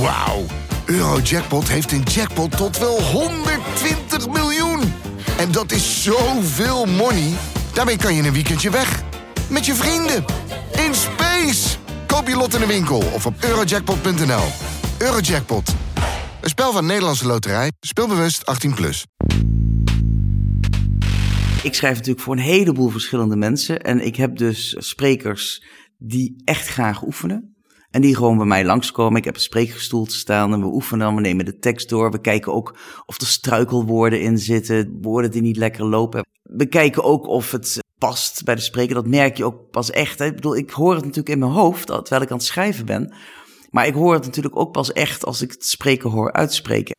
Wauw. Eurojackpot heeft een jackpot tot wel 120 miljoen. En dat is zoveel money. Daarmee kan je een weekendje weg. Met je vrienden. In space. Koop je lot in de winkel of op eurojackpot.nl. Eurojackpot. Een spel van Nederlandse Loterij. Speelbewust 18+. Plus. Ik schrijf natuurlijk voor een heleboel verschillende mensen. En ik heb dus sprekers die echt graag oefenen. En die gewoon bij mij langskomen. Ik heb een spreekgestoel te staan en we oefenen. We nemen de tekst door. We kijken ook of er struikelwoorden in zitten. Woorden die niet lekker lopen. We kijken ook of het past bij de spreker. Dat merk je ook pas echt. Hè. Ik bedoel, ik hoor het natuurlijk in mijn hoofd terwijl ik aan het schrijven ben. Maar ik hoor het natuurlijk ook pas echt als ik het spreken hoor uitspreken.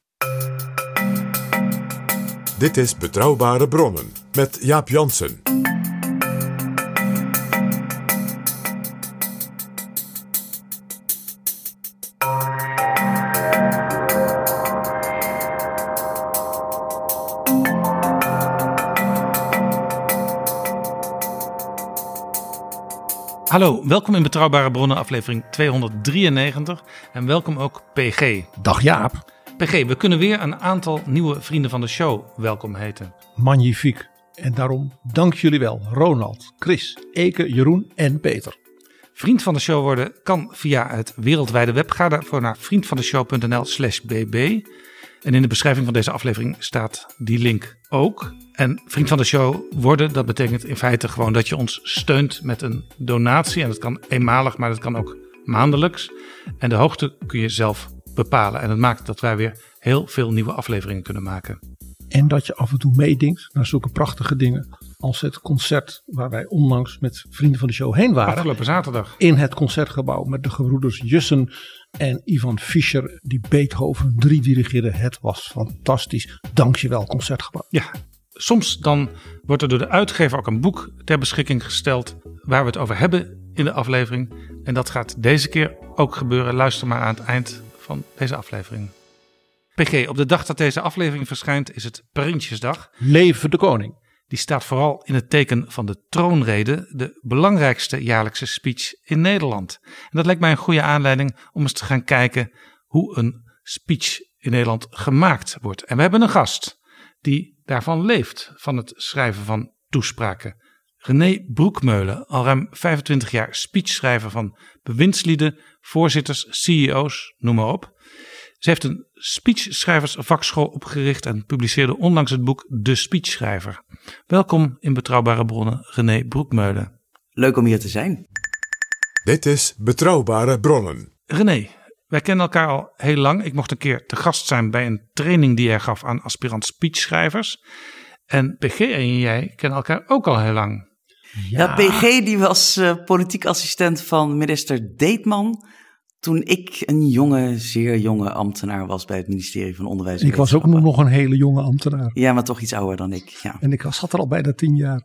Dit is Betrouwbare Bronnen met Jaap Jansen. Hallo, welkom in Betrouwbare Bronnen, aflevering 293. En welkom ook PG. Dag Jaap. PG, we kunnen weer een aantal nieuwe vrienden van de show welkom heten. Magnifiek. En daarom dank jullie wel. Ronald, Chris, Eke, Jeroen en Peter. Vriend van de show worden kan via het wereldwijde web. Ga daarvoor naar vriendvandeshow.nl slash bb. En in de beschrijving van deze aflevering staat die link ook. En vriend van de show worden, dat betekent in feite gewoon dat je ons steunt met een donatie. En dat kan eenmalig, maar dat kan ook maandelijks. En de hoogte kun je zelf bepalen. En dat maakt dat wij weer heel veel nieuwe afleveringen kunnen maken. En dat je af en toe meedenkt naar zulke prachtige dingen als het concert waar wij onlangs met vrienden van de show heen waren. Afgelopen zaterdag. In het concertgebouw met de gebroeders Jussen en Ivan Fischer die Beethoven drie dirigeerden. Het was fantastisch. Dankjewel concertgebouw. Ja, soms dan wordt er door de uitgever ook een boek ter beschikking gesteld waar we het over hebben in de aflevering. En dat gaat deze keer ook gebeuren. Luister maar aan het eind van deze aflevering. PG, op de dag dat deze aflevering verschijnt is het Prinsjesdag. Leven de koning. Die staat vooral in het teken van de troonrede, de belangrijkste jaarlijkse speech in Nederland. En dat lijkt mij een goede aanleiding om eens te gaan kijken hoe een speech in Nederland gemaakt wordt. En we hebben een gast die daarvan leeft, van het schrijven van toespraken. René Broekmeulen, al ruim 25 jaar speechschrijver van bewindslieden, voorzitters, CEO's, noem maar op. Ze heeft een speechschrijversvakschool opgericht en publiceerde onlangs het boek De Speechschrijver. Welkom in Betrouwbare Bronnen, René Broekmeulen. Leuk om hier te zijn. Dit is Betrouwbare Bronnen. René, wij kennen elkaar al heel lang. Ik mocht een keer te gast zijn bij een training die jij gaf aan aspirant speechschrijvers. En PG en jij kennen elkaar ook al heel lang. Ja, PG die was uh, politiek assistent van minister Deetman toen ik een jonge, zeer jonge ambtenaar was bij het ministerie van Onderwijs en Ik was ook nog een hele jonge ambtenaar. Ja, maar toch iets ouder dan ik. Ja. En ik zat er al bijna tien jaar.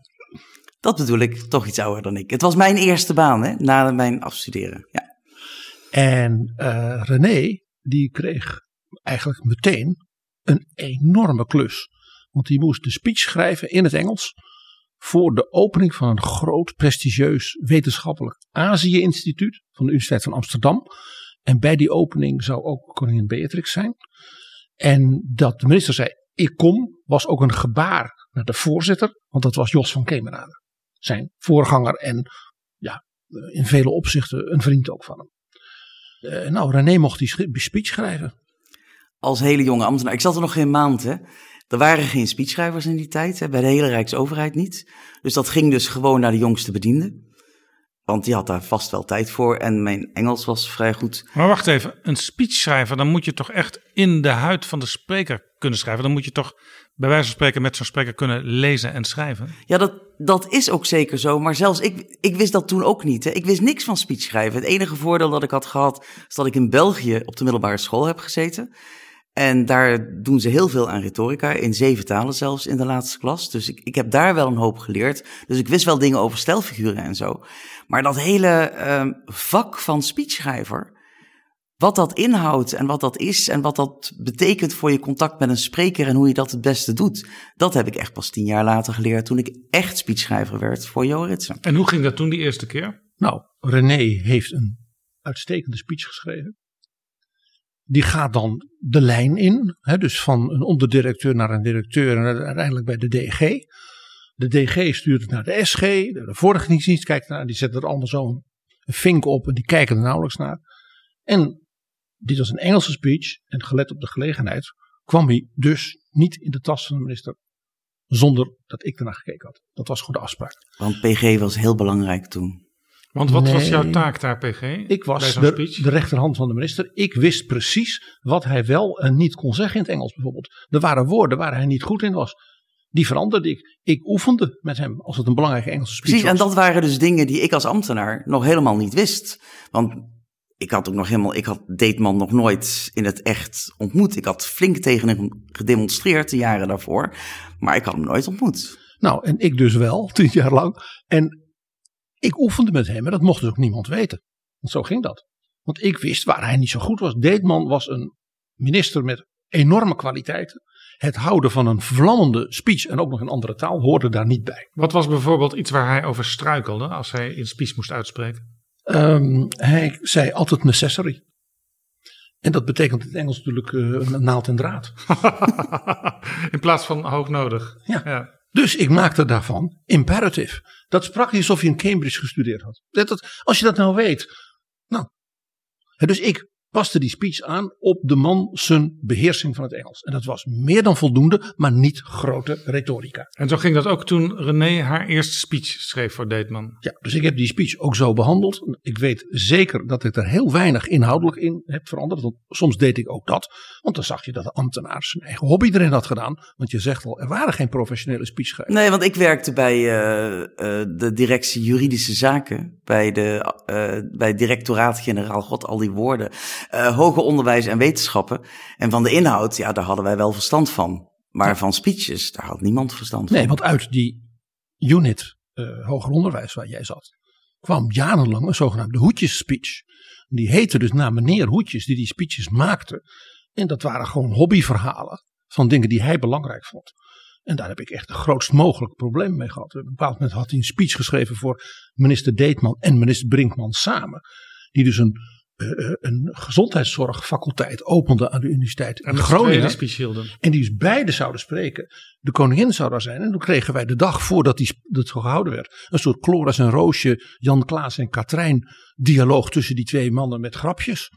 Dat bedoel ik, toch iets ouder dan ik. Het was mijn eerste baan, hè, na mijn afstuderen. Ja. En uh, René, die kreeg eigenlijk meteen een enorme klus. Want die moest de speech schrijven in het Engels voor de opening van een groot prestigieus wetenschappelijk Azië-instituut van de Universiteit van Amsterdam. En bij die opening zou ook koningin Beatrix zijn. En dat de minister zei, ik kom, was ook een gebaar naar de voorzitter, want dat was Jos van Kemenade. Zijn voorganger en ja, in vele opzichten een vriend ook van hem. Uh, nou, René mocht die speech schrijven. Als hele jonge ambtenaar. Ik zat er nog geen maand, hè. Er waren geen speechschrijvers in die tijd, hè, bij de hele Rijksoverheid niet. Dus dat ging dus gewoon naar de jongste bediende. Want die had daar vast wel tijd voor en mijn Engels was vrij goed. Maar wacht even, een speechschrijver, dan moet je toch echt in de huid van de spreker kunnen schrijven. Dan moet je toch bij wijze van spreken met zo'n spreker kunnen lezen en schrijven. Ja, dat, dat is ook zeker zo. Maar zelfs ik, ik wist dat toen ook niet. Hè. Ik wist niks van speechschrijven. Het enige voordeel dat ik had gehad, is dat ik in België op de middelbare school heb gezeten. En daar doen ze heel veel aan retorica, in zeven talen zelfs in de laatste klas. Dus ik, ik heb daar wel een hoop geleerd. Dus ik wist wel dingen over stelfiguren en zo. Maar dat hele uh, vak van speechschrijver, wat dat inhoudt en wat dat is en wat dat betekent voor je contact met een spreker en hoe je dat het beste doet, dat heb ik echt pas tien jaar later geleerd toen ik echt speechschrijver werd voor Jo Ritsen. En hoe ging dat toen die eerste keer? Nou, René heeft een uitstekende speech geschreven. die gaat dan de lijn in. Hè, dus van een onderdirecteur naar een directeur en uiteindelijk bij de DG. De DG stuurt het naar de SG. De vorderingsdienst kijkt naar. Die zet er allemaal zo'n vink op en die kijken er nauwelijks naar. En dit was een Engelse speech. En gelet op de gelegenheid kwam hij dus niet in de tas van de minister. Zonder dat ik ernaar gekeken had. Dat was gewoon de afspraak. Want PG was heel belangrijk toen. Want wat was jouw taak daar, PG? Ik was de, rechterhand van de minister. Ik wist precies wat hij wel en niet kon zeggen in het Engels bijvoorbeeld. Er waren woorden waar hij niet goed in was. Die veranderde ik. Ik oefende met hem als het een belangrijke Engelse speech Precies, en was. dat waren dus dingen die ik als ambtenaar nog helemaal niet wist. Want ik had ook nog helemaal, ik had Deetman nog nooit in het echt ontmoet. Ik had flink tegen hem gedemonstreerd de jaren daarvoor, maar ik had hem nooit ontmoet. Nou, en ik dus wel, tien jaar lang. En ik oefende met hem en dat mocht dus ook niemand weten. Want zo ging dat. Want ik wist waar hij niet zo goed was. Deetman was een minister met enorme kwaliteiten. Het houden van een vlammende speech en ook nog in andere taal hoorde daar niet bij. Wat was bijvoorbeeld iets waar hij over struikelde als hij een speech moest uitspreken? Ehm, hij zei altijd necessary. En dat betekent in het Engels natuurlijk een naald en draad. In plaats van hoog nodig. Ja. Dus ik maakte daarvan imperative. Dat sprak alsof hij in Cambridge gestudeerd had. Dat, dat, als je dat nou weet. Nou. Dus ik paste die speech aan op de man zijn beheersing van het Engels. En dat was meer dan voldoende, maar niet grote retorica. En zo ging dat ook toen René haar eerste speech schreef voor Deetman. Ja, dus ik heb die speech ook zo behandeld. Ik weet zeker dat ik er heel weinig inhoudelijk in heb veranderd. Want soms deed ik ook dat. Want dan zag je dat de ambtenaar zijn eigen hobby erin had gedaan. Want je zegt al, er waren geen professionele speechschrijvers. Nee, want ik werkte bij eh, eh, de directie juridische zaken, bij, de, eh, bij directoraat-generaal, god, al die woorden, eh, hoger onderwijs en wetenschappen. En van de inhoud, ja, daar hadden wij wel verstand van. Maar van speeches, daar had niemand verstand van. Nee, want uit die unit eh, hoger onderwijs waar jij zat, kwam jarenlang een zogenaamde Hoedjes speech. Die heette dus naar meneer Hoedjes die die speeches maakte. En dat waren gewoon hobbyverhalen van dingen die hij belangrijk vond. En daar heb ik echt de grootst mogelijke problemen mee gehad. Op een bepaald moment had hij een speech geschreven voor minister Deetman en minister Brinkman samen. Die dus een, een gezondheidszorgfaculteit opende aan de universiteit En Groningen. En die dus beide zouden spreken. De koningin zou daar zijn. En toen kregen wij de dag voordat die, dat gehouden werd. Een soort Floris en Roosje, Jan Klaas en Katrijn dialoog tussen die twee mannen met grapjes.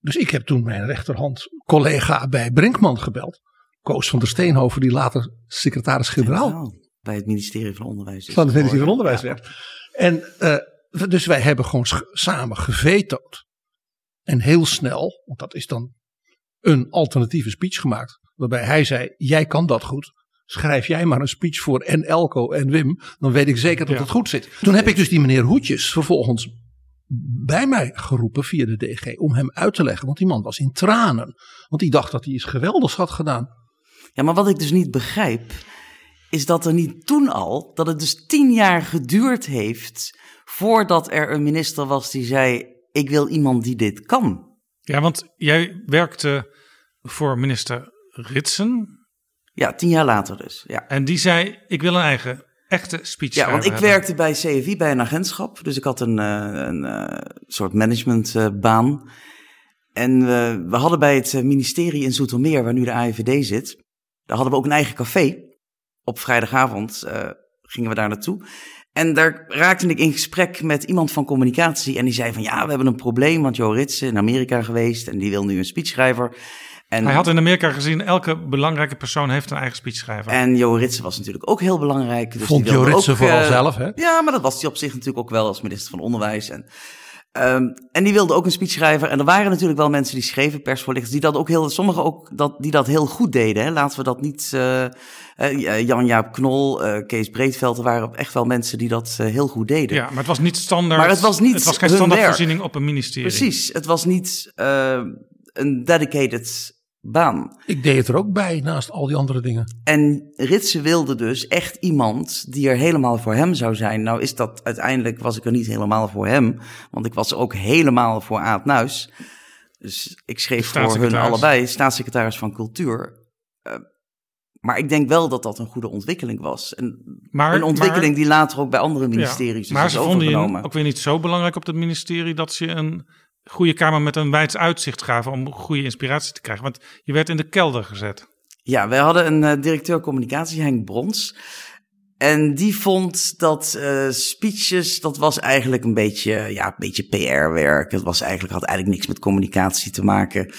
Dus ik heb toen mijn rechterhand collega bij Brinkman gebeld. Koos van der Steenhoven, die later secretaris-generaal bij het ministerie van Onderwijs. is van het ministerie van. Onderwijs werd. En eh, dus wij hebben gewoon samen gevetood. En heel snel, want dat is dan een alternatieve speech gemaakt. Waarbij hij zei, jij kan dat goed. Schrijf jij maar een speech voor en Elko en Wim. Dan weet ik zeker dat Ja. het goed zit. Toen heb ik dus die meneer Hoetjes vervolgens bij mij geroepen via de DG. Om hem uit te leggen. Want die man was in tranen. Want die dacht dat hij iets geweldigs had gedaan. Ja, maar wat ik dus niet begrijp, is dat er niet toen al, dat het dus tien jaar geduurd heeft voordat er een minister was die zei, ik wil iemand die dit kan. Ja, want jij werkte voor minister Ritsen. Ja, tien jaar later dus, ja. En die zei, ik wil een eigen echte speech Ja, want ik hebben. werkte bij CFI, bij een agentschap. Dus ik had een, eh, een eh, soort managementbaan. en eh, we hadden bij het ministerie in Zoetermeer, waar nu de AIVD zit... daar hadden we ook een eigen café. Op vrijdagavond eh, gingen we daar naartoe. En daar raakte ik in gesprek met iemand van communicatie. En die zei van, ja, we hebben een probleem, want Jo Ritsen in Amerika geweest... en die wil nu een speechschrijver. En Hij had in Amerika gezien, elke belangrijke persoon heeft een eigen speechschrijver. En Jo Ritsen was natuurlijk ook heel belangrijk. Dus Vond Jo Ritsen ook, vooral eh, zelf, hè? Ja, maar dat was hij op zich natuurlijk ook wel als minister van Onderwijs. En, ehm, en die wilde ook een speechschrijver. En er waren natuurlijk wel mensen die schreven, persvoorlichters, die dat ook heel, sommigen ook dat, die dat heel goed deden. Hè. Laten we dat niet. eh, eh, Jan-Jaap Knol, eh, Kees Breedveld, er waren echt wel mensen die dat heel goed deden. ja, maar het was niet standaard. Maar het was niet Het was geen standaardvoorziening op een ministerie. Precies, het was niet een dedicated baan. Ik deed het er ook bij naast al die andere dingen. En Ritsen wilde dus echt iemand die er helemaal voor hem zou zijn. Nou is dat uiteindelijk, was ik er niet helemaal voor hem. Want ik was ook helemaal voor Aad Nuis. Dus ik schreef voor hun allebei, staatssecretaris van cultuur. Eh, maar ik denk wel dat dat een goede ontwikkeling was. En Maar, een ontwikkeling maar, die later ook bij andere ja, ministeries maar is ze vonden je overgenomen. ook weer niet zo belangrijk op het ministerie dat ze een goede kamer met een wijds uitzicht gaven om goede inspiratie te krijgen. Want je werd in de kelder gezet. Ja, wij hadden een uh, directeur communicatie, Henk Brons. En die vond dat uh, speeches, dat was eigenlijk een beetje, ja, een beetje PR-werk. Het was eigenlijk, had eigenlijk niks met communicatie te maken.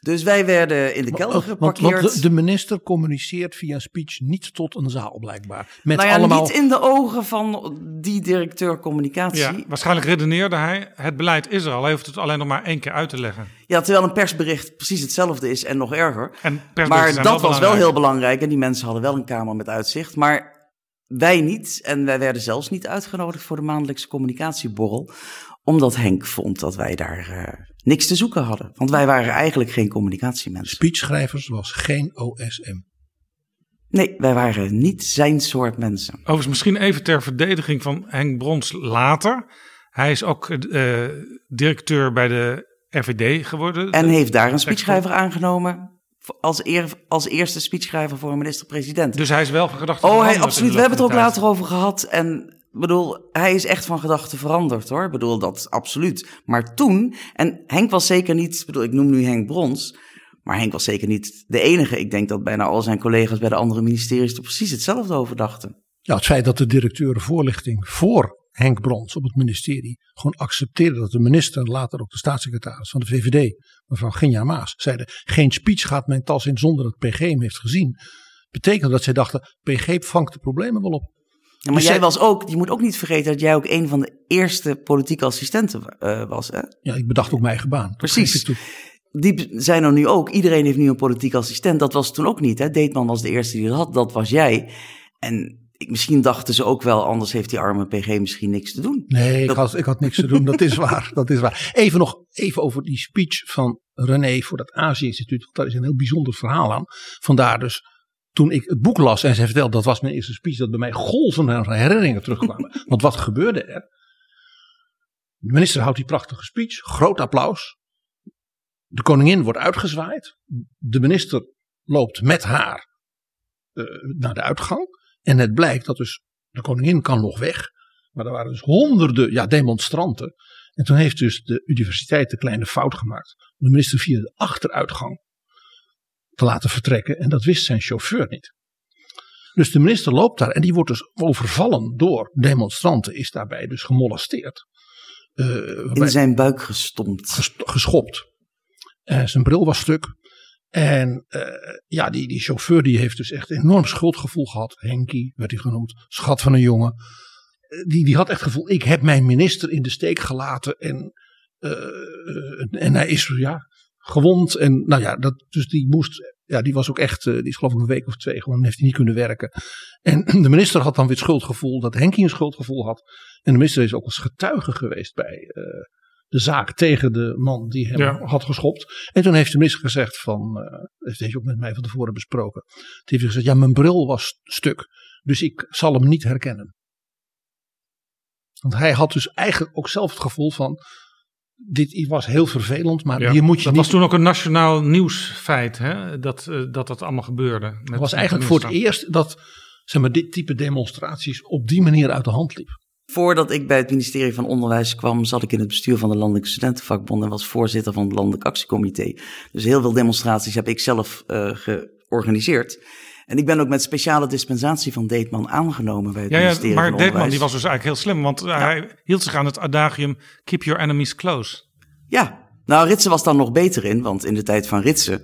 Dus wij werden in de kelder geparkeerd. Want, want de, minister communiceert via speech niet tot een zaal blijkbaar. Met nou ja, allemaal... niet in de ogen van die directeur communicatie. Ja, waarschijnlijk redeneerde hij, het beleid is er al, hij hoeft het alleen nog maar één keer uit te leggen. Ja, terwijl een persbericht precies hetzelfde is en nog erger. En maar dat was wel heel belangrijk en die mensen hadden wel een kamer met uitzicht. Maar wij niet. En wij werden zelfs niet uitgenodigd voor de maandelijkse communicatieborrel. Omdat Henk vond dat wij daar uh, niks te zoeken hadden. Want wij waren eigenlijk geen communicatiemensen. Speechschrijvers was geen OSM. Nee, wij waren niet zijn soort mensen. Overigens, misschien even ter verdediging van Henk Brons later. Hij is ook uh, directeur bij de RVD geworden. En heeft daar een speechschrijver aangenomen als, eer, als eerste speechschrijver voor een minister-president. Dus hij is wel van gedachten Oh, hij, absoluut. We hebben het er ook later over gehad. En bedoel, hij is echt van gedachten veranderd hoor. Ik bedoel, dat absoluut. Maar toen, en Henk was zeker niet, bedoel, ik noem nu Henk Brons. Maar Henk was zeker niet de enige. Ik denk dat bijna al zijn collega's bij de andere ministeries er precies hetzelfde over dachten. Ja, het feit dat de directeur voorlichting voor Henk Brons op het ministerie gewoon accepteerde dat de minister en later ook de staatssecretaris van de VVD, mevrouw Ginja Maas, zeiden: geen speech gaat mijn tas in zonder dat PG hem heeft gezien. Betekent dat zij dachten: PG vangt de problemen wel op. Ja, maar dus jij was ook, je moet ook niet vergeten dat jij ook een van de eerste politieke assistenten uh, was. Hè? Ja, ik bedacht ook mijn eigen baan. Precies. Die zijn er nu ook. Iedereen heeft nu een politiek assistent. Dat was toen ook niet. Hè? Deetman was de eerste die dat had. Dat was jij. En misschien dachten ze ook wel, anders heeft die arme PG misschien niks te doen. Nee, ik, had, ik had niks te doen, dat is waar. Dat is waar. Even nog even over die speech van René voor dat Azië-instituut. Want daar is een heel bijzonder verhaal aan. Vandaar dus, toen ik het boek las en ze vertelde, dat was mijn eerste speech, dat bij mij golven herinneringen terugkwamen. Want wat gebeurde er? De minister houdt die prachtige speech, groot applaus. De koningin wordt uitgezwaaid. De minister loopt met haar uh, naar de uitgang. En het blijkt dat dus de koningin kan nog weg. Maar er waren dus honderden ja, demonstranten. En toen heeft dus de universiteit de kleine fout gemaakt. De minister via de achteruitgang te laten vertrekken. En dat wist zijn chauffeur niet. Dus de minister loopt daar en die wordt dus overvallen door demonstranten. Is daarbij dus gemolesteerd. Uh, In zijn buik gestompt. geschopt. Uh, zijn bril was stuk. En uh, ja, die, die chauffeur die heeft dus echt enorm schuldgevoel gehad. Henkie werd hij genoemd, schat van een jongen. Eh, die, die had echt het gevoel, ik heb mijn minister in de steek gelaten. En, uh, en hij is ja, gewond. En nou ja, dat, dus die moest, ja, die was ook echt, die is geloof ik een week of twee gewoon, heeft hij niet kunnen werken. En de minister had dan weer schuldgevoel dat Henkie een schuldgevoel had. En de minister is ook als getuige geweest bij de zaak tegen de man die hem had geschopt. En toen heeft de minister gezegd van, uh, heeft hij ook met mij van tevoren besproken. Toen heeft hij gezegd, ja mijn bril was stuk, dus ik zal hem niet herkennen. Want hij had dus eigenlijk ook zelf het gevoel van, dit was heel vervelend, maar hier moet je dat niet... was toen ook een nationaal nieuwsfeit, hè? Dat, uh, dat dat allemaal gebeurde. Het was eigenlijk voor het eerst dat zeg maar, dit type demonstraties op die manier uit de hand liep. Voordat ik bij het ministerie van Onderwijs kwam, zat ik in het bestuur van de Landelijke Studentenvakbond en was voorzitter van het Landelijk Actiecomité. Dus heel veel demonstraties heb ik zelf uh, georganiseerd. En ik ben ook met speciale dispensatie van Deetman aangenomen bij het ministerie ja, maar van Deetman die was dus eigenlijk heel slim, want hij hield zich aan het adagium keep your enemies close. Ja, nou Ritsen was dan nog beter in, want in de tijd van Ritsen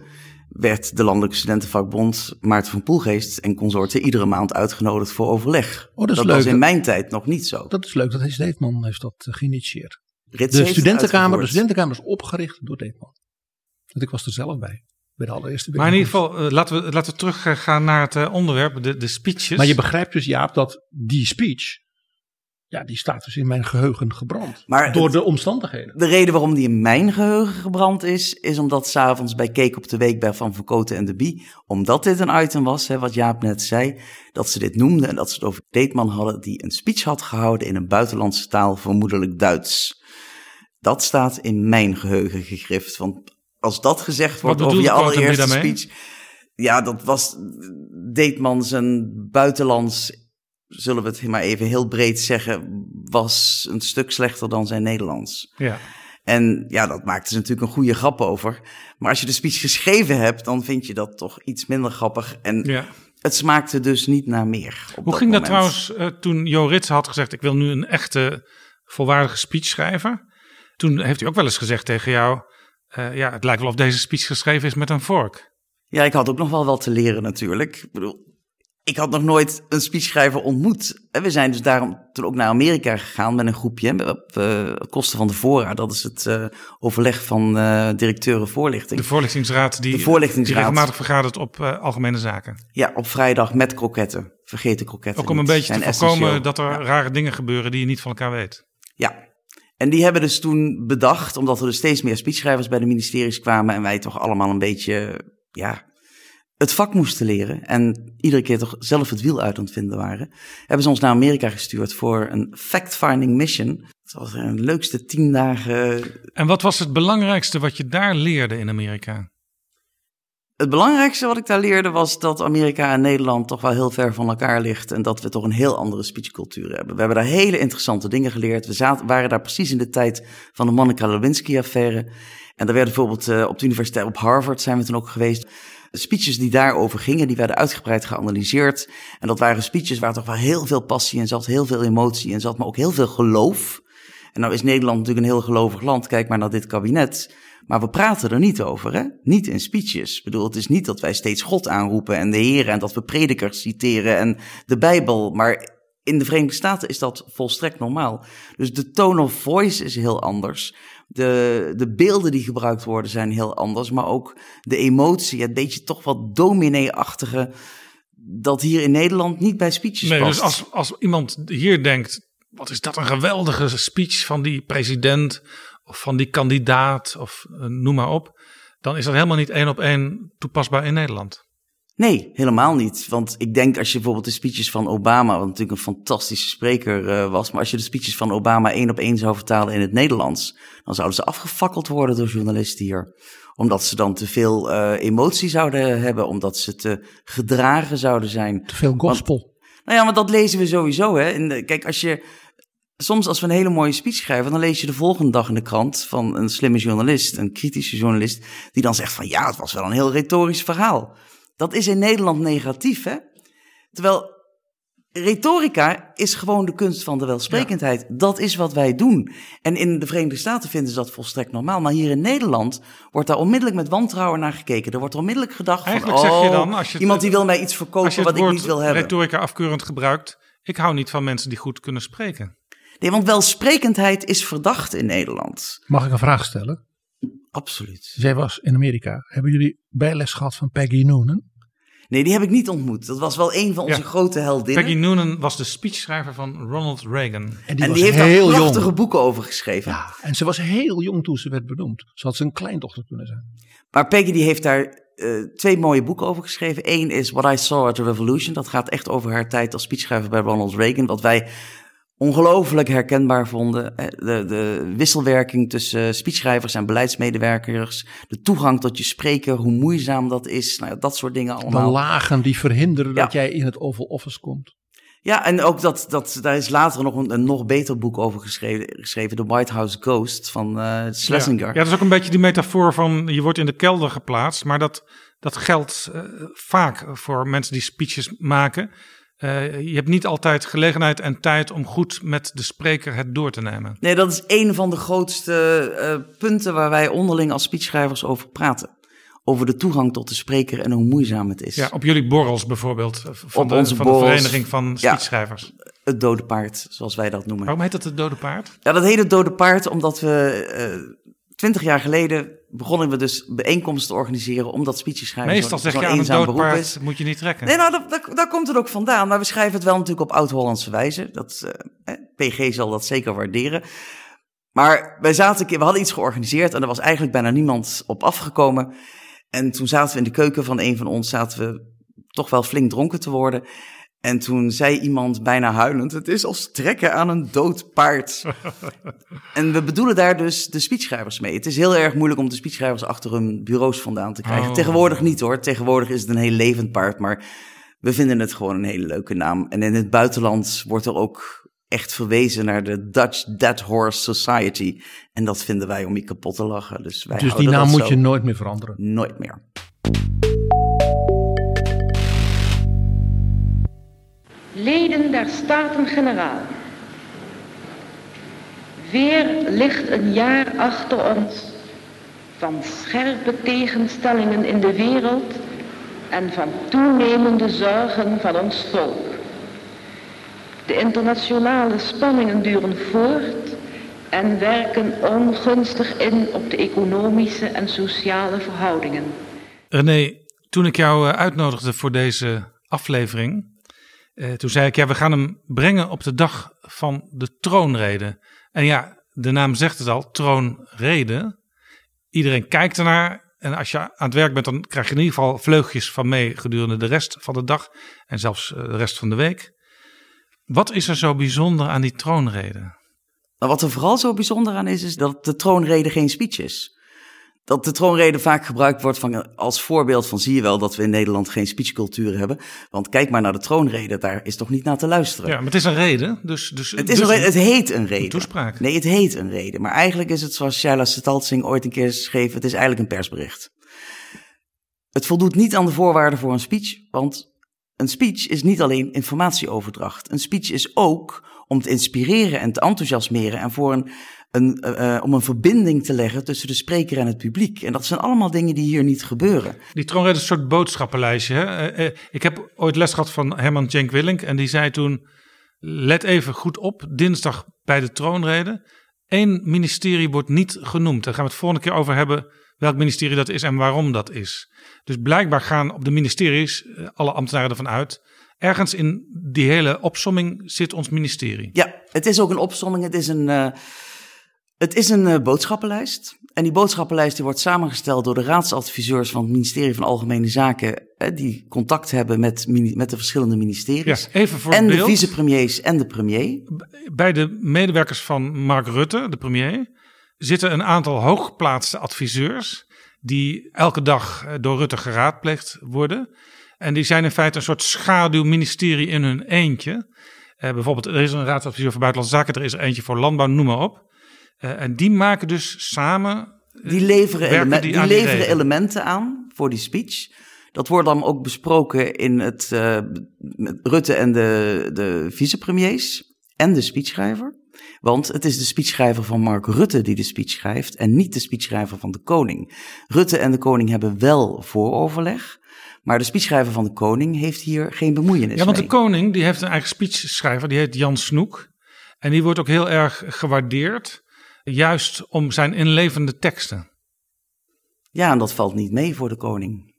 werd de Landelijke Studentenvakbond Maarten van Poelgeest en consorten iedere maand uitgenodigd voor overleg. Oh, dat, dat was in mijn tijd nog niet zo. Dat is leuk, dat heeft Deetman heeft dat eh, geïnitieerd. de studentenkamer, de studentenkamer is opgericht door Deetman. Want ik was er zelf bij. Bij de allereerste maar in ieder geval, uh, laten, we, laten we teruggaan naar het uh, onderwerp, de, de speeches. Maar je begrijpt dus, Jaap, dat die speech ja, die staat dus in mijn geheugen gebrand. Maar door de omstandigheden. De reden waarom die in mijn geheugen gebrand is, is omdat s'avonds bij Keek op de Week bij Van Verkoten en de Bie, omdat dit een item was, hè, wat Jaap net zei, dat ze dit noemden en dat ze het over Deetman hadden die een speech had gehouden in een buitenlandse taal, vermoedelijk Duits. Dat staat in mijn geheugen gegrift. Want als dat gezegd wordt over je allereerste speech. Ja, dat was Deetman zijn buitenlands zullen we het maar even heel breed zeggen, was een stuk slechter dan zijn Nederlands. Ja. En ja, dat maakte ze natuurlijk een goede grap over. Maar als je de speech geschreven hebt, dan vind je dat toch iets minder grappig. En Ja. het smaakte dus niet naar meer. Hoe ging dat trouwens eh, toen Jo Rits had gezegd: Ik wil nu een echte, volwaardige speech schrijven? Toen heeft hij ook wel eens gezegd tegen jou: eh, Ja, het lijkt wel of deze speech geschreven is met een vork. Ja, ik had ook nog wel wat te leren natuurlijk. Ik bedoel, ik had nog nooit een speechschrijver ontmoet. En we zijn dus daarom toen ook naar Amerika gegaan met een groepje op eh, kosten van de Fora. Dat is het eh, overleg van eh, directeuren voorlichting. De voorlichtingsraad die, De voorlichtingsraad. die regelmatig vergadert op eh, algemene zaken. Ja, op vrijdag met kroketten. Vergeet de kroketten Ook om een niet. beetje te voorkomen dat er rare dingen gebeuren die je niet van elkaar weet. Ja. En die hebben dus toen bedacht, omdat er dus steeds meer speechschrijvers bij de ministeries kwamen en wij toch allemaal een beetje, ja, het vak moesten leren en iedere keer toch zelf het wiel uit aan het vinden waren, hebben ze ons naar Amerika gestuurd voor een fact-finding mission. Dat was een leukste tien dagen. En wat was het belangrijkste wat je daar leerde in Amerika? Het belangrijkste wat ik daar leerde was dat Amerika en Nederland toch wel heel ver van elkaar ligt en dat we toch een heel andere speechcultuur hebben. We hebben daar hele interessante dingen geleerd. We zaten, waren daar precies in de tijd van de Monica Lewinsky-affaire. En daar werden bijvoorbeeld eh, op de universiteit op Harvard zijn we toen ook geweest. Speeches die daarover gingen, die werden uitgebreid geanalyseerd. En dat waren speeches waar toch wel heel veel passie in zat, heel veel emotie in zat, maar ook heel veel geloof. En nou is Nederland natuurlijk een heel gelovig land. Kijk maar naar dit kabinet. Maar we praten er niet over, hè? Niet in speeches. Ik bedoel, het is niet dat wij steeds God aanroepen en de Heer en dat we predikers citeren en de Bijbel. Maar in de Verenigde Staten is dat volstrekt normaal. Dus de tone of voice is heel anders. De, de beelden die gebruikt worden zijn heel anders. Maar ook de emotie, het beetje toch wat dominee-achtige. Dat hier in Nederland niet bij speeches Nee, past. dus als, als iemand hier denkt: wat is dat een geweldige speech van die president of van die kandidaat of eh, noem maar op, dan is dat helemaal niet één op één toepasbaar in Nederland. Nee, helemaal niet. Want ik denk als je bijvoorbeeld de speeches van Obama, wat natuurlijk een fantastische spreker eh, was, maar als je de speeches van Obama één op één zou vertalen in het Nederlands, dan zouden ze afgefakkeld worden door journalisten hier. Omdat ze dan te veel eh, emotie zouden hebben, omdat ze te gedragen zouden zijn. Te veel gospel. Nou ja, maar dat lezen we sowieso. Hè? De- kijk, als je. Soms als we een hele mooie speech schrijven, dan lees je de volgende dag in de krant van een slimme journalist, een kritische journalist, die dan zegt van ja, het was wel een heel retorisch verhaal. Dat is in Nederland negatief, hè? Terwijl retorica is gewoon de kunst van de welsprekendheid. Dat is wat wij doen. En in de Verenigde Staten vinden ze dat volstrekt normaal. Maar hier in Nederland wordt daar onmiddellijk met wantrouwen naar gekeken. Er wordt onmiddellijk gedacht Eigenlijk van, zeg je oh, dan, als je iemand die wil mij iets verkopen wat ik niet wil hebben. retorica afkeurend gebruikt, ik hou niet van mensen die goed kunnen spreken. Nee, want welsprekendheid is verdacht in Nederland. Mag ik een vraag stellen? Absoluut. Zij was in Amerika. Hebben jullie bijles gehad van Peggy Noonan? Nee, die heb ik niet ontmoet. Dat was wel een van onze Ja. grote heldinnen. Peggy Noonan was de speechschrijver van Ronald Reagan. En die en was die heeft daar heel prachtige jong. boeken over geschreven. Ja, en ze was heel jong toen ze werd benoemd. Ze had zijn kleindochter kunnen zijn. Maar Peggy die heeft daar eh, twee mooie boeken over geschreven. Eén is What I Saw at the Revolution. Dat gaat echt over haar tijd als speechschrijver bij Ronald Reagan. Wat wij ongelooflijk herkenbaar vonden. Eh, De, de wisselwerking tussen speechschrijvers en beleidsmedewerkers. De toegang tot je spreker, hoe moeizaam dat is. Nou, ja, dat soort dingen De allemaal. lagen die verhinderen Ja. dat jij in het Oval Office komt. Ja, en ook dat, dat daar is later nog een, een nog beter boek over geschreven, geschreven The White House Ghost van eh Schlesinger. Ja, ja, dat is ook een beetje die metafoor van je wordt in de kelder geplaatst. Maar dat, dat geldt eh, vaak voor mensen die speeches maken. Eh, je hebt niet altijd gelegenheid en tijd om goed met de spreker het door te nemen. Nee, dat is een van de grootste eh, punten waar wij onderling als speechschrijvers over praten. Over de toegang tot de spreker en hoe moeizaam het is. Ja, op jullie borrels bijvoorbeeld. eh, Van, Op de, onze van de. Vereniging van Ja. Speechschrijvers. Het dode paard, zoals wij dat noemen. Waarom heet dat het dode paard? Ja, dat heet het dode paard omdat we twintig jaar geleden begonnen we dus bijeenkomsten te organiseren omdat speeches schrijven Meestal zeg je aan een eenzaam dood beroep is. paard moet je niet trekken. Nee, nou, dat, dat- daar komt het ook vandaan. Maar we schrijven het wel natuurlijk op oud-Hollandse wijze. Dat, eh, PG zal dat zeker waarderen. Maar wij zaten we hadden iets georganiseerd en er was eigenlijk bijna niemand op afgekomen. En toen zaten we in de keuken van een van ons, zaten we toch wel flink dronken te worden. En toen zei iemand bijna huilend: Het is als trekken aan een dood paard. en we bedoelen daar dus de speechschrijvers mee. Het is heel erg moeilijk om de speechschrijvers achter hun bureaus vandaan te krijgen. Oh. Tegenwoordig niet hoor. Tegenwoordig is het een heel levend paard. Maar we vinden het gewoon een hele leuke naam. En in het buitenland wordt er ook echt verwezen naar de Dutch Dead Horse Society. En dat vinden wij om je kapot te lachen. Dus, wij Dus die naam moet zo. je nooit meer veranderen. Nooit meer. Leden der Staten-Generaal. Weer ligt een jaar achter ons van scherpe tegenstellingen in de wereld en van toenemende zorgen van ons volk. De internationale spanningen duren voort en werken ongunstig in op de economische en sociale verhoudingen. René, toen ik jou eh, uitnodigde voor deze aflevering, eh, toen zei ik ja, we gaan hem brengen op de dag van de troonrede. En ja, de naam zegt het al, troonrede. Iedereen kijkt ernaar en als je aan het werk bent, dan krijg je in ieder geval vleugjes van mee gedurende de rest van de dag en zelfs eh, de rest van de week. Wat is er zo bijzonder aan die troonrede? Maar wat er vooral zo bijzonder aan is, is dat de troonrede geen speech is. Dat de troonrede vaak gebruikt wordt van, als voorbeeld van zie je wel dat we in Nederland geen speechcultuur hebben. Want kijk maar naar de troonrede, daar is toch niet naar te luisteren. Ja, maar het is een rede, dus... dus Het, is dus een het heet een rede. toespraak. Nee, het heet een rede. Maar eigenlijk is het zoals Shaila Setalsing ooit een keer schreef, het is eigenlijk een persbericht. Het voldoet niet aan de voorwaarden voor een speech, want een speech is niet alleen informatieoverdracht. Een speech is ook om te inspireren en te enthousiasmeren en voor een, een, eh, eh, om een verbinding te leggen tussen de spreker en het publiek. En dat zijn allemaal dingen die hier niet gebeuren. Die troonrede is een soort boodschappenlijstje. Hè? Eh, ik heb ooit les gehad van Herman Cenk Willink. En die zei toen, let even goed op, dinsdag bij de troonrede. Eén ministerie wordt niet genoemd. Daar gaan we het volgende keer over hebben welk ministerie dat is en waarom dat is. Dus blijkbaar gaan op de ministeries alle ambtenaren ervan uit. Ergens in die hele opsomming zit ons ministerie. Ja, het is ook een opsomming. Het is een, het is een eh, boodschappenlijst. En die boodschappenlijst die wordt samengesteld door de raadsadviseurs van het ministerie van Algemene Zaken. eh, die contact hebben met, met de verschillende Ja, ministeries. even voor en de vicepremiers en de premier. Bij de medewerkers van Mark Rutte, de premier, zitten een aantal hooggeplaatste adviseurs. die elke dag eh, door Rutte geraadpleegd worden. En die zijn in feite een soort schaduwministerie in hun eentje. Eh, bijvoorbeeld, er is een raadsadviseur voor Buitenlandse Zaken, er is er eentje voor Landbouw, noem maar op. Eh, en die maken dus samen. eh, Die leveren, die die aan elementen aan voor die speech. Dat wordt dan ook besproken in het eh, met Rutte en de, de vicepremiers en de speechschrijver. Want het is de speechschrijver van Mark Rutte die de speech schrijft en niet de speechschrijver van de koning. Rutte en de koning hebben wel vooroverleg, maar de speechschrijver van de koning heeft hier geen bemoeienis Ja, want de mee. koning die heeft een eigen speechschrijver, die heet Jan Snoek. En die wordt ook heel erg gewaardeerd, juist om zijn inlevende teksten. Ja, en dat valt niet mee voor de koning.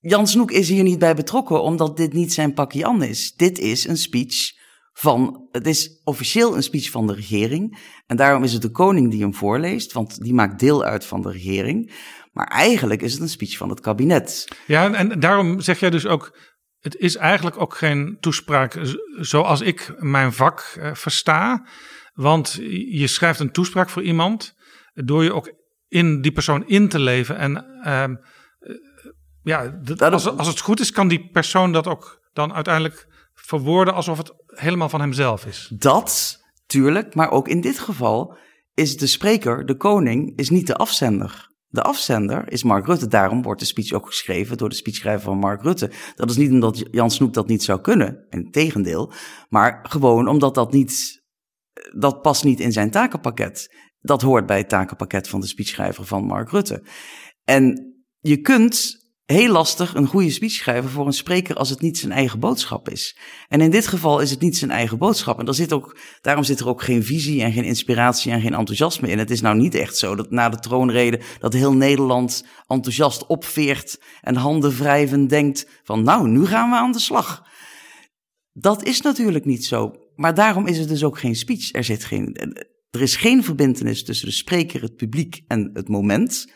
Jan Snoek is hier niet bij betrokken, omdat dit niet zijn pakje an is. Dit is een speech van, het is officieel een speech van de regering. En daarom is het de koning die hem voorleest, want die maakt deel uit van de regering. Maar eigenlijk is het een speech van het kabinet. Ja, en daarom zeg jij dus ook, het is eigenlijk ook geen toespraak zoals ik mijn vak eh, versta. Want je schrijft een toespraak voor iemand door je ook in die persoon in te leven. En ehm, eh, ja, als, als het goed is, kan die persoon dat ook dan uiteindelijk verwoorden alsof het helemaal van hemzelf is. Dat, tuurlijk, maar ook in dit geval is de spreker, de koning, is niet de afzender. De afzender is Mark Rutte. Daarom wordt de speech ook geschreven door de speechschrijver van Mark Rutte. Dat is niet omdat Jan Snoek dat niet zou kunnen, in tegendeel. Maar gewoon omdat dat niet, dat past niet in zijn takenpakket. Dat hoort bij het takenpakket van de speechschrijver van Mark Rutte. En je kunt heel lastig een goede speech schrijven voor een spreker als het niet zijn eigen boodschap is. En in dit geval is het niet zijn eigen boodschap. En daar zit ook, daarom zit er ook geen visie en geen inspiratie en geen enthousiasme in. Het is nou niet echt zo dat na de troonrede dat heel Nederland enthousiast opveert en handen wrijvend denkt van nou, nu gaan we aan de slag. Dat is natuurlijk niet zo. Maar daarom is het dus ook geen speech. Er, zit geen, er is geen verbindenis tussen de spreker, het publiek en het moment.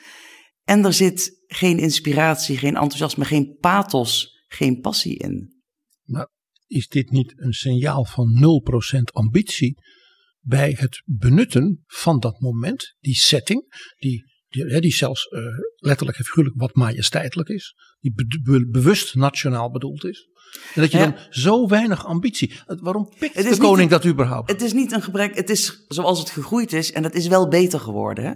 En er zit geen inspiratie, geen enthousiasme, geen pathos, geen passie in. Is dit niet een signaal van 0% ambitie bij het benutten van dat moment, die setting, die, die, die zelfs eh, letterlijk en figuurlijk wat majesteitelijk is, die be- be- bewust nationaal bedoeld is. En dat je Ja. dan zo weinig ambitie. Het- Waarom pikt Het de koning niet- dat überhaupt? Het is niet een gebrek, het is zoals het gegroeid is en het is wel beter geworden. Hè?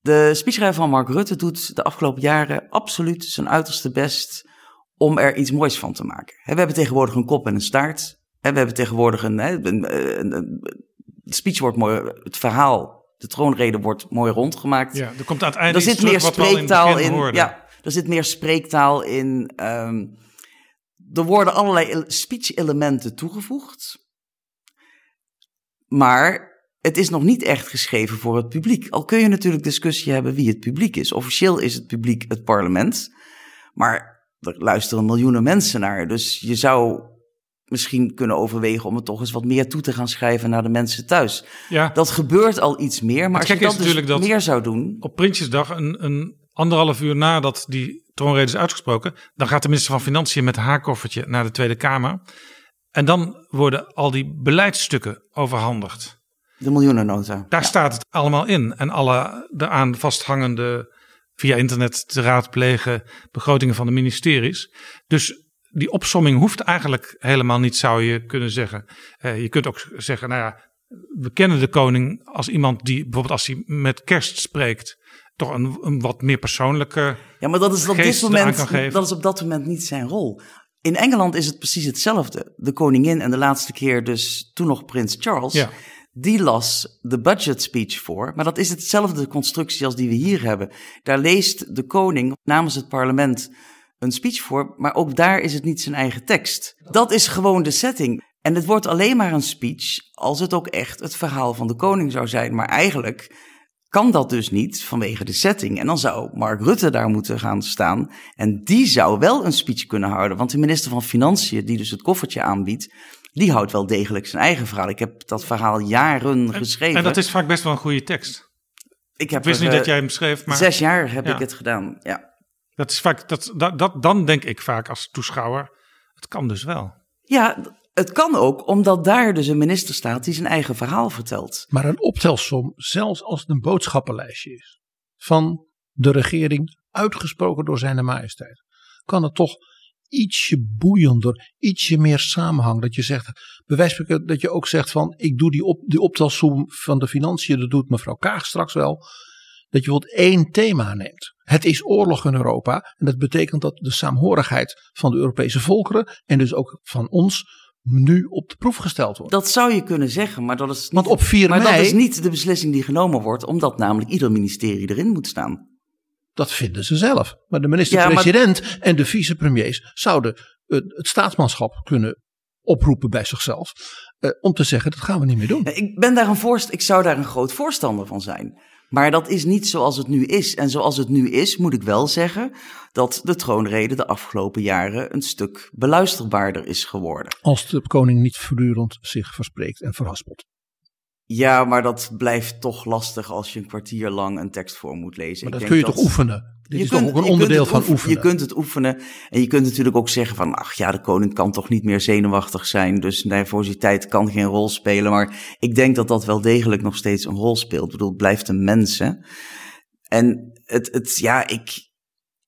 De speechschrijver van Mark Rutte doet de afgelopen jaren absoluut zijn uiterste best om er iets moois van te maken. Hè, We hebben tegenwoordig een kop en een staart. Hè, We hebben tegenwoordig een, de speech wordt mooi, het verhaal, de troonrede wordt mooi rondgemaakt. Ja, er komt aan het einde er iets zit meer in het spreektaal in. Ja, er zit meer spreektaal in. ehm, er worden allerlei el- speech-elementen toegevoegd. Maar het is nog niet echt geschreven voor het publiek. Al kun je natuurlijk discussie hebben wie het publiek is. Officieel is het publiek het parlement. Maar er luisteren miljoenen mensen naar. Dus je zou misschien kunnen overwegen om het toch eens wat meer toe te gaan schrijven naar de mensen thuis. Ja, Dat gebeurt al iets meer. Maar Het als je dat dus dat- meer zou doen. op Prinsjesdag, een, een anderhalf uur nadat die troonrede is uitgesproken, dan gaat de minister van Financiën met haar koffertje naar de Tweede Kamer. En dan worden al die beleidsstukken overhandigd. De miljoenennota. Daar Ja. staat het allemaal in. En alle eraan vasthangende, via internet te raadplegen, begrotingen van de ministeries. Dus die opsomming hoeft eigenlijk helemaal niet, zou je kunnen zeggen. Eh, je kunt ook zeggen, nou ja, we kennen de koning als iemand die bijvoorbeeld als hij met kerst spreekt, toch een, een wat meer persoonlijke. Ja, maar dat is op dit moment, dat is op dat moment niet zijn rol. In Engeland is het precies hetzelfde. De koningin en de laatste keer dus toen nog prins Charles, Ja. die las de budget speech voor. Maar dat is hetzelfde constructie als die we hier hebben. Daar leest de koning namens het parlement een speech voor, maar ook daar is het niet zijn eigen tekst. Dat is gewoon de setting. En het wordt alleen maar een speech als het ook echt het verhaal van de koning zou zijn. Maar eigenlijk kan dat dus niet vanwege de setting. En dan zou Mark Rutte daar moeten gaan staan. En die zou wel een speech kunnen houden. Want de minister van Financiën, die dus het koffertje aanbiedt, die houdt wel degelijk zijn eigen verhaal. Ik heb dat verhaal jaren geschreven. En dat is vaak best wel een goede tekst. ik heb Ik wist er, niet eh, dat jij hem schreef, maar Zes jaar heb Ja. ik het gedaan, ja. dat is vaak, dat, dat, dat, dan denk ik vaak als toeschouwer, het kan dus wel. Ja, het kan ook, omdat daar dus een minister staat die zijn eigen verhaal vertelt. Maar een optelsom, zelfs als het een boodschappenlijstje is, van de regering, uitgesproken door zijn majesteit, kan het toch ietsje boeiender, ietsje meer samenhang. Dat je zegt, spreken, dat je ook zegt van, ik doe die, op, die optelsom van de financiën, dat doet mevrouw Kaag straks wel. Dat je bijvoorbeeld één thema neemt. Het is oorlog in Europa. En dat betekent dat de saamhorigheid van de Europese volkeren en dus ook van ons nu op de proef gesteld wordt. Dat zou je kunnen zeggen, maar dat is niet, Want op 4 maar mei, dat is niet de beslissing die genomen wordt, omdat namelijk ieder ministerie erin moet staan. Dat vinden ze zelf. Maar de minister-president en de vicepremiers zouden het staatsmanschap kunnen oproepen bij zichzelf. eh, om te zeggen, dat gaan we niet meer doen. Ik, ben daar een voorst ik zou daar een groot voorstander van zijn. Maar dat is niet zoals het nu is. En zoals het nu is, moet ik wel zeggen dat de troonrede de afgelopen jaren een stuk beluisterbaarder is geworden. Als de koning niet voortdurend zich verspreekt en verhaspelt. Ja, maar dat blijft toch lastig als je een kwartier lang een tekst voor moet lezen. Maar Ik dat denk kun je toch oefenen? Dit Je is kunt- toch ook een onderdeel het van oefen- oefenen. Je kunt het oefenen. En je kunt natuurlijk ook zeggen van, ach ja, de koning kan toch niet meer zenuwachtig zijn. Dus nervositeit kan geen rol spelen. Maar ik denk dat dat wel degelijk nog steeds een rol speelt. Ik bedoel, het blijft een mens, hè. En het, het ja, ik,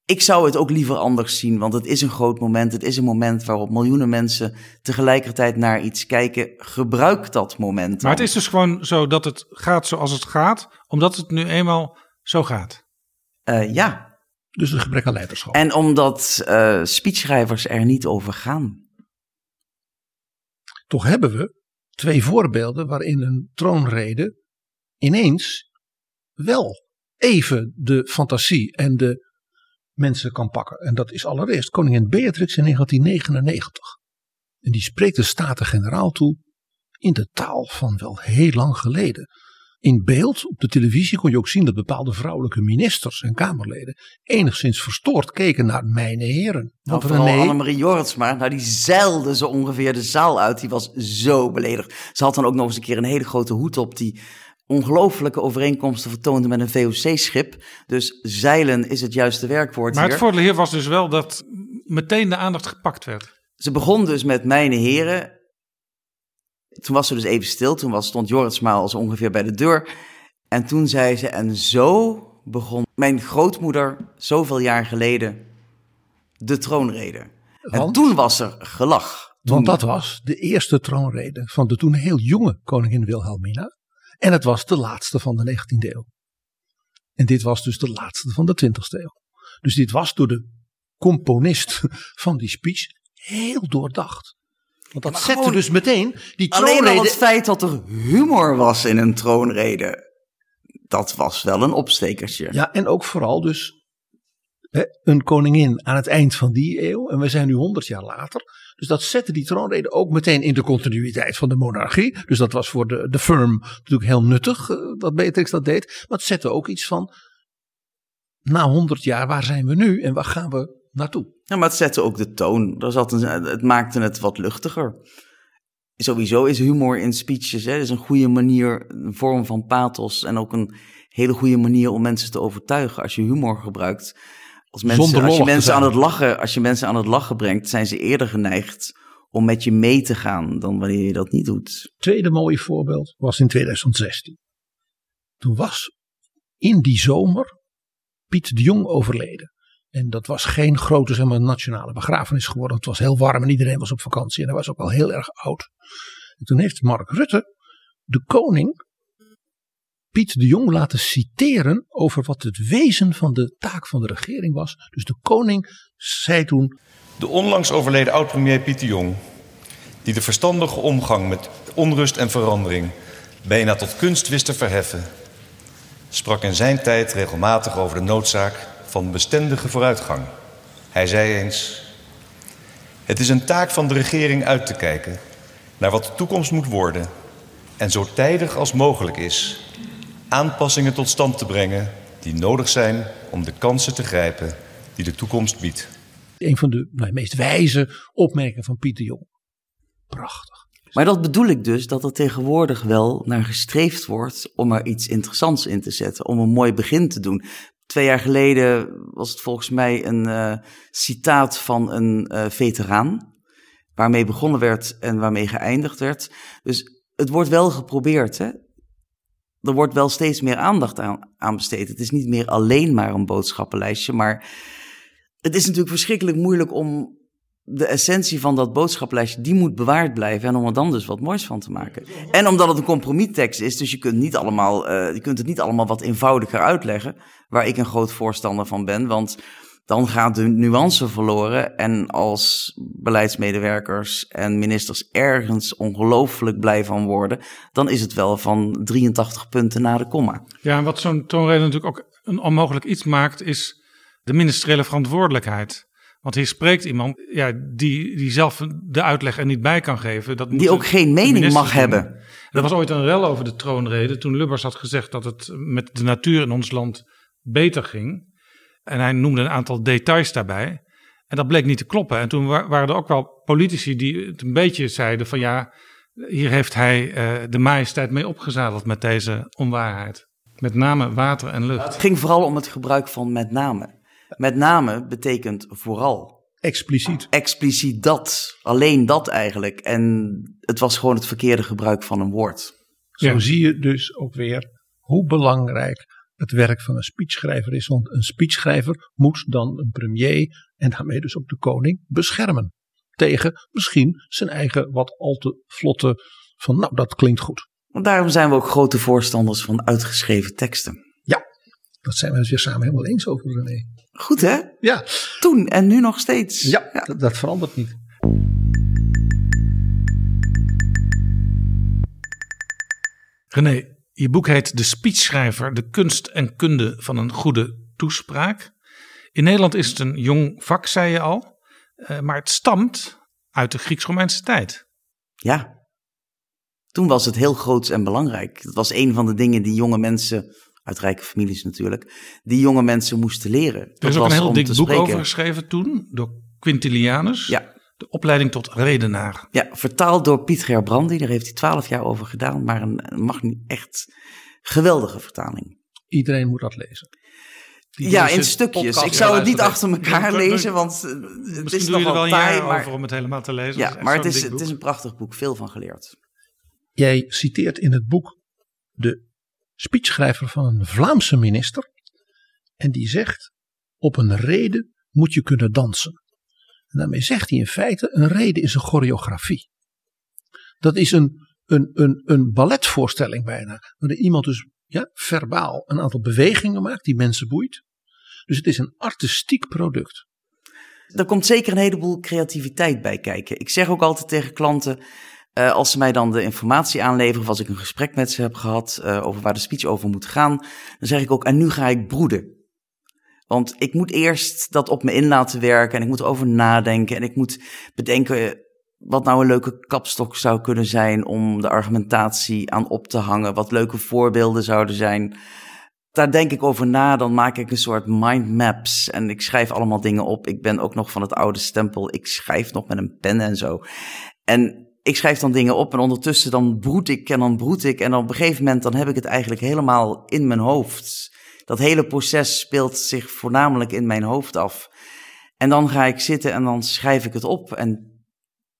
ik zou het ook liever anders zien. Want het is een groot moment. Het is een moment waarop miljoenen mensen tegelijkertijd naar iets kijken. Gebruik dat moment Maar dan. het is dus gewoon zo dat het gaat zoals het gaat, omdat het nu eenmaal zo gaat. Eh, ja, Dus een gebrek aan leiderschap. en omdat eh speechschrijvers er niet over gaan. Toch hebben we twee voorbeelden waarin een troonrede ineens wel even de fantasie en de mensen kan pakken. En dat is allereerst koningin Beatrix in 1999. En die spreekt de Staten-Generaal toe in de taal van wel heel lang geleden. In beeld op de televisie kon je ook zien dat bepaalde vrouwelijke ministers en Kamerleden enigszins verstoord keken naar mijn heren. Nou, Want René, Annemarie Jorritsma, nou die zeilde zo ongeveer de zaal uit. Die was zo beledigd. Ze had dan ook nog eens een keer een hele grote hoed op die ongelooflijke overeenkomsten vertoonde met een VOC-schip. Dus zeilen is het juiste werkwoord Maar hier. het voordeel hier was dus wel dat meteen de aandacht gepakt werd. Ze begon dus met mijn heren. Toen was ze dus even stil. Toen was, stond al zo ongeveer bij de deur. En toen zei ze, en zo begon mijn grootmoeder zoveel jaar geleden de troonrede. En Want, toen was er gelach. Toen- want dat was de eerste troonrede van de toen heel jonge koningin Wilhelmina. En het was de laatste van de 19e eeuw. En dit was dus de laatste van de 20e eeuw. Dus dit was door de componist van die speech heel doordacht. Want dat zette dus meteen die Alleen al troonrede... het feit dat er humor was in een troonrede. Dat was wel een opstekertje. Ja, en ook vooral dus hè, een koningin aan het eind van die eeuw. En we zijn nu 100 jaar later. Dus dat zette die troonrede ook meteen in de continuïteit van de monarchie. Dus dat was voor de, de firm natuurlijk heel nuttig eh, dat Beatrix dat deed. Maar het zette ook iets van. Na 100 jaar, waar zijn we nu en waar gaan we naartoe? Ja, maar het zette ook de toon. Er zat een, het maakte het wat luchtiger. Sowieso is humor in speeches hè, is een goede manier, een vorm van pathos. En ook een hele goede manier om mensen te overtuigen. Als je humor gebruikt. Als, mensen, als, je mensen aan het lachen, als je mensen aan het lachen brengt, zijn ze eerder geneigd om met je mee te gaan dan wanneer je dat niet doet. tweede mooie voorbeeld was in 2016. Toen was in die zomer Piet de Jong overleden. En dat was geen grote zeg maar, nationale begrafenis geworden. Het was heel warm en iedereen was op vakantie. En hij was ook al heel erg oud. En toen heeft Mark Rutte de koning Piet de Jong laten citeren over wat het wezen van de taak van de regering was. Dus de koning zei toen De onlangs overleden oud-premier Piet de Jong, die de verstandige omgang met onrust en verandering bijna tot kunst wist te verheffen, sprak in zijn tijd regelmatig over de noodzaak van bestendige vooruitgang. Hij zei eens: Het is een taak van de regering uit te kijken naar wat de toekomst moet worden en zo tijdig als mogelijk is aanpassingen tot stand te brengen die nodig zijn om de kansen te grijpen die de toekomst biedt. een van de nou, meest wijze opmerkingen van Piet de Jong. Prachtig. Maar dat bedoel ik dus, dat er tegenwoordig wel naar gestreefd wordt om er iets interessants in te zetten, om een mooi begin te doen. Twee jaar geleden was het volgens mij een eh, citaat van een eh, veteraan, waarmee begonnen werd en waarmee geëindigd werd. Dus het wordt wel geprobeerd, hè. Er wordt wel steeds meer aandacht aan, aan besteed. Het is niet meer alleen maar een boodschappenlijstje, maar het is natuurlijk verschrikkelijk moeilijk om de essentie van dat boodschappenlijstje, die moet bewaard blijven. En om er dan dus wat moois van te maken. En omdat het een compromistekst is, dus je kunt, niet allemaal, eh, je kunt het niet allemaal wat eenvoudiger uitleggen. Waar ik een groot voorstander van ben. Want dan gaat de nuance verloren. En als beleidsmedewerkers en ministers ergens ongelooflijk blij van worden, dan is het wel van 83 punten na de komma. Ja, en wat zo'n toonrede natuurlijk ook een onmogelijk iets maakt, is de ministeriële verantwoordelijkheid. Want hier spreekt iemand ja, die, die zelf de uitleg er niet bij kan geven. Dat Die ook geen mening mag doen. hebben. Er was ooit een rel over de troonrede toen Lubbers had gezegd dat het met de natuur in ons land beter ging. En hij noemde een aantal details daarbij. En dat bleek niet te kloppen. En toen wa- waren er ook wel politici die het een beetje zeiden van ja, hier heeft hij eh, de majesteit mee opgezadeld met deze onwaarheid. Met name water en lucht. Het ging vooral om het gebruik van met name. Met name betekent vooral. Expliciet. Expliciet dat. Alleen dat eigenlijk. En het was gewoon het verkeerde gebruik van een woord. Zo Ja. zie je dus ook weer hoe belangrijk het werk van een speechschrijver is. Want een speechschrijver moet dan een premier en daarmee dus ook de koning beschermen. Tegen misschien zijn eigen wat al te vlotte van nou dat klinkt goed. Want daarom zijn we ook grote voorstanders van uitgeschreven teksten. Dat zijn we het weer samen helemaal eens over René. Goed hè? Ja, Toen en nu nog steeds. ja, Dat, dat verandert niet. René, je boek heet De Speechschrijver, de kunst en kunde van een goede toespraak. In Nederland is het een jong vak, zei je al. eh, maar het stamt uit de Grieks-Romeinse tijd. Ja. Toen was het heel groots en belangrijk. Het was een van de dingen die jonge mensen, uit rijke families natuurlijk, die jonge mensen moesten leren. Er Dat is ook was een heel om dik boek spreken. over geschreven toen door Quintilianus. Ja. De opleiding tot redenaar. Ja, vertaald door Piet Gerbrandi. Daar heeft hij twaalf jaar over gedaan. Maar een, mag niet echt geweldige vertaling. Iedereen moet dat lezen. Die ja, in stukjes. podcast Ik zou het niet achter elkaar lezen, want eh, het Misschien is doe je er nogal wel een taai. jaar Maar, over om het helemaal te lezen. ja, maar het is, het is een prachtig boek. Veel van geleerd. Jij citeert in het boek de speechschrijver van een Vlaamse minister. En die zegt: Op een rede moet je kunnen dansen. En daarmee zegt hij in feite: een reden is een choreografie. Dat is een, een, een, een balletvoorstelling bijna. Waarin iemand dus ja, verbaal een aantal bewegingen maakt die mensen boeit. Dus het is een artistiek product. Er komt zeker een heleboel creativiteit bij kijken. Ik zeg ook altijd tegen klanten, uh, als ze mij dan de informatie aanleveren, of als ik een gesprek met ze heb gehad uh, over waar de speech over moet gaan, dan zeg ik ook, en nu ga ik broeden. Want ik moet eerst dat op me in laten werken en ik moet erover nadenken en ik moet bedenken wat nou een leuke kapstok zou kunnen zijn om de argumentatie aan op te hangen, wat leuke voorbeelden zouden zijn. Daar denk ik over na, dan maak ik een soort mindmaps en ik schrijf allemaal dingen op. Ik ben ook nog van het oude stempel, ik schrijf nog met een pen en zo. En ik schrijf dan dingen op en ondertussen dan broed ik en dan broed ik en op een gegeven moment dan heb ik het eigenlijk helemaal in mijn hoofd. Dat hele proces speelt zich voornamelijk in mijn hoofd af. En dan ga ik zitten en dan schrijf ik het op en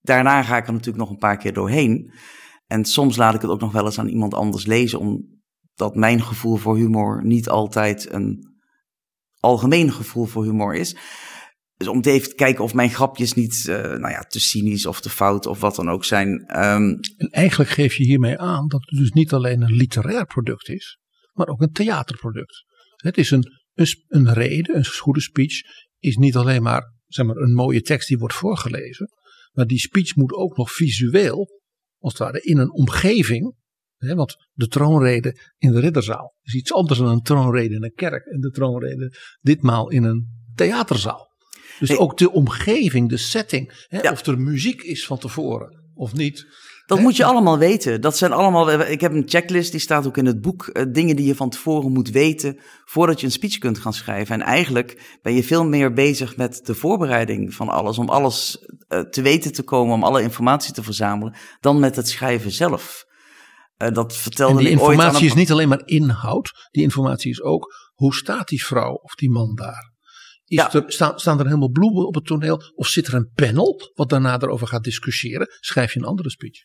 daarna ga ik er natuurlijk nog een paar keer doorheen. En soms laat ik het ook nog wel eens aan iemand anders lezen, omdat mijn gevoel voor humor niet altijd een algemeen gevoel voor humor is. Dus om te even kijken of mijn grapjes niet uh, nou ja, te cynisch of te fout of wat dan ook zijn. Um, en eigenlijk geef je hiermee aan dat het dus niet alleen een literair product is, maar ook een theaterproduct. Het is een, een, een reden, een goede speech, is niet alleen maar, zeg maar een mooie tekst die wordt voorgelezen. Maar die speech moet ook nog visueel, als het ware, in een omgeving. Hè, want de troonrede in de ridderzaal is iets anders dan een troonrede in een kerk. En de troonrede ditmaal in een theaterzaal. Dus ook de omgeving, de setting. Hè, Of er muziek is van tevoren of niet. Dat moet je allemaal weten. Dat zijn allemaal. Ik heb een checklist, die staat ook in het boek. Uh, dingen die je van tevoren moet weten voordat je een speech kunt gaan schrijven. En eigenlijk ben je veel meer bezig met de voorbereiding van alles. Om alles uh, te weten te komen, om alle informatie te verzamelen. Dan met het schrijven zelf. Uh, dat vertelde en die informatie ooit aan is niet alleen maar inhoud. Die informatie is ook hoe staat die vrouw of die man daar. Is Ja. er, staan, staan er helemaal bloemen op het toneel? Of zit er een panel wat daarna erover gaat discussiëren? Schrijf je een andere speech.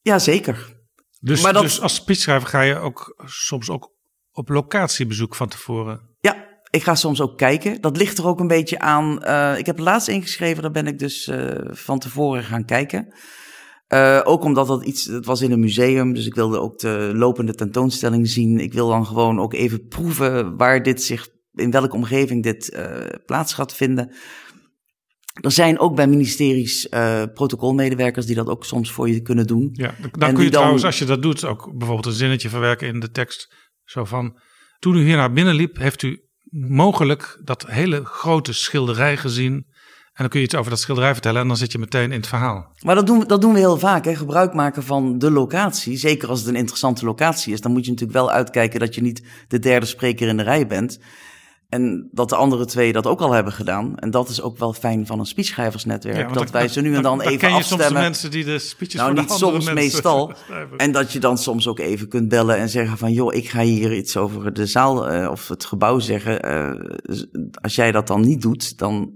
Ja, zeker. Dus, Maar dat- dus als speechschrijver ga je ook soms ook op locatiebezoek van tevoren. Ja, ik ga soms ook kijken. Dat ligt er ook een beetje aan. eh, ik heb laatst ingeschreven, daar ben ik dus eh, van tevoren gaan kijken. Eh, ook omdat dat iets, het was in een museum, dus ik wilde ook de lopende tentoonstelling zien. Ik wil dan gewoon ook even proeven waar dit zich, in welke omgeving dit eh, plaats gaat vinden. Er zijn ook bij ministeries eh, protocolmedewerkers die dat ook soms voor je kunnen doen. Ja, dan kun je dan- trouwens, als je dat doet, ook bijvoorbeeld een zinnetje verwerken in de tekst. Zo van, toen u hier naar binnen liep, heeft u mogelijk dat hele grote schilderij gezien. En dan kun je iets over dat schilderij vertellen en dan zit je meteen in het verhaal. Maar dat doen, we- dat doen we heel vaak, hè? gebruik maken van de locatie. Zeker als het een interessante locatie is, dan moet je natuurlijk wel uitkijken dat je niet de derde spreker in de rij bent. En dat de andere twee dat ook al hebben gedaan. En dat is ook wel fijn van een speechschrijversnetwerk. Ja, dat wij ze nu en dan, dan even ken je afstemmen. soms de mensen die de speeches Nou, niet soms, mensen meestal. schrijven. En dat je dan soms ook even kunt bellen en zeggen van... joh, ik ga hier iets over de zaal eh, of het gebouw zeggen. Eh, als jij dat dan niet doet, dan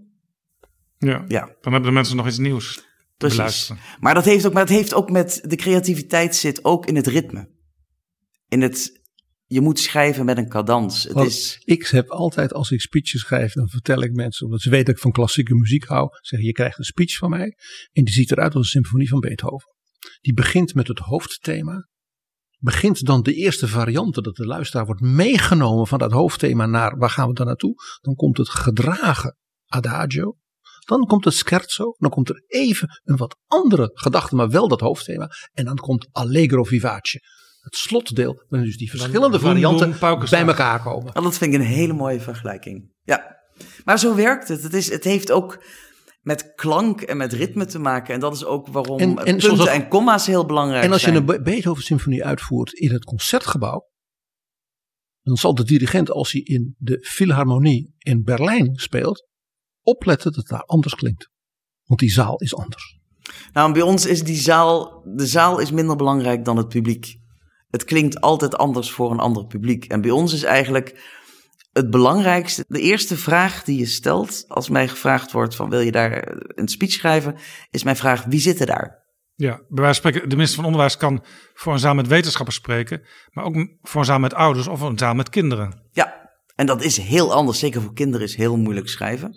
ja, ja, dan hebben de mensen nog iets nieuws precies. beluisteren. Maar dat heeft ook, maar het heeft ook met de creativiteit zit ook in het ritme. In het, je moet schrijven met een cadans. Het Want is, Ik heb altijd, als ik speeches schrijf, dan vertel ik mensen, omdat ze weten dat ik van klassieke muziek hou, zeg je krijgt een speech van mij. En die ziet eruit als een symfonie van Beethoven. Die begint met het hoofdthema. Begint dan de eerste variante, dat de luisteraar wordt meegenomen van dat hoofdthema naar, waar gaan we dan naartoe? Dan komt het gedragen adagio. Dan komt het scherzo. Dan komt er even een wat andere gedachte, maar wel dat hoofdthema. En dan komt allegro vivace. Het slotdeel, waarin dus die verschillende varianten bij elkaar komen. oh, dat vind ik een hele mooie vergelijking. Ja, maar zo werkt het. Het, is, het heeft ook met klank en met ritme te maken. En dat is ook waarom En- punten dat- en komma's heel belangrijk En als je zijn. een Be- Beethoven-symfonie uitvoert in het concertgebouw, dan zal de dirigent, als hij in de Philharmonie in Berlijn speelt, opletten dat het daar anders klinkt. Want die zaal is anders. Nou, bij ons is die zaal, de zaal is minder belangrijk dan het publiek. Het klinkt altijd anders voor een ander publiek. En bij ons is eigenlijk het belangrijkste, de eerste vraag die je stelt als mij gevraagd wordt van wil je daar een speech schrijven, is mijn vraag wie zit er daar? Ja, bij wijze van spreken, de minister van Onderwijs kan voor een zaal met wetenschappers spreken, maar ook voor een zaal met ouders of een zaal met kinderen. Ja, en dat is heel anders. Zeker voor kinderen is heel moeilijk schrijven.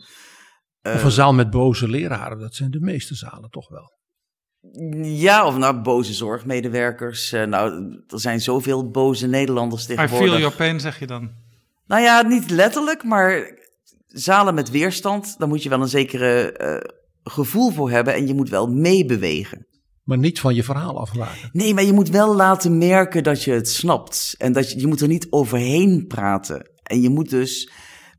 of een zaal met boze leraren, dat zijn de meeste zalen toch wel. Ja, of nou, boze zorgmedewerkers. Uh, nou, er zijn zoveel boze Nederlanders tegenwoordig. I feel your pain, zeg je dan? Nou ja, niet letterlijk, maar zalen met weerstand, daar moet je wel een zekere uh, gevoel voor hebben en je moet wel meebewegen. Maar niet van je verhaal aflaten. Nee, maar je moet wel laten merken dat je het snapt. En dat je, je moet er niet overheen praten. En je moet dus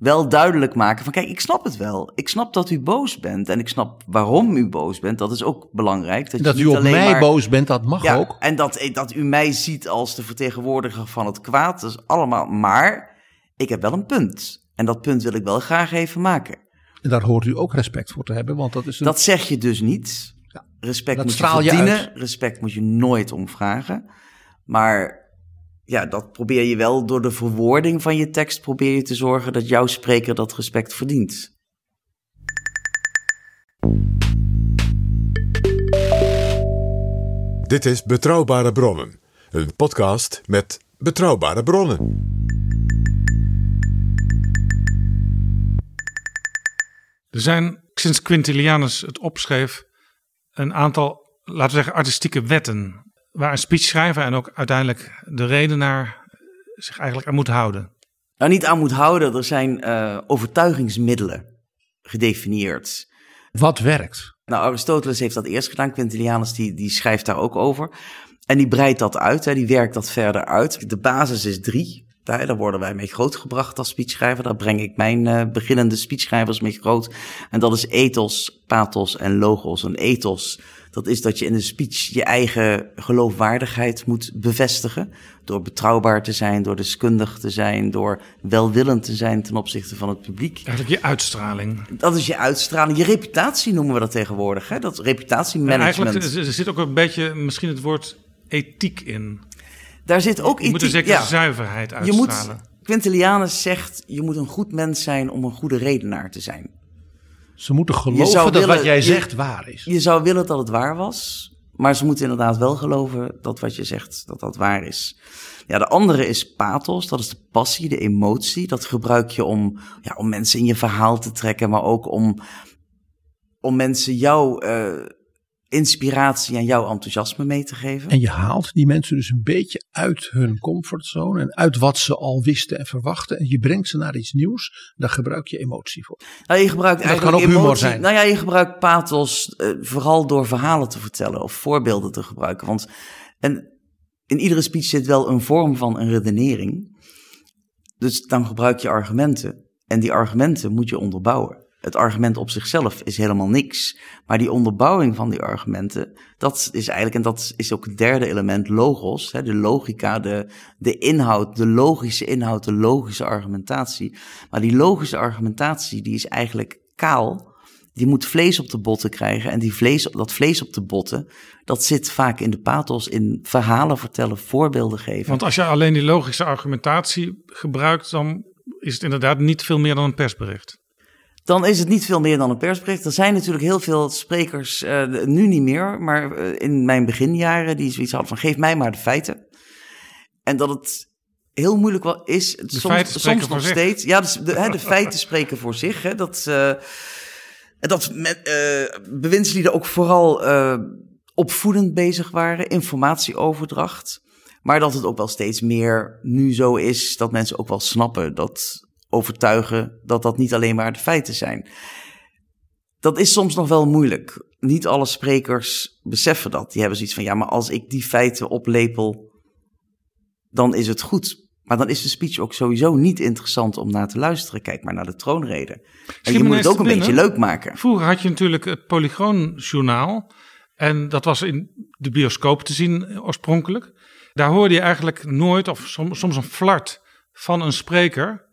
wel duidelijk maken van kijk, ik snap het wel. Ik snap dat u boos bent en ik snap waarom u boos bent. Dat is ook belangrijk. Dat, dat u op mij maar, boos bent, dat mag ja, ook. En dat, dat u mij ziet als de vertegenwoordiger van het kwaad, dat is allemaal. Maar ik heb wel een punt. En dat punt wil ik wel graag even maken. En daar hoort u ook respect voor te hebben, want dat is een... Dat zeg je dus niet. Ja, respect moet je verdienen, je respect moet je nooit omvragen. Maar ja, dat probeer je wel door de verwoording van je tekst probeer je te zorgen dat jouw spreker dat respect verdient. Dit is Betrouwbare Bronnen, een podcast met betrouwbare bronnen. Er zijn sinds Quintilianus het opschreef een aantal, laten we zeggen, artistieke wetten waar een speechschrijver en ook uiteindelijk de redenaar zich eigenlijk aan moet houden? Nou, niet aan moet houden. Er zijn uh, overtuigingsmiddelen gedefinieerd. Wat werkt? Nou, Aristoteles heeft dat eerst gedaan. Quintilianus die, die schrijft daar ook over. En die breidt dat uit, hè, die werkt dat verder uit. De basis is drie. Daar, daar worden wij mee grootgebracht als speechschrijver. Daar breng ik mijn uh, beginnende speechschrijvers mee groot. En dat is ethos, pathos en logos. Een ethos dat is dat je in een speech je eigen geloofwaardigheid moet bevestigen. Door betrouwbaar te zijn, door deskundig te zijn, door welwillend te zijn ten opzichte van het publiek. Eigenlijk je uitstraling. Dat is je uitstraling. Je reputatie noemen we dat tegenwoordig. Hè? Dat reputatiemanagement. eigenlijk er zit ook een beetje misschien het woord ethiek in. Daar zit ook je moet een zekere zuiverheid uitstralen. Je moet, Quintilianus zegt, je moet een goed mens zijn om een goede redenaar te zijn. Ze moeten geloven dat wat jij zegt waar is. Je zou willen dat het waar was, maar ze moeten inderdaad wel geloven dat wat je zegt, dat dat waar is. Ja, de andere is pathos, dat is de passie, de emotie. Dat gebruik je om, ja, om mensen in je verhaal te trekken, maar ook om, om mensen jou uh, inspiratie en jouw enthousiasme mee te geven. En je haalt die mensen dus een beetje uit hun comfortzone en uit wat ze al wisten en verwachten. En je brengt ze naar iets nieuws. Daar gebruik je emotie voor. Nou, je gebruikt dat kan ook emotie, humor zijn. Nou ja, je gebruikt pathos uh, vooral door verhalen te vertellen of voorbeelden te gebruiken. Want en in iedere speech zit wel een vorm van een redenering. Dus dan gebruik je argumenten. En die argumenten moet je onderbouwen het argument op zichzelf is helemaal niks. Maar die onderbouwing van die argumenten, dat is eigenlijk, en dat is ook het derde element, logos, hè, de logica, de, de inhoud, de logische inhoud, de logische argumentatie. Maar die logische argumentatie, die is eigenlijk kaal. Die moet vlees op de botten krijgen. En die vlees, dat vlees op de botten, dat zit vaak in de pathos, in verhalen vertellen, voorbeelden geven. Want als je alleen die logische argumentatie gebruikt, dan is het inderdaad niet veel meer dan een persbericht dan is het niet veel meer dan een persbericht. Er zijn natuurlijk heel veel sprekers, uh, nu niet meer, maar uh, in mijn beginjaren, die zoiets hadden van geef mij maar de feiten. En dat het heel moeilijk wel is, de soms, soms nog steeds. Ja, dus de, de feiten spreken voor zich. Hè, dat uh, dat met, bewindslieden ook vooral opvoedend bezig waren, informatieoverdracht. Maar dat het ook wel steeds meer nu zo is dat mensen ook wel snappen dat overtuigen dat dat niet alleen maar de feiten zijn. Dat is soms nog wel moeilijk. Niet alle sprekers beseffen dat. Die hebben zoiets van: ja, maar als ik die feiten oplepel, dan is het goed. Maar dan is de speech ook sowieso niet interessant om naar te luisteren. Kijk maar naar de troonrede. En je moet het ook een beetje leuk maken. Vroeger had je natuurlijk het Polygoonjournaal. En dat was in de bioscoop te zien oorspronkelijk. Daar hoorde je eigenlijk nooit, of soms, soms een flart van een spreker.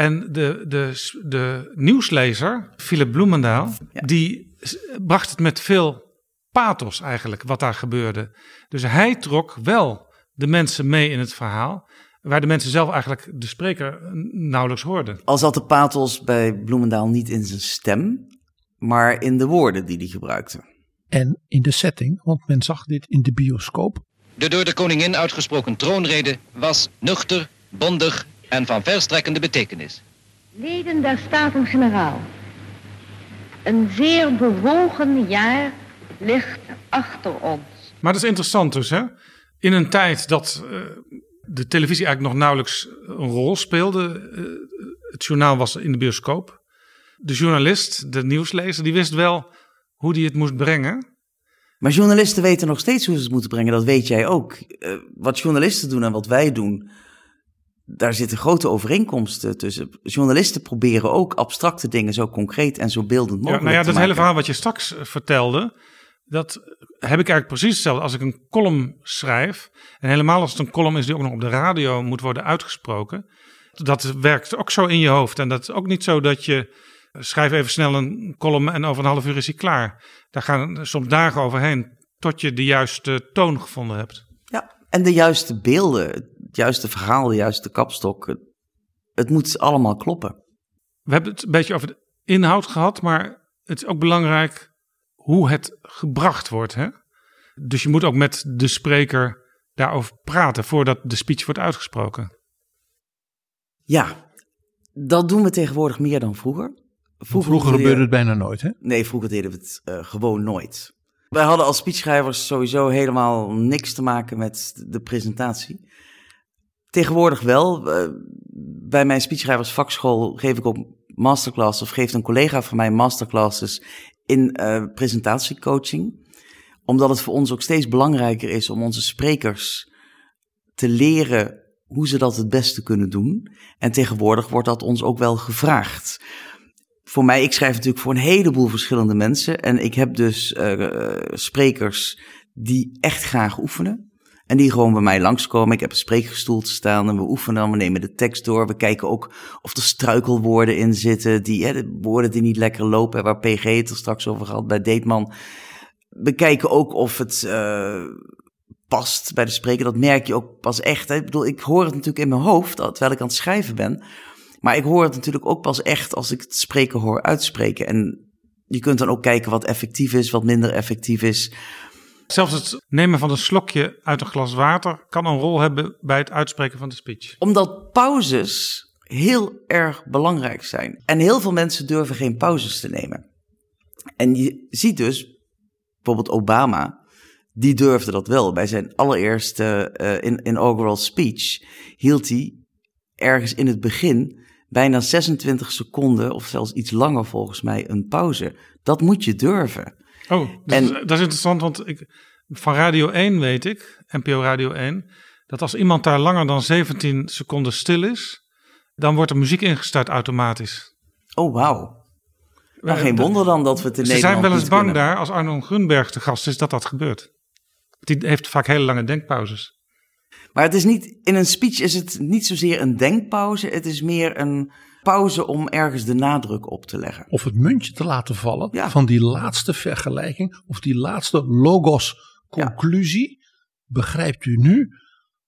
En de, de, de nieuwslezer, Philip Bloemendaal, die bracht het met veel pathos eigenlijk, wat daar gebeurde. Dus hij trok wel de mensen mee in het verhaal, waar de mensen zelf eigenlijk de spreker nauwelijks hoorden. Al zat de pathos bij Bloemendaal niet in zijn stem, maar in de woorden die hij gebruikte. En in de setting, want men zag dit in de bioscoop. De door de koningin uitgesproken troonrede was nuchter, bondig en van verstrekkende betekenis. Leden der Staten-Generaal. Een zeer bewogen jaar ligt achter ons. Maar dat is interessant dus, hè? In een tijd dat uh, de televisie eigenlijk nog nauwelijks een rol speelde. Uh, het journaal was in de bioscoop. De journalist, de nieuwslezer, die wist wel hoe die het moest brengen. Maar journalisten weten nog steeds hoe ze het moeten brengen, dat weet jij ook. Uh, wat journalisten doen en wat wij doen, daar zitten grote overeenkomsten tussen. Journalisten proberen ook abstracte dingen zo concreet en zo beeldend mogelijk ja, nou ja, te dat maken. hele verhaal wat je straks vertelde, dat heb ik eigenlijk precies hetzelfde. Als ik een column schrijf, en helemaal als het een column is die ook nog op de radio moet worden uitgesproken, dat werkt ook zo in je hoofd. En dat is ook niet zo dat je schrijf even snel een column en over een half uur is hij klaar. Daar gaan soms dagen overheen tot je de juiste toon gevonden hebt. Ja, en de juiste beelden, het juiste verhaal, de juiste kapstok. Het moet allemaal kloppen. We hebben het een beetje over de inhoud gehad, maar het is ook belangrijk hoe het gebracht wordt. Hè? Dus je moet ook met de spreker daarover praten voordat de speech wordt uitgesproken. Ja, dat doen we tegenwoordig meer dan vroeger. Vroeger, vroeger gebeurde het bijna nooit, hè? Nee, vroeger deden we het uh, gewoon nooit. Wij hadden als speechschrijvers sowieso helemaal niks te maken met de presentatie. Tegenwoordig wel. Uh, bij mijn speechschrijversvakschool geef ik ook masterclasses of geeft een collega van mij masterclasses in uh, presentatiecoaching. Omdat het voor ons ook steeds belangrijker is om onze sprekers te leren hoe ze dat het beste kunnen doen. En tegenwoordig wordt dat ons ook wel gevraagd. Voor mij, ik schrijf natuurlijk voor een heleboel verschillende mensen. En ik heb dus uh, sprekers die echt graag oefenen. En die gewoon bij mij langskomen. Ik heb een spreekgestoel te staan en we oefenen dan. We nemen de tekst door. We kijken ook of er struikelwoorden in zitten. Die, de woorden die niet lekker lopen. Waar PG het er straks over had bij Deetman. We kijken ook of het uh, past bij de spreker. Dat merk je ook pas echt. Hè. Ik bedoel, ik hoor het natuurlijk in mijn hoofd terwijl ik aan het schrijven ben. Maar ik hoor het natuurlijk ook pas echt als ik het spreken hoor uitspreken. En je kunt dan ook kijken wat effectief is, wat minder effectief is. Zelfs het nemen van een slokje uit een glas water kan een rol hebben bij het uitspreken van de speech. Omdat pauzes heel erg belangrijk zijn. En heel veel mensen durven geen pauzes te nemen. En je ziet dus, bijvoorbeeld Obama, die durfde dat wel. Bij zijn allereerste uh, in, inaugural speech hield hij ergens in het begin bijna 26 seconden, of zelfs iets langer volgens mij, een pauze. Dat moet je durven. Oh, dus en, dat is interessant, want ik, van Radio 1 weet ik, NPO Radio 1, dat als iemand daar langer dan 17 seconden stil is, dan wordt de muziek ingestart automatisch. Oh, wauw. Nou, geen wonder dan dat we het in Ze Nederland zijn wel eens bang kunnen. daar, als Arno Grunberg te gast is, dat dat gebeurt. Die heeft vaak hele lange denkpauzes. Maar het is niet, in een speech is het niet zozeer een denkpauze, het is meer een pauze om ergens de nadruk op te leggen. Of het muntje te laten vallen Ja. van die laatste vergelijking of die laatste logos conclusie. Begrijpt u nu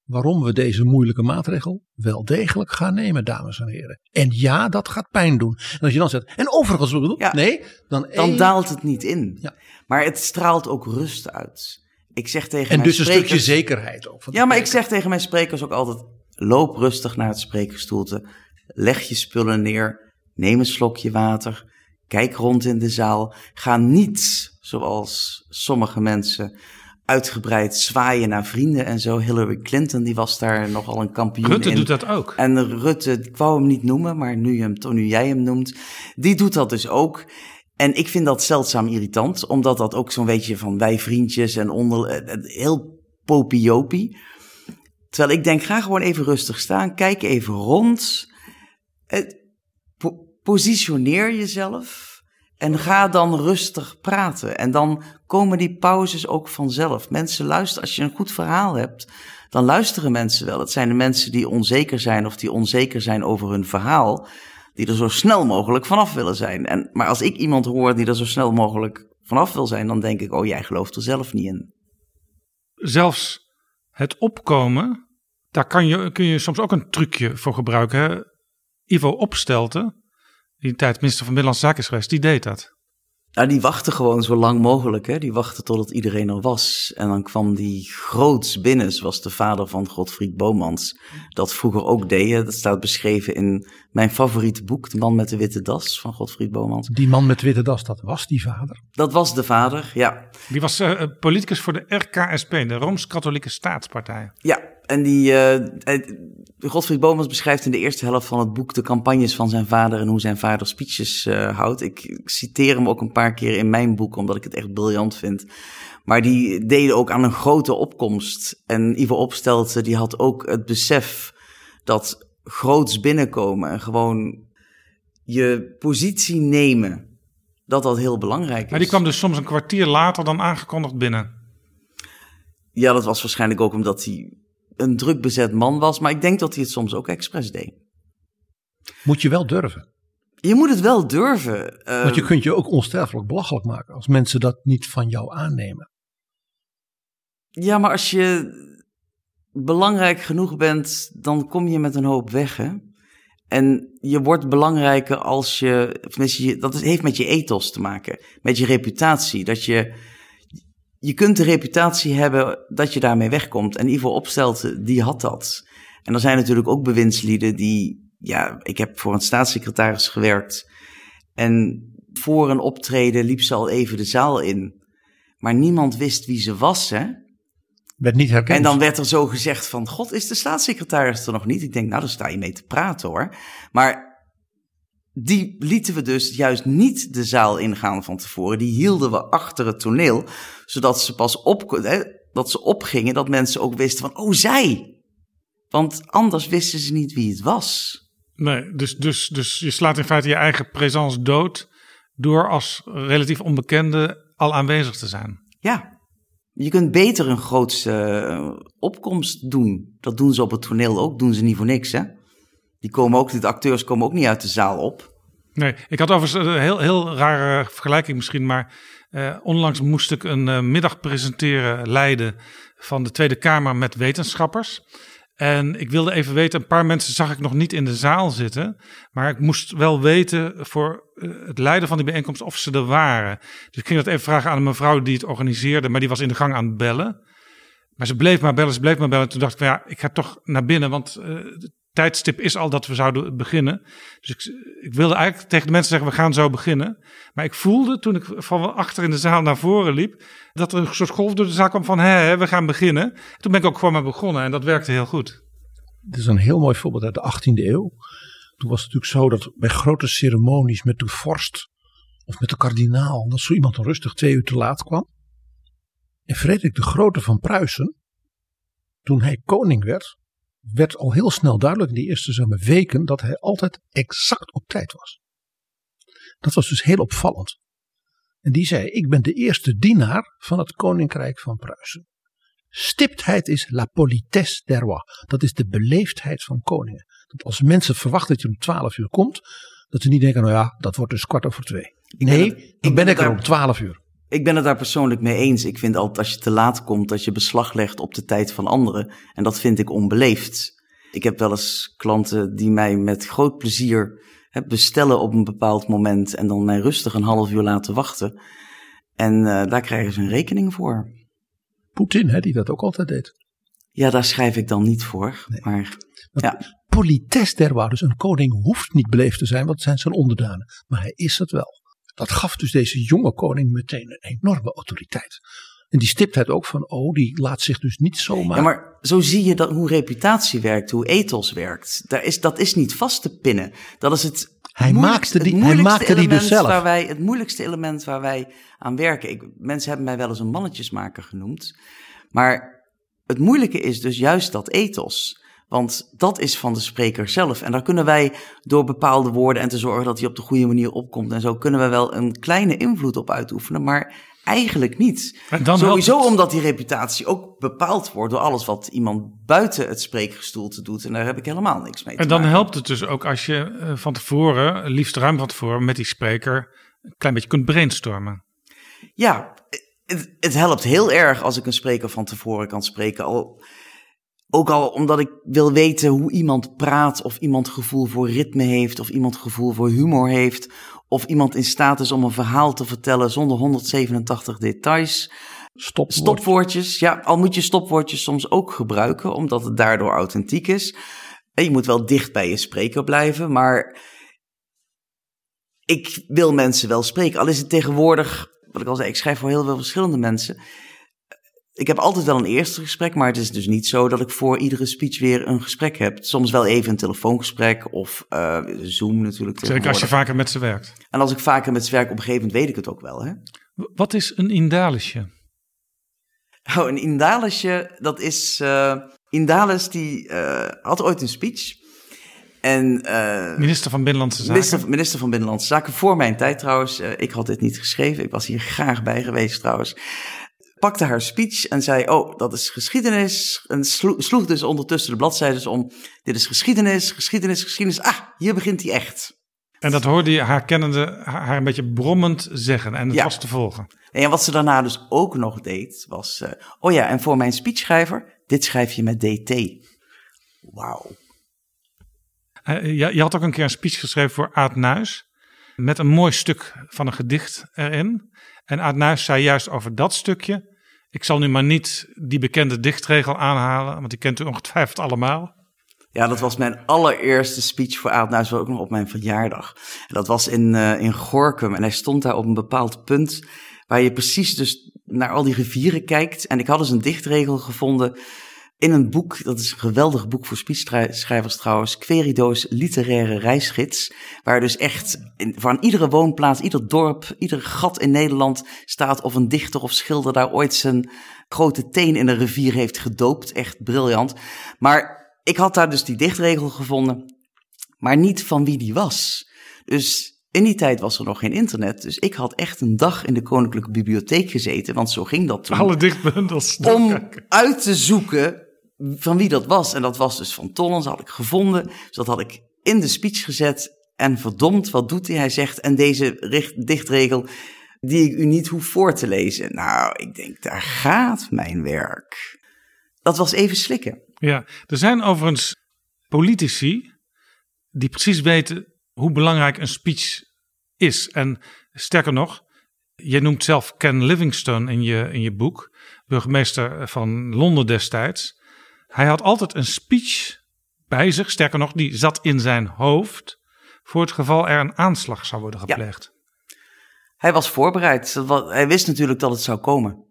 waarom we deze moeilijke maatregel wel degelijk gaan nemen, dames en heren? En ja, dat gaat pijn doen. En als je dan zegt, en overigens, bedoel, Ja. nee, dan, Dan daalt het niet in. Ja. Maar het straalt ook rust uit. Ik zeg tegen En mijn dus een sprekers, stukje zekerheid ook. Ja, maar ik zeg tegen mijn sprekers ook altijd: loop rustig naar het spreekgestoelte. Leg je spullen neer. Neem een slokje water. Kijk rond in de zaal. Ga niet, zoals sommige mensen, uitgebreid zwaaien naar vrienden en zo. Hillary Clinton, die was daar nogal een kampioen Rutte in. doet dat ook. En Rutte, ik wou hem niet noemen, maar nu, hem, nu jij hem noemt, die doet dat dus ook. En ik vind dat zeldzaam irritant, omdat dat ook zo'n beetje van wij vriendjes en onder, eh, eh, heel popiopie. Terwijl ik denk, ga gewoon even rustig staan, kijk even rond, eh, po- positioneer jezelf en ga dan rustig praten. En dan komen die pauzes ook vanzelf. Mensen luisteren, als je een goed verhaal hebt, dan luisteren mensen wel. Het zijn de mensen die onzeker zijn of die onzeker zijn over hun verhaal, die er zo snel mogelijk vanaf willen zijn. En, maar als ik iemand hoor die er zo snel mogelijk vanaf wil zijn, dan denk ik, oh jij gelooft er zelf niet in. Zelfs het opkomen, daar kan je, kun je soms ook een trucje voor gebruiken. Ivo Opstelten, die tijd minister van Binnenlandse Zaken is geweest, die deed dat. Nou, die wachten gewoon zo lang mogelijk. Hè? Die wachten totdat iedereen er was. En dan kwam die groots binnen, zoals de vader van Godfried Bomans dat vroeger ook deed. Dat staat beschreven in mijn favoriete boek, De man met de witte das van Godfried Bomans. Die man met de witte das, dat was die vader. Dat was de vader, ja. Die was uh, politicus voor de RKSP, de Rooms-Katholieke Staatspartij. Ja, en die, uh, Godfried Bomans beschrijft in de eerste helft van het boek de campagnes van zijn vader en hoe zijn vader speeches uh, houdt. Ik, ik, citeer hem ook een paar keer in mijn boek, omdat ik het echt briljant vind. Maar die deden ook aan een grote opkomst. En Ivo Opstelten, die had ook het besef dat groots binnenkomen en gewoon je positie nemen, dat dat heel belangrijk is. Maar die kwam dus soms een kwartier later dan aangekondigd binnen. Ja, dat was waarschijnlijk ook omdat hij een druk bezet man was. Maar ik denk dat hij het soms ook expres deed. Moet je wel durven. Je moet het wel durven. Uh, Want je kunt je ook onsterfelijk belachelijk maken als mensen dat niet van jou aannemen. Ja, maar als je belangrijk genoeg bent, dan kom je met een hoop weg. Hè? En je wordt belangrijker als je, je. Dat heeft met je ethos te maken, met je reputatie. Dat je je kunt de reputatie hebben dat je daarmee wegkomt. En Ivo Opstelten, die had dat. En er zijn natuurlijk ook bewindslieden die, ja, ik heb voor een staatssecretaris gewerkt. En voor een optreden liep ze al even de zaal in. Maar niemand wist wie ze was, hè? Werd niet herkend. En dan werd er zo gezegd van, god, is de staatssecretaris er nog niet? Ik denk, nou, daar sta je mee te praten, hoor. Maar die lieten we dus juist niet de zaal ingaan van tevoren. Die hielden we achter het toneel, zodat ze pas op, hè, dat ze opgingen, dat mensen ook wisten van, oh zij. Want anders wisten ze niet wie het was. Nee, dus, dus, dus je slaat in feite je eigen présence dood door als relatief onbekende al aanwezig te zijn. Ja, je kunt beter een grootste opkomst doen. Dat doen ze op het toneel ook, doen ze niet voor niks hè. Die komen ook, de acteurs komen ook niet uit de zaal op. Nee, ik had overigens een heel, heel rare vergelijking misschien, maar uh, onlangs moest ik een uh, middag presenteren, leiden van de Tweede Kamer met wetenschappers. En ik wilde even weten, een paar mensen zag ik nog niet in de zaal zitten, maar ik moest wel weten voor uh, het leiden van die bijeenkomst of ze er waren. Dus ik ging dat even vragen aan een mevrouw die het organiseerde, maar die was in de gang aan het bellen. Maar ze bleef maar bellen, ze bleef maar bellen. Toen dacht ik, ja, ik ga toch naar binnen, want tijdstip is al dat we zouden beginnen. Dus ik, ik, wilde eigenlijk tegen de mensen zeggen, we gaan zo beginnen. Maar ik voelde toen ik van achter in de zaal naar voren liep, dat er een soort golf door de zaal kwam van, hé, we gaan beginnen. Toen ben ik ook gewoon maar begonnen en dat werkte heel goed. Dit is een heel mooi voorbeeld uit de 18e eeuw. Toen was het natuurlijk zo dat bij grote ceremonies met de vorst of met de kardinaal, dat zo iemand rustig twee uur te laat kwam. En Frederik de Grote van Pruisen, toen hij koning werd, werd al heel snel duidelijk in die eerste zomer weken dat hij altijd exact op tijd was. Dat was dus heel opvallend. En die zei: Ik ben de eerste dienaar van het koninkrijk van Pruisen. Stiptheid is la politesse des rois. Dat is de beleefdheid van koningen. Dat als mensen verwachten dat je om 12 uur komt, dat ze niet denken: Nou ja, dat wordt dus kwart over twee. Nee, ik ben, ik ben ik er om 12 uur. Ik ben het daar persoonlijk mee eens. Ik vind altijd als je te laat komt, dat je beslag legt op de tijd van anderen. En dat vind ik onbeleefd. Ik heb wel eens klanten die mij met groot plezier bestellen op een bepaald moment en dan mij rustig een half uur laten wachten. En uh, daar krijgen ze een rekening voor. Poetin, hè, die dat ook altijd deed. Ja, daar schrijf ik dan niet voor. Nee. Maar, ja. Politesse der dus een koning hoeft niet beleefd te zijn, want het zijn zijn onderdanen. Maar hij is het wel. Dat gaf dus deze jonge koning meteen een enorme autoriteit. En die stiptheid ook van, oh, die laat zich dus niet zomaar. Ja, maar zo zie je dat, hoe reputatie werkt, hoe ethos werkt. Daar is, dat is niet vast te pinnen. Dat is het. Hij maakte die, hij maakte die dus zelf. Waar wij, het moeilijkste element waar wij aan werken. Ik, mensen hebben mij wel eens een mannetjesmaker genoemd. Maar het moeilijke is dus juist dat ethos. Want dat is van de spreker zelf. En daar kunnen wij door bepaalde woorden en te zorgen dat hij op de goede manier opkomt en zo, kunnen we wel een kleine invloed op uitoefenen. Maar eigenlijk niet. Sowieso omdat die reputatie ook bepaald wordt door alles wat iemand buiten het spreekgestoelte doet. En daar heb ik helemaal niks mee te En dan helpt het dus ook als je eh, van tevoren, liefst ruim van tevoren, met die spreker een klein beetje kunt brainstormen. Ja, het, het helpt heel erg als ik een spreker van tevoren kan spreken. Al ook al omdat ik wil weten hoe iemand praat, of iemand gevoel voor ritme heeft, of iemand gevoel voor humor heeft, of iemand in staat is om een verhaal te vertellen zonder 187 details. Stopwoord. Stopwoordjes, ja, al moet je stopwoordjes soms ook gebruiken, omdat het daardoor authentiek is. En je moet wel dicht bij je spreker blijven, maar ik wil mensen wel spreken. Al is het tegenwoordig, wat ik al zei, ik schrijf voor heel veel verschillende mensen. Ik heb altijd wel een eerste gesprek, maar het is dus niet zo dat ik voor iedere speech weer een gesprek heb. Soms wel even een telefoongesprek of uh, Zoom natuurlijk. Zeker als je vaker met ze werkt. En als ik vaker met ze werk, op een gegeven moment weet ik het ook wel. Hè? Wat is een indalisje? Oh, een indalisje, dat is... Uh, Indales die uh, had ooit een speech. En, uh, minister van Binnenlandse Zaken? Minister, minister, van Binnenlandse Zaken, voor mijn tijd trouwens. Uh, ik had dit niet geschreven, ik was hier graag bij geweest trouwens. Pakte haar speech en zei, oh, dat is geschiedenis. En sloeg, dus ondertussen de bladzijden om. Dit is geschiedenis, geschiedenis, geschiedenis. Ah, hier begint hij echt. En dat hoorde je haar kennende haar een beetje brommend zeggen en het ja. was te volgen. En wat ze daarna dus ook nog deed, was... Uh, oh ja, en voor mijn speechschrijver, dit schrijf je met DT. Wauw. Uh, je, je, had ook een keer een speech geschreven voor Aad Nuis. Met een mooi stuk van een gedicht erin. En Aad Nuis zei juist over dat stukje. Ik zal nu maar niet die bekende dichtregel aanhalen, want die kent u ongetwijfeld allemaal. Ja, dat was mijn allereerste speech voor Aad Nuis, ook nog op mijn verjaardag. En dat was in, uh, in Gorkum en hij stond daar op een bepaald punt waar je precies dus naar al die rivieren kijkt. En ik had dus een dichtregel gevonden in een boek, dat is een geweldig boek voor speechschrijvers trouwens, Querido's literaire reisgids, waar dus echt van iedere woonplaats, ieder dorp, ieder gat in Nederland staat of een dichter of schilder daar ooit zijn grote teen in een rivier heeft gedoopt. Echt briljant. Maar ik had daar dus die dichtregel gevonden, maar niet van wie die was. Dus in die tijd was er nog geen internet, dus ik had echt een dag in de Koninklijke Bibliotheek gezeten, want zo ging dat toen. Alle dichtbundels. Om uit te zoeken van wie dat was. En dat was dus van Tollens, had ik gevonden. Dus dat had ik in de speech gezet. En verdomd, wat doet hij? Hij zegt, en deze dichtregel die ik u niet hoef voor te lezen. Nou, ik denk, daar gaat mijn werk. Dat was even slikken. Ja, er zijn overigens politici die precies weten hoe belangrijk een speech is. En sterker nog, je noemt zelf Ken Livingstone in je, in je boek, burgemeester van Londen destijds. Hij had altijd een speech bij zich, sterker nog, die zat in zijn hoofd voor het geval er een aanslag zou worden gepleegd. Ja. Hij was voorbereid. Hij wist natuurlijk dat het zou komen.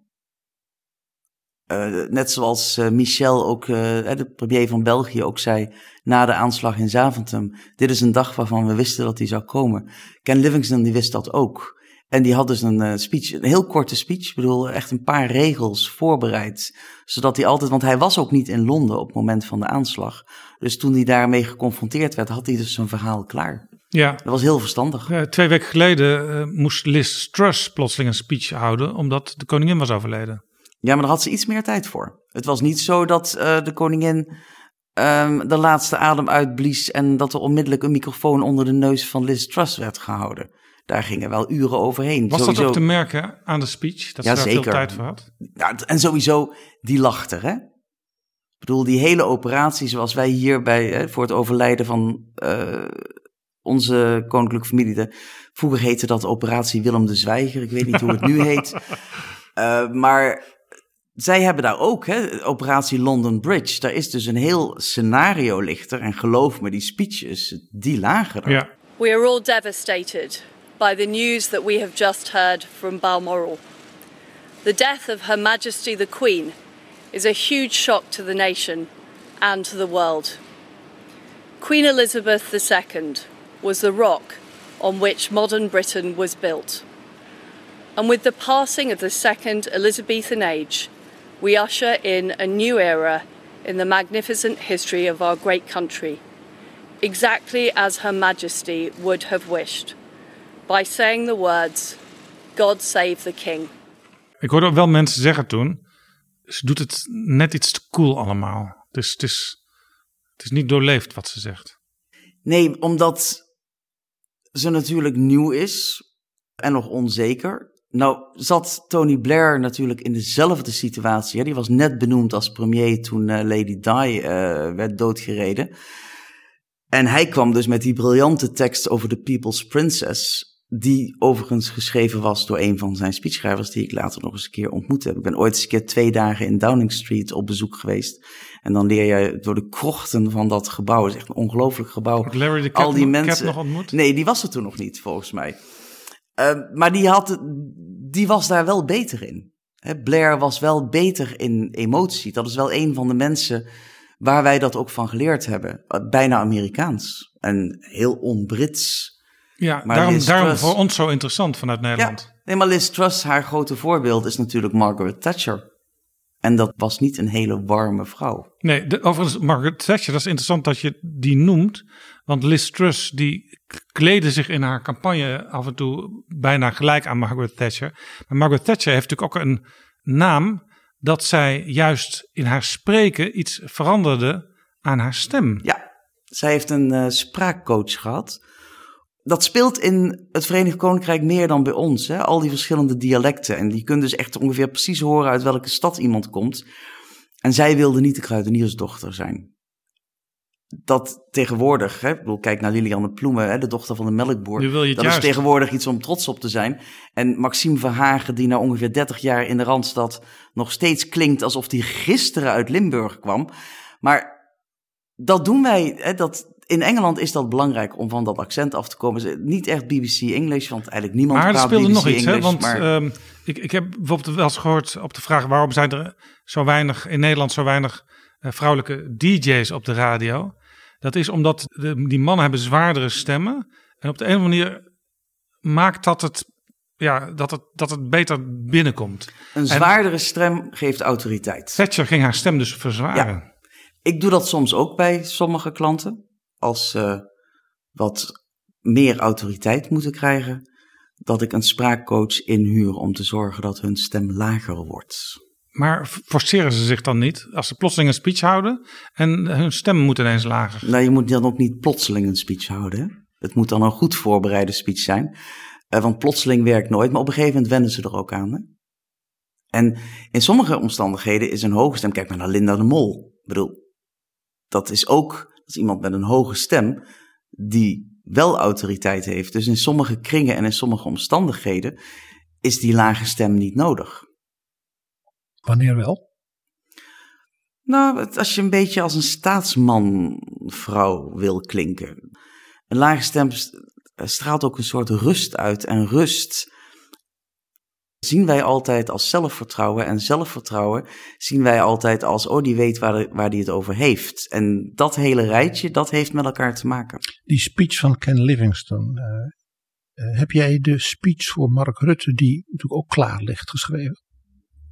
Uh, net zoals uh, Michel, ook, uh, de premier van België, ook zei na de aanslag in Zaventem. Dit is een dag waarvan we wisten dat die zou komen. Ken Livingston die wist dat ook. En die had dus een speech, een heel korte speech, ik bedoel echt een paar regels voorbereid. Zodat hij altijd, want hij was ook niet in Londen op het moment van de aanslag. Dus toen hij daarmee geconfronteerd werd, had hij dus zijn verhaal klaar. Ja. Dat was heel verstandig. twee weken geleden moest Liz Truss plotseling een speech houden, omdat de koningin was overleden. Ja, maar daar had ze iets meer tijd voor. Het was niet zo dat uh, de koningin um, de laatste adem uitblies en dat er onmiddellijk een microfoon onder de neus van Liz Truss werd gehouden. Daar gingen wel uren overheen. Was sowieso... dat ook te merken aan de speech? Dat ja, ze daar zeker. veel tijd voor had? Ja, en sowieso, die lachte, hè? Ik bedoel, die hele operatie zoals wij hier bij, hè, voor het overlijden van uh, onze koninklijke familie. De, vroeger heette dat operatie Willem de Zwijger. Ik weet niet hoe het nu heet. Uh, maar zij hebben daar ook, hè, operatie London Bridge. Daar is dus een heel scenario lichter. En geloof me, die speeches, die lagen er. Ja. We are all devastated by the news that we have just heard from Balmoral. The death of Her Majesty the Queen is a huge shock to the nation and to the world. Queen Elizabeth II was the rock on which modern Britain was built. And with the passing of the second Elizabethan age, we usher in a new era in the magnificent history of our great country, exactly as Her Majesty would have wished, by saying the words, God save the King. Ik hoorde ook wel mensen zeggen toen, ze doet het net iets te cool allemaal. Dus het is, het is niet doorleefd wat ze zegt. Nee, omdat ze natuurlijk nieuw is en nog onzeker. Nou zat Tony Blair natuurlijk in dezelfde situatie. Hè? Die was net benoemd als premier toen uh, Lady Di uh, werd doodgereden. En hij kwam dus met die briljante tekst over de People's Princess. Die overigens geschreven was door een van zijn speechschrijvers, die ik later nog eens een keer ontmoet heb. Ik ben ooit eens een keer twee dagen in Downing Street op bezoek geweest. En dan leer je door de krochten van dat gebouw. Het is echt een ongelooflijk gebouw. Had Larry de Cat, Al die nog- Cat mensen. nog ontmoet? Nee, die was er toen nog niet, volgens mij. Eh, maar die, had, die was daar wel beter in. Hè, Blair was wel beter in emotie. Dat is wel een van de mensen waar wij dat ook van geleerd hebben. Bijna Amerikaans en heel on-Brits. Ja, Maar daarom, Liz daarom Truss- voor ons zo interessant vanuit Nederland. Ja, nee, maar Liz Truss, haar grote voorbeeld is natuurlijk Margaret Thatcher. En dat was niet een hele warme vrouw. Nee, de, overigens, Margaret Thatcher, dat is interessant dat je die noemt. Want Liz Truss, die kleedde zich in haar campagne af en toe bijna gelijk aan Margaret Thatcher. Maar Margaret Thatcher heeft natuurlijk ook een naam dat zij juist in haar spreken iets veranderde aan haar stem. Ja, zij heeft een eh, spraakcoach gehad. Dat speelt in het Verenigd Koninkrijk meer dan bij ons. Hè? Al die verschillende dialecten. En die kunnen dus echt ongeveer precies horen uit welke stad iemand komt. En zij wilde niet de kruideniersdochter zijn. Dat tegenwoordig, hè, ik bedoel, kijk naar Lilianne Ploemen, hè, de dochter van de melkboer. Nu wil je het dat juist. is tegenwoordig iets om trots op te zijn. En Maxime Verhagen, die na ongeveer 30 jaar in de Randstad nog steeds klinkt alsof hij gisteren uit Limburg kwam. Maar dat doen wij. Hè, dat, in Engeland is dat belangrijk om van dat accent af te komen. Ze- Niet echt BBC English, want eigenlijk niemand Maar er praat speelde BBC nog iets, hè? English, Want maar- ehm, ik, ik heb bijvoorbeeld wel eens gehoord op de vraag waarom zijn er zo weinig in Nederland zo weinig eh, vrouwelijke DJ's op de radio. Dat is omdat de, die mannen hebben zwaardere stemmen. En op de een of andere manier maakt dat het, ja, dat het, dat het beter binnenkomt. een zwaardere stem geeft autoriteit. Thatcher ging haar stem dus verzwaren. Ik doe dat soms ook bij sommige klanten. Als ze wat meer autoriteit moeten krijgen, dat ik een spraakcoach inhuur om te zorgen dat hun stem lager wordt. Maar forceren ze zich dan niet als ze plotseling een speech houden en hun stem moet ineens lager? Nou, je moet dan ook niet plotseling een speech houden. Hè? Het moet dan een goed voorbereide speech zijn. Eh, want plotseling werkt nooit, maar op een gegeven moment wennen ze er ook aan. Hè? En in sommige omstandigheden is een hoge stem, kijk maar naar Linda de Mol. Ik bedoel, dat is ook is iemand met een hoge stem die wel autoriteit heeft. Dus in sommige kringen en in sommige omstandigheden is die lage stem niet nodig. Wanneer wel? Nou, als je een beetje als een staatsman-vrouw wil klinken. Een lage stem st- straalt ook een soort rust uit. En rust zien wij altijd als zelfvertrouwen. En zelfvertrouwen zien wij altijd als, oh, die weet waar, waar die het over heeft. En dat hele rijtje, dat heeft met elkaar te maken. Die speech van Ken Livingstone. eh, eh, heb jij de speech voor Mark Rutte, die natuurlijk ook klaar ligt, geschreven?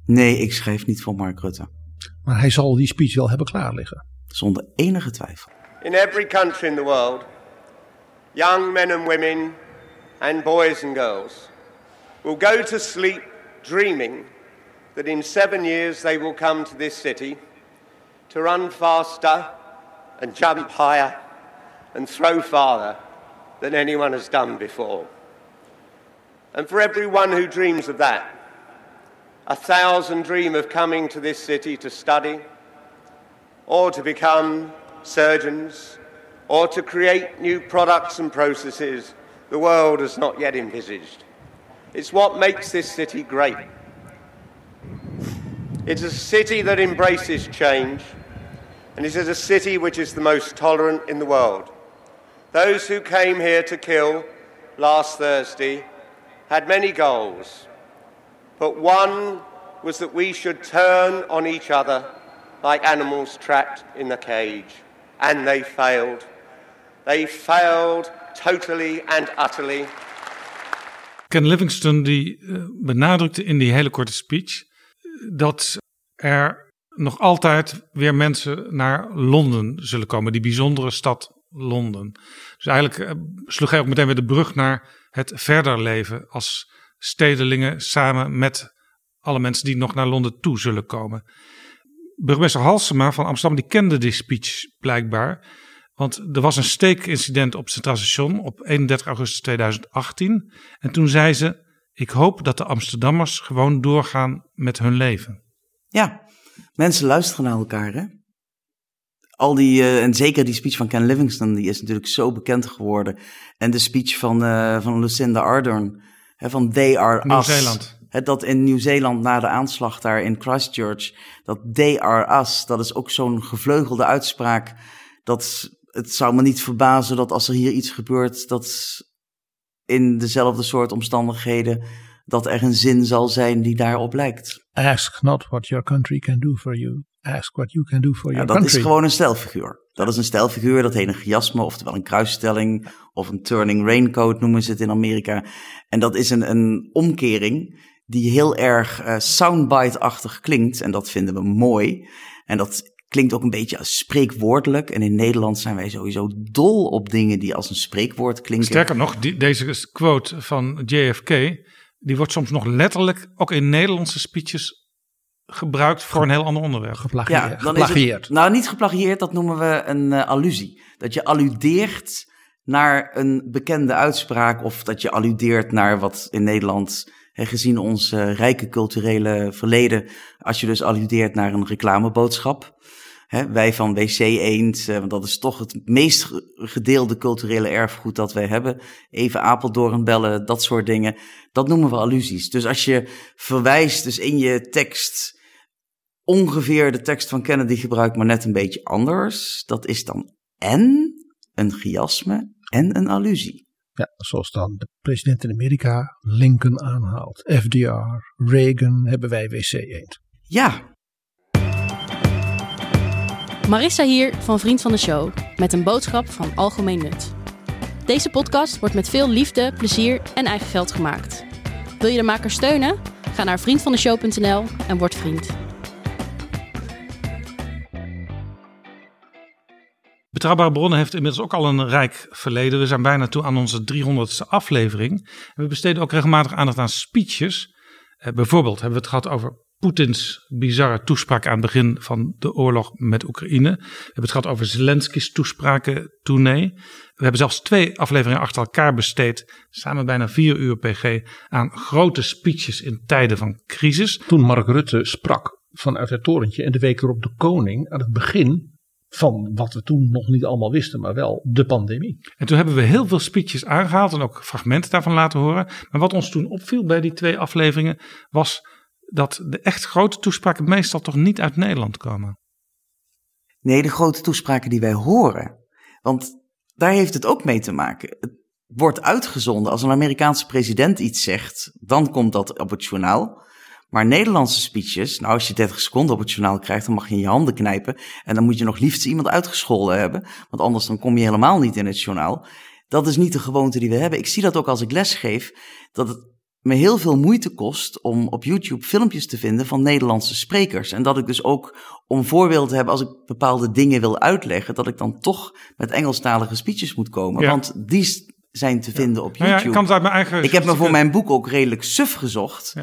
Nee, ik schrijf niet voor Mark Rutte. Maar hij zal die speech wel hebben klaar liggen. Zonder enige twijfel. In every country in the world, young men and women, and boys and girls will go to sleep dreaming that in seven years they will come to this city to run faster and jump higher and throw farther than anyone has done before. And for everyone who dreams of that, a thousand dream of coming to this city to study, or to become surgeons, or to create new products and processes the world has not yet envisaged. It's what makes this city great. It's a city that embraces change, and it is a city which is the most tolerant in the world. Those who came here to kill last Thursday had many goals, but one was that we should turn on each other like animals trapped in a cage. And they failed. They failed totally and utterly. Ken Livingstone die eh, benadrukte in die hele korte speech eh, dat er nog altijd weer mensen naar Londen zullen komen, die bijzondere stad Londen. Dus eigenlijk eh, sloeg hij ook meteen weer de brug naar het verder leven als stedelingen samen met alle mensen die nog naar Londen toe zullen komen. Burgemeester Halsema van Amsterdam die kende die speech blijkbaar. Want er was een steekincident op het Centraal Station op 31 augustus 2018. En toen zei ze: Ik hoop dat de Amsterdammers gewoon doorgaan met hun leven. Ja, mensen luisteren naar elkaar, hè? al die, uh, en zeker die speech van Ken Livingstone, die is natuurlijk zo bekend geworden. En de speech van, uh, van Lucinda Ardern, hè, van They Are Nieuw-Zeeland. Us. Dat in Nieuw-Zeeland na de aanslag daar in Christchurch, dat They Are Us, dat is ook zo'n gevleugelde uitspraak. Dat het zou me niet verbazen dat als er hier iets gebeurt, dat in dezelfde soort omstandigheden, dat er een zin zal zijn die daarop lijkt. Ask not what your country can do for you. Ask what you can do for ja, your dat country. is gewoon een stijlfiguur. Dat is een stijlfiguur, dat heet een chiasme, oftewel een kruisstelling, of een turning raincoat noemen ze het in Amerika. En dat is een, een omkering die heel erg uh, soundbite-achtig klinkt. En dat vinden we mooi. En dat klinkt ook een beetje als spreekwoordelijk. En in Nederland zijn wij sowieso dol op dingen die als een spreekwoord klinken. Sterker nog, die, deze quote van JFK, die wordt soms nog letterlijk ook in Nederlandse speeches gebruikt voor een heel ander onderwerp. Geplagieerd. Ja, dan is geplagieerd. het, nou, niet geplagieerd, dat noemen we een uh, allusie. Dat je alludeert naar een bekende uitspraak of dat je alludeert naar wat in Nederland, hè, gezien ons uh, rijke culturele verleden, als je dus alludeert naar een reclameboodschap. Hè, wij van WC Eend, uh, want dat is toch het meest gedeelde culturele erfgoed dat wij hebben. Even Apeldoorn bellen, dat soort dingen. Dat noemen we allusies. Dus als je verwijst dus in je tekst ongeveer de tekst van Kennedy gebruikt, maar net een beetje anders. Dat is dan en een chiasme en een allusie. Ja, zoals dan de president in Amerika Lincoln aanhaalt. FDR, Reagan, hebben wij WC Eend. Ja. Marissa hier van Vriend van de Show met een boodschap van algemeen nut. Deze podcast wordt met veel liefde, plezier en eigen geld gemaakt. Wil je de maker steunen? Ga naar vriendvandeshow.nl en word vriend. Betrouwbare Bronnen heeft inmiddels ook al een rijk verleden. We zijn bijna toe aan onze 300ste aflevering. We besteden ook regelmatig aandacht aan speeches. Eh, bijvoorbeeld hebben we het gehad over Poetins bizarre toespraak aan het begin van de oorlog met Oekraïne. We hebben het gehad over Zelensky's toespraken tournee. We hebben zelfs twee afleveringen achter elkaar besteed, samen bijna vier uur pg, aan grote speeches in tijden van crisis. Toen Mark Rutte sprak vanuit het torentje en de week erop de koning aan het begin van wat we toen nog niet allemaal wisten, maar wel de pandemie. En toen hebben we heel veel speeches aangehaald en ook fragmenten daarvan laten horen. Maar wat ons toen opviel bij die twee afleveringen was dat de echt grote toespraken meestal toch niet uit Nederland komen. Nee, de grote toespraken die wij horen. Want daar heeft het ook mee te maken. Het wordt uitgezonden als een Amerikaanse president iets zegt, dan komt dat op het journaal. Maar Nederlandse speeches, nou als je 30 seconden op het journaal krijgt, dan mag je in je handen knijpen. En dan moet je nog liefst iemand uitgescholden hebben, want anders dan kom je helemaal niet in het journaal. Dat is niet de gewoonte die we hebben. Ik zie dat ook als ik lesgeef, dat het me heel veel moeite kost om op YouTube filmpjes te vinden van Nederlandse sprekers. En dat ik dus ook om voorbeeld te hebben als ik bepaalde dingen wil uitleggen, dat ik dan toch met Engelstalige speeches moet komen. Ja. Want die zijn te vinden op Nou YouTube. ja, ik kan het uit mijn eigen. Ik heb me voor mijn boek ook redelijk suf gezocht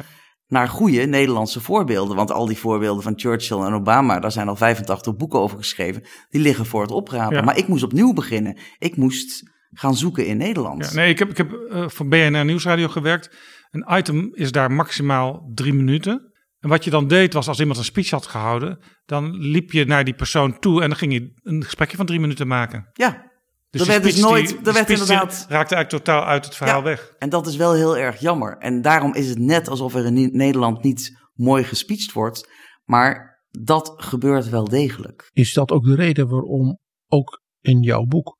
naar goede Nederlandse voorbeelden. Want al die voorbeelden van Churchill en Obama, daar zijn al 85 boeken over geschreven. Die liggen voor het oprapen. Maar ik moest opnieuw beginnen. Ik moest gaan zoeken in Nederland. Ja, nee, ik heb, ik heb eh, voor BNR Nieuwsradio gewerkt. Een item is daar maximaal drie minuten. En wat je dan deed was als iemand een speech had gehouden, dan liep je naar die persoon toe en dan ging je een gesprekje van drie minuten maken. Ja, Dus Er werd dus speech nooit- die- er die werd inderdaad- raakte eigenlijk totaal uit het verhaal Ja. weg. en dat is wel heel erg jammer. En daarom is het net alsof er in Nederland niet mooi gespeecht wordt. Maar dat gebeurt wel degelijk. Is dat ook de reden waarom ook in jouw boek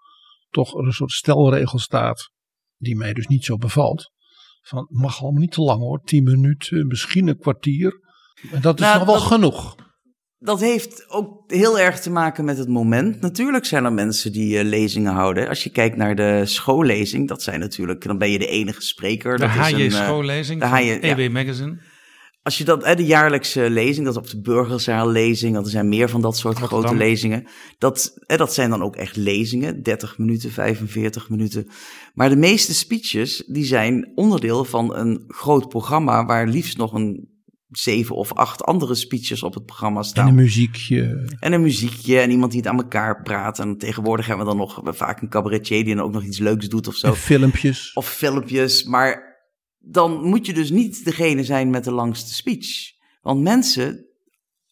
toch er een soort stelregel staat, die mij dus niet zo bevalt? Van het mag allemaal niet te lang hoor, tien minuten, misschien een kwartier. En dat is Nou, nog wel dat- genoeg. Dat heeft ook heel erg te maken met het moment. Natuurlijk zijn er mensen die eh, lezingen houden. Als je kijkt naar de schoollezing, dat zijn natuurlijk, dan ben je de enige spreker. De dat is een, eh, schoollezing de van HJ, ja. EW Magazine. Als je dat, hè, de jaarlijkse lezing, dat is op de burgerzaallezing, dat er zijn meer van dat soort Rotterdam. grote lezingen. Dat, hè, dat zijn dan ook echt lezingen, 30 minuten, 45 minuten. Maar de meeste speeches, die zijn onderdeel van een groot programma waar liefst nog een zeven of acht andere speeches op het programma En staan. een muziekje. En een muziekje en iemand die het aan elkaar praat. En tegenwoordig hebben we dan nog vaak een cabaretier die dan ook nog iets leuks doet of zo. En filmpjes. Of filmpjes. Maar dan moet je dus niet degene zijn met de langste speech. Want mensen,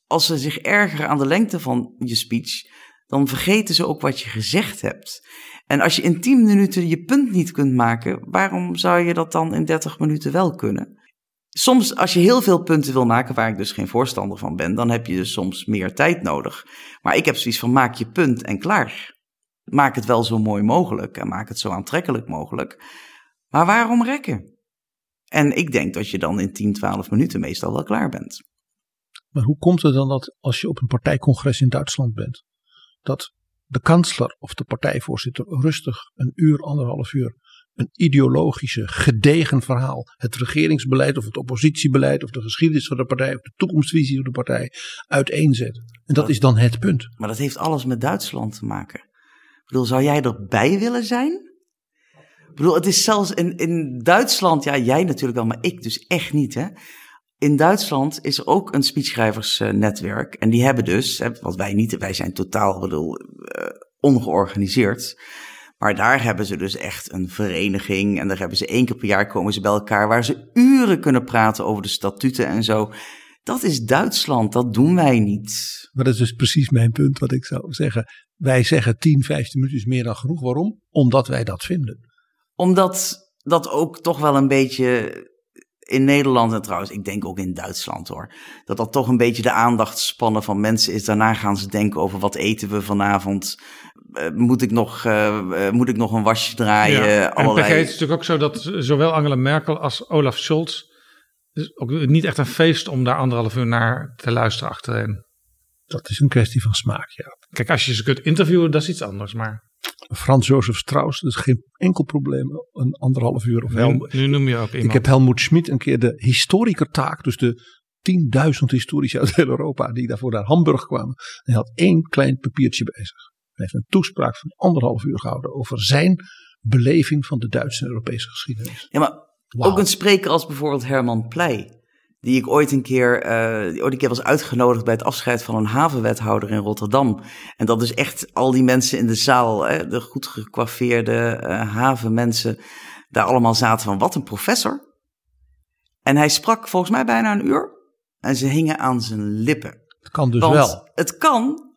als ze zich ergeren aan de lengte van je speech, dan vergeten ze ook wat je gezegd hebt. En als je in 10 minuten je punt niet kunt maken, waarom zou je dat dan in 30 minuten wel kunnen? Soms, als je heel veel punten wil maken, waar ik dus geen voorstander van ben, dan heb je dus soms meer tijd nodig. Maar ik heb zoiets van: maak je punt en klaar. Maak het wel zo mooi mogelijk en maak het zo aantrekkelijk mogelijk. Maar waarom rekken? En ik denk dat je dan in 10, 12 minuten meestal wel klaar bent. Maar hoe komt het dan dat als je op een partijcongres in Duitsland bent, dat de kansler of de partijvoorzitter rustig een uur, anderhalf uur een ideologische, gedegen verhaal, het regeringsbeleid of het oppositiebeleid of de geschiedenis van de partij of de toekomstvisie van de partij uiteenzet. En dat is dan het punt. Maar dat heeft alles met Duitsland te maken. Ik bedoel, zou jij erbij willen zijn? Bedoel, het is zelfs in, in Duitsland, ja, jij natuurlijk wel, maar ik dus echt niet, hè. In Duitsland is er ook een speechschrijversnetwerk. En die hebben dus, wat wij niet, wij zijn totaal bedoel, uh, ongeorganiseerd. Maar daar hebben ze dus echt een vereniging. En daar hebben ze één keer per jaar komen ze bij elkaar. Waar ze uren kunnen praten over de statuten en zo. Dat is Duitsland, dat doen wij niet. Maar dat is dus precies mijn punt wat ik zou zeggen. Wij zeggen 10, 15 minuten is meer dan genoeg. Waarom? Omdat wij dat vinden. Omdat dat ook toch wel een beetje in Nederland en trouwens, ik denk ook in Duitsland hoor. Dat dat toch een beetje de aandachtspannen van mensen is. Daarna gaan ze denken over wat eten we vanavond. Uh, moet, ik nog, uh, moet ik nog een wasje draaien? Ja, allerlei... En vergeet het natuurlijk ook zo dat zowel Angela Merkel als Olaf Scholz. is ook niet echt een feest om daar anderhalf uur naar te luisteren achterin. Dat is een kwestie van smaak, ja. Kijk, als je ze kunt interviewen, dat is iets anders. Maar Frans Jozef Strauss, is geen enkel probleem. Een anderhalf uur of nu, nu noem je ook iemand. Ik heb Helmoet Schmid een keer de historikertaak, dus de 10.000 historici uit heel Europa die daarvoor naar Hamburg kwamen. En hij had één klein papiertje bezig. Hij heeft een toespraak van anderhalf uur gehouden over zijn beleving van de Duitse en Europese geschiedenis. Ja, maar ook een spreker als bijvoorbeeld Herman Pleij die ik ooit een keer, uh, ooit een keer was uitgenodigd bij het afscheid van een havenwethouder in Rotterdam. En dat dus echt al die mensen in de zaal, hè, de goed gekwaffeerde uh, havenmensen, daar allemaal zaten van wat een professor. En hij sprak volgens mij bijna een uur en ze hingen aan zijn lippen. Het kan dus wel. Het kan,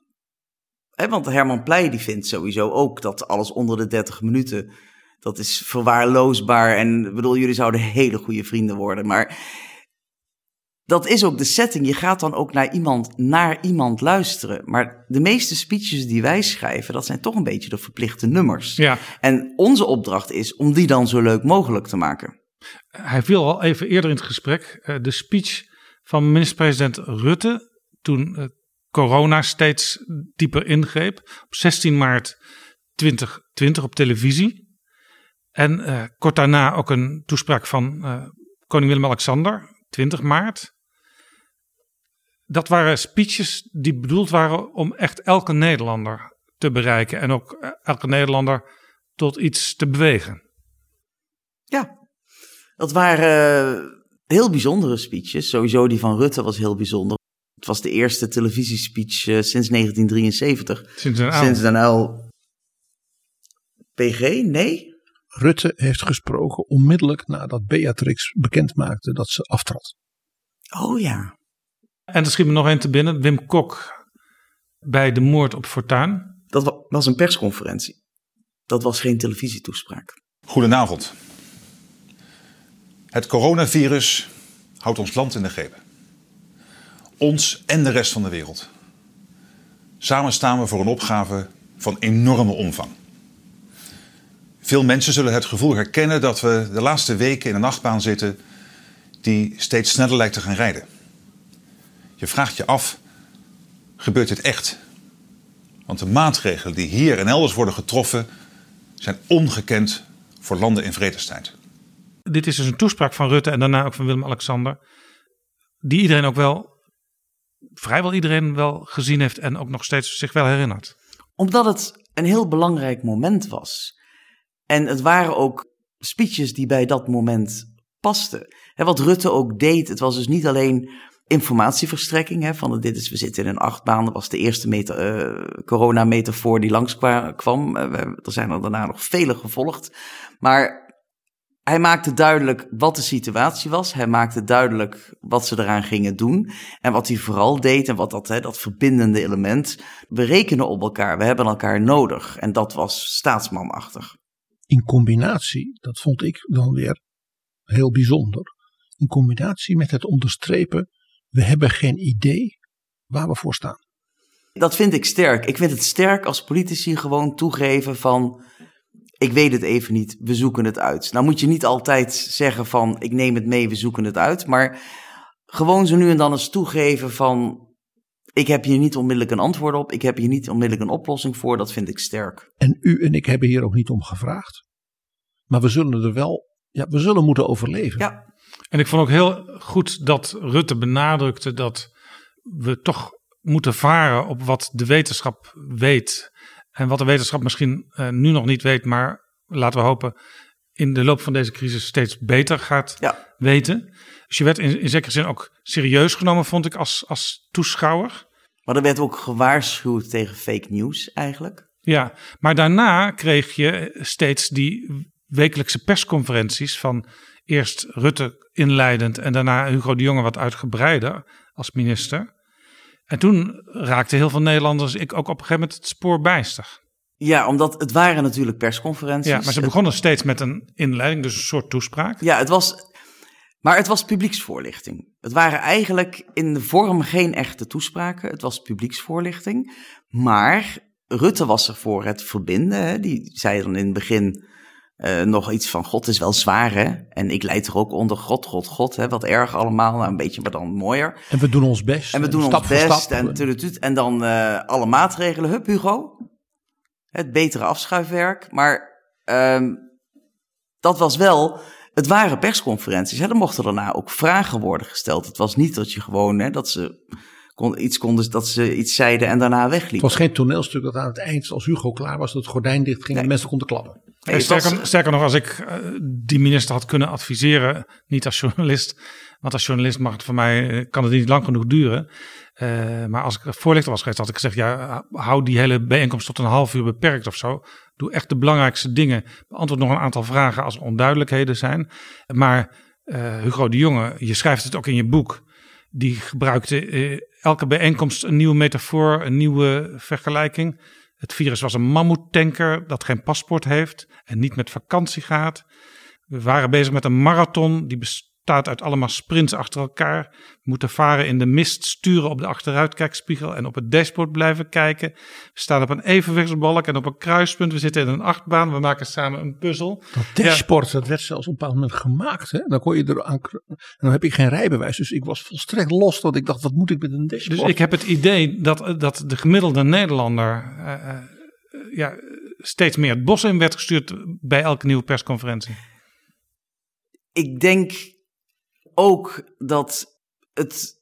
hè, want Herman Pleij die vindt sowieso ook dat alles onder de 30 minuten, dat is verwaarloosbaar. En bedoel, jullie zouden hele goede vrienden worden, maar dat is ook de setting. Je gaat dan ook naar iemand, naar iemand luisteren. Maar de meeste speeches die wij schrijven, dat zijn toch een beetje de verplichte nummers. Ja. En onze opdracht is om die dan zo leuk mogelijk te maken. Hij viel al even eerder in het gesprek. Uh, de speech van minister-president Rutte, toen uh, corona steeds dieper ingreep. Op 16 maart 2020 op televisie. En uh, kort daarna ook een toespraak van koning Willem-Alexander, 20 maart dat waren speeches die bedoeld waren om echt elke Nederlander te bereiken. En ook eh, elke Nederlander tot iets te bewegen. Ja, dat waren eh, heel bijzondere speeches. Sowieso die van Rutte was heel bijzonder. Het was de eerste televisiespeech uh, sinds 1973. Sinds een Sinds een PG? Nee? Rutte heeft gesproken onmiddellijk nadat Beatrix bekend maakte dat ze aftrad. Oh ja. En er schiet me nog één te binnen. Wim Kok bij de moord op Fortuin. Dat was een persconferentie. Dat was geen televisietoespraak. Goedenavond. Het coronavirus houdt ons land in de greep. Ons en de rest van de wereld. Samen staan we voor een opgave van enorme omvang. Veel mensen zullen het gevoel herkennen dat we de laatste weken in een nachtbaan zitten die steeds sneller lijkt te gaan rijden. Je vraagt je af, gebeurt dit echt? Want de maatregelen die hier en elders worden getroffen zijn ongekend voor landen in vredestijd. Dit is dus een toespraak van Rutte en daarna ook van Willem-Alexander. Die iedereen ook wel, vrijwel iedereen wel gezien heeft en ook nog steeds zich wel herinnert. Omdat het een heel belangrijk moment was. En het waren ook speeches die bij dat moment pasten. En wat Rutte ook deed, het was dus niet alleen informatieverstrekking. Hè, van dit is, we zitten in een achtbaan. Dat was de eerste meta, uh, coronametafoor die langskwam. Uh, er zijn er daarna nog vele gevolgd. Maar hij maakte duidelijk wat de situatie was. Hij maakte duidelijk wat ze eraan gingen doen. En wat hij vooral deed en wat dat, hè, dat verbindende element. We rekenen op elkaar, we hebben elkaar nodig. En dat was staatsmanachtig. In combinatie, dat vond ik dan weer heel bijzonder. In combinatie met het onderstrepen, we hebben geen idee waar we voor staan. Dat vind ik sterk. Ik vind het sterk als politici gewoon toegeven van ik weet het even niet, we zoeken het uit. Nou moet je niet altijd zeggen van ik neem het mee, we zoeken het uit. Maar gewoon zo nu en dan eens toegeven van ik heb hier niet onmiddellijk een antwoord op, ik heb hier niet onmiddellijk een oplossing voor, dat vind ik sterk. En u en ik hebben hier ook niet om gevraagd. Maar we zullen er wel, ja, we zullen moeten overleven. Ja. En ik vond ook heel goed dat Rutte benadrukte dat we toch moeten varen op wat de wetenschap weet. En wat de wetenschap misschien uh, nu nog niet weet, maar laten we hopen in de loop van deze crisis steeds beter gaat ja. weten. Dus je werd in, in zekere zin ook serieus genomen, vond ik, als, als toeschouwer. Maar er werd ook gewaarschuwd tegen fake news eigenlijk. Ja, maar daarna kreeg je steeds die wekelijkse persconferenties van eerst Rutte inleidend en daarna Hugo de Jonge wat uitgebreider als minister. En toen raakten heel veel Nederlanders ik ook op een gegeven moment het spoor bijster. Ja, omdat het waren natuurlijk persconferenties. Ja, maar ze begonnen steeds met een inleiding, dus een soort toespraak. Ja, het was, maar het was publieksvoorlichting. Het waren eigenlijk in de vorm geen echte toespraken. Het was publieksvoorlichting. Maar Rutte was er voor het verbinden. Hè. Die zei dan in het begin uh, nog iets van God is wel zwaar hè. En ik leid er ook onder God, God, God. Hè. Wat erg allemaal, nou, een beetje maar dan mooier. En we doen ons best. En we doen stap ons best. Stap. En, en dan uh, alle maatregelen. Hup Hugo. Het betere afschuifwerk. Maar um, dat was wel... Het waren persconferenties. Hè. Er mochten daarna ook vragen worden gesteld. Het was niet dat je gewoon... Hè, dat ze kon, iets konden, dat ze iets zeiden en daarna wegliepen. Het was geen toneelstuk dat aan het eind, als Hugo klaar was, dat het gordijn dicht ging nee. en mensen konden klappen. Nee, sterker, was, sterker, nog, als ik uh, die minister had kunnen adviseren, niet als journalist, want als journalist mag het voor mij, kan het niet lang genoeg duren. Uh, maar als ik voorlichter was geweest, had ik gezegd, ja, hou die hele bijeenkomst tot een half uur beperkt of zo. Doe echt de belangrijkste dingen. Beantwoord nog een aantal vragen als er onduidelijkheden zijn. Maar uh, Hugo de Jonge, je schrijft het ook in je boek, die gebruikte elke bijeenkomst een nieuwe metafoor, een nieuwe vergelijking. Het virus was een mammoetanker dat geen paspoort heeft en niet met vakantie gaat. We waren bezig met een marathon die bestaat uit allemaal sprints achter elkaar. We moeten varen in de mist, sturen op de achteruitkijkspiegel en op het dashboard blijven kijken. We staan op een evenwichtsbalk en op een kruispunt. We zitten in een achtbaan. We maken samen een puzzel. Dat dashboard, ja. dat werd zelfs op een bepaald moment gemaakt. Hè? Dan kon je er aan. En dan heb ik geen rijbewijs. Dus ik was volstrekt los. Dat ik dacht, wat moet ik met een dashboard? Dus ik heb het idee dat, dat de gemiddelde Nederlander. Uh, uh, ja, steeds meer het bos in werd gestuurd bij elke nieuwe persconferentie. Ik denk ook dat het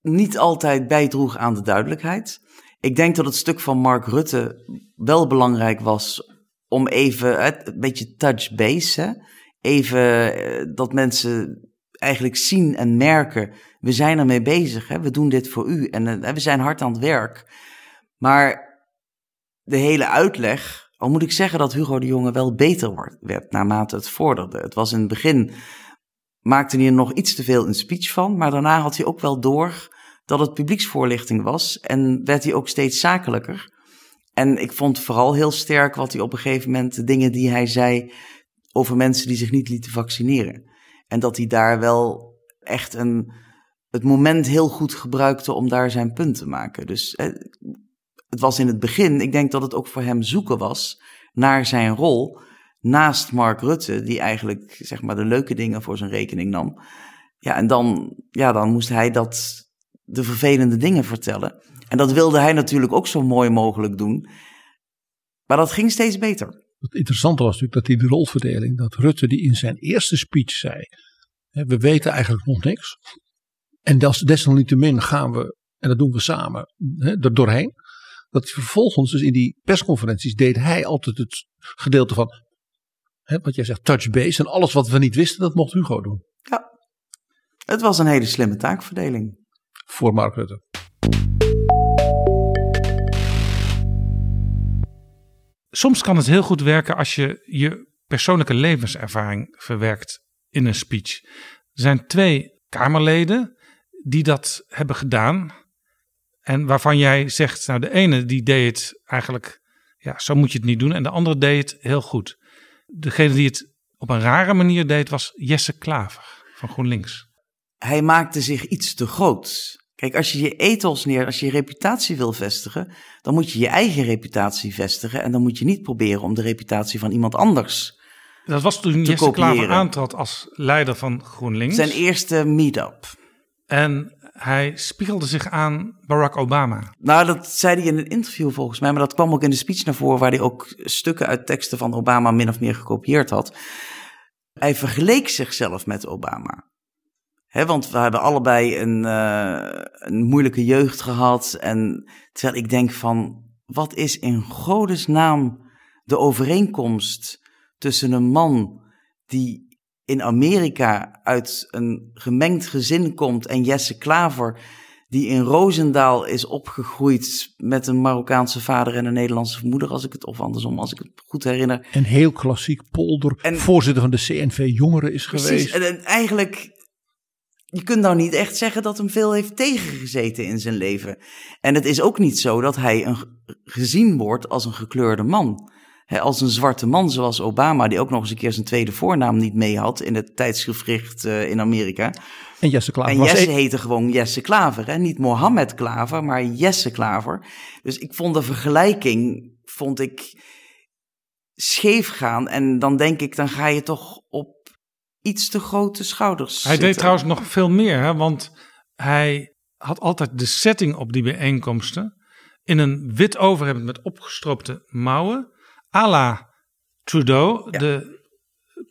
niet altijd bijdroeg aan de duidelijkheid. Ik denk dat het stuk van Mark Rutte wel belangrijk was om even een beetje touch base, even dat mensen eigenlijk zien en merken, we zijn ermee bezig, hè? we doen dit voor u en we zijn hard aan het werk. Maar de hele uitleg, al moet ik zeggen dat Hugo de Jonge wel beter werd naarmate het vorderde. Het was in het begin maakte hij er nog iets te veel een speech van. Maar daarna had hij ook wel door dat het publieksvoorlichting was. En werd hij ook steeds zakelijker. En ik vond vooral heel sterk wat hij op een gegeven moment, de dingen die hij zei over mensen die zich niet lieten vaccineren. En dat hij daar wel echt een, het moment heel goed gebruikte om daar zijn punt te maken. Dus eh, het was in het begin, ik denk dat het ook voor hem zoeken was naar zijn rol naast Mark Rutte, die eigenlijk zeg maar de leuke dingen voor zijn rekening nam. Ja, en dan, ja, dan moest hij dat, de vervelende dingen vertellen. En dat wilde hij natuurlijk ook zo mooi mogelijk doen. Maar dat ging steeds beter. Het interessante was natuurlijk dat die de rolverdeling, dat Rutte die in zijn eerste speech zei, we weten eigenlijk nog niks. En desalniettemin gaan we, en dat doen we samen, er doorheen. Dat vervolgens dus in die persconferenties deed hij altijd het gedeelte van Hè, wat jij zegt, touch base. En alles wat we niet wisten, dat mocht Hugo doen. Ja, het was een hele slimme taakverdeling. Voor Mark Rutte. Soms kan het heel goed werken als je je persoonlijke levenservaring verwerkt in een speech. Er zijn twee Kamerleden die dat hebben gedaan. En waarvan jij zegt, nou de ene die deed het eigenlijk, ja, zo moet je het niet doen. En de andere deed het heel goed. Degene die het op een rare manier deed was Jesse Klaver van GroenLinks. Hij maakte zich iets te groot. Kijk, als je je ethos neer, als je je reputatie wil vestigen, dan moet je je eigen reputatie vestigen. En dan moet je niet proberen om de reputatie van iemand anders Dat was toen Jesse Klaver aantrad als leider van GroenLinks. Zijn eerste meet-up. En hij spiegelde zich aan Barack Obama. Nou, dat zei hij in een interview volgens mij, maar dat kwam ook in de speech naar voren, waar hij ook stukken uit teksten van Obama min of meer gekopieerd had. Hij vergeleek zichzelf met Obama. Hè, want we hebben allebei een, eh, een moeilijke jeugd gehad. En terwijl ik denk van, wat is in godesnaam de overeenkomst tussen een man die in Amerika uit een gemengd gezin komt en Jesse Klaver die in Roosendaal is opgegroeid met een Marokkaanse vader en een Nederlandse moeder, als ik het of andersom, als ik het goed herinner. En heel klassiek Polder, voorzitter van de CNV Jongeren is Precies. geweest. En, en eigenlijk, je kunt nou niet echt zeggen dat hem veel heeft tegengezeten in zijn leven. En het is ook niet zo dat hij een, gezien wordt als een gekleurde man. Hè, als een zwarte man zoals Obama, die ook nog eens een keer zijn tweede voornaam niet mee had in het tijdschrift eh, in Amerika. En Jesse Klaver En was Jesse heette gewoon Jesse Klaver. Hè? Niet Mohammed Klaver, maar Jesse Klaver. Dus ik vond de vergelijking, vond ik scheef gaan. En dan denk ik, dan ga je toch op iets te grote schouders Hij deed trouwens nog veel meer, hè, want hij had altijd de setting op die bijeenkomsten in een wit overhemd met opgestroopte mouwen, à la Trudeau, de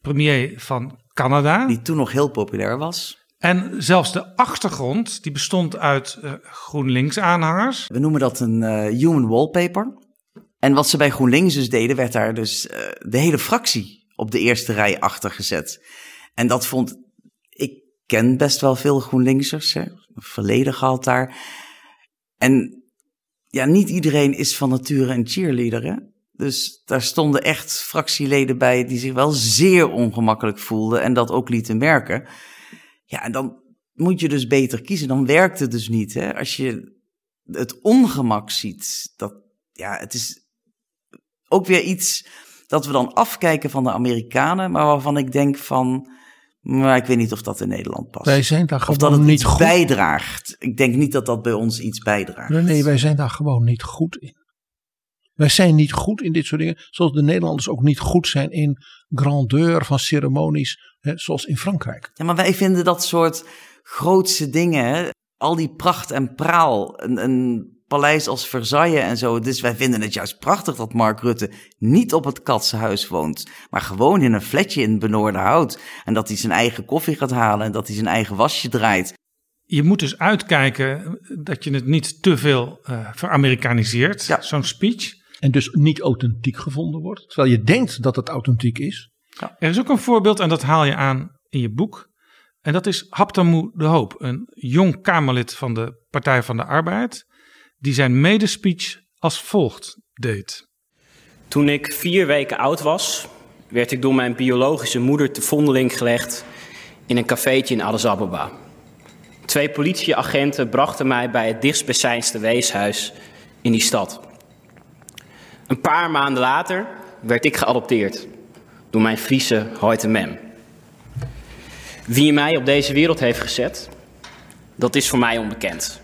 premier van Canada. Die toen nog heel populair was. En zelfs de achtergrond, die bestond uit eh, GroenLinks-aanhangers. We noemen dat een eh, human wallpaper. En wat ze bij GroenLinks dus deden, werd daar dus eh, de hele fractie op de eerste rij achter gezet. En dat vond ik ken best wel veel GroenLinksers, hè, verleden gehad daar. En ja, niet iedereen is van nature een cheerleader, hè. Dus daar stonden echt fractieleden bij die zich wel zeer ongemakkelijk voelden en dat ook lieten merken. Ja, en dan moet je dus beter kiezen. Dan werkt het dus niet. Hè? Als je het ongemak ziet, dat ja, het is ook weer iets dat we dan afkijken van de Amerikanen, maar waarvan ik denk van, maar ik weet niet of dat in Nederland past. Wij zijn daar of gewoon dat het niet iets goed. bijdraagt. Ik denk niet dat dat bij ons iets bijdraagt. Nee, nee, wij zijn daar gewoon niet goed in. Wij zijn niet goed in dit soort dingen. Zoals de Nederlanders ook niet goed zijn in grandeur van ceremonies. Hè, zoals in Frankrijk. Ja, maar wij vinden dat soort grootse dingen, al die pracht en praal, een, een paleis als Versailles en zo. Dus wij vinden het juist prachtig dat Mark Rutte niet op het Katsenhuis woont, maar gewoon in een flatje in Benoordenhout. En dat hij zijn eigen koffie gaat halen en dat hij zijn eigen wasje draait. Je moet dus uitkijken dat je het niet te veel eh veramerikaniseert, zo'n speech. En dus niet authentiek gevonden wordt. Terwijl je denkt dat het authentiek is. Er is ook een voorbeeld en dat haal je aan in je boek. En dat is Haptamu de Hoop, een jong Kamerlid van de Partij van de Arbeid, die zijn medespeech als volgt deed. Toen ik vier weken oud was, werd ik door mijn biologische moeder te vondeling gelegd in een cafeetje in Addis Ababa. Twee politieagenten brachten mij bij het dichtstbijzijnde weeshuis in die stad. Een paar maanden later werd ik geadopteerd door mijn Friese Hoyte Mem. Wie mij op deze wereld heeft gezet, dat is voor mij onbekend.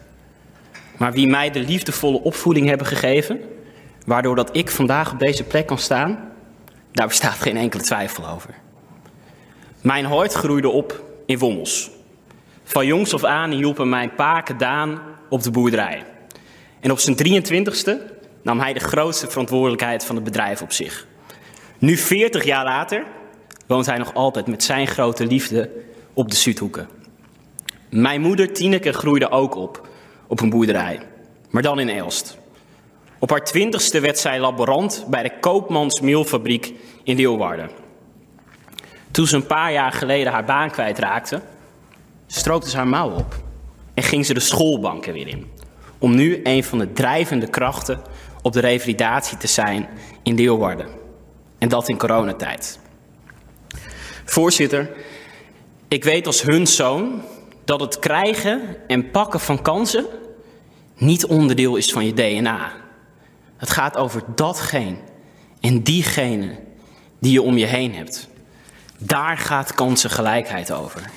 Maar wie mij de liefdevolle opvoeding hebben gegeven, waardoor dat ik vandaag op deze plek kan staan, daar bestaat geen enkele twijfel over. Mijn hart groeide op in Wommels. Van jongs af aan hielpen mijn paken Daan op de boerderij. En op zijn 23ste nam hij de grootste verantwoordelijkheid van het bedrijf op zich. Nu 40 jaar later woont hij nog altijd met zijn grote liefde op de Zuidhoeken. Mijn moeder Tineke groeide ook op op een boerderij, maar dan in Elst. Op haar twintigste werd zij laborant bij de Koopmansmeelfabriek in Leeuwarden. Toen ze een paar jaar geleden haar baan kwijtraakte, strookte ze haar mouw op en ging ze de schoolbanken weer in. Om nu een van de drijvende krachten op de revalidatie te zijn in Leeuwarden. En dat in coronatijd. Voorzitter, ik weet als hun zoon dat het krijgen en pakken van kansen niet onderdeel is van je DNA. Het gaat over datgene en diegene die je om je heen hebt. Daar gaat kansengelijkheid over.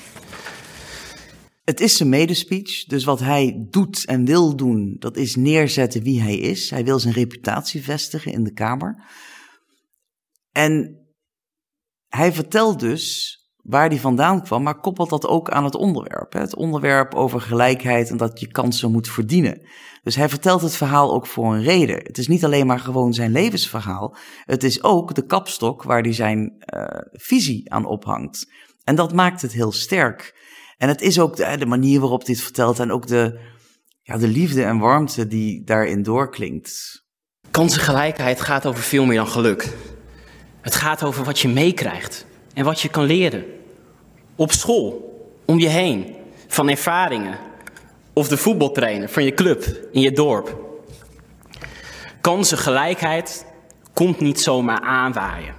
Het is zijn medespeech, dus wat hij doet en wil doen, dat is neerzetten wie hij is. Hij wil zijn reputatie vestigen in de Kamer. En hij vertelt dus waar die vandaan kwam, maar koppelt dat ook aan het onderwerp. Het onderwerp over gelijkheid en dat je kansen moet verdienen. Dus hij vertelt het verhaal ook voor een reden. Het is niet alleen maar gewoon zijn levensverhaal. Het is ook de kapstok waar hij zijn uh, visie aan ophangt. En dat maakt het heel sterk. En het is ook de, manier waarop het vertelt en ook de, ja, de liefde en warmte die daarin doorklinkt. Kansengelijkheid gaat over veel meer dan geluk. Het gaat over wat je meekrijgt en wat je kan leren. Op school, om je heen, van ervaringen. Of de voetbaltrainer van je club in je dorp. Kansengelijkheid komt niet zomaar aanwaaien.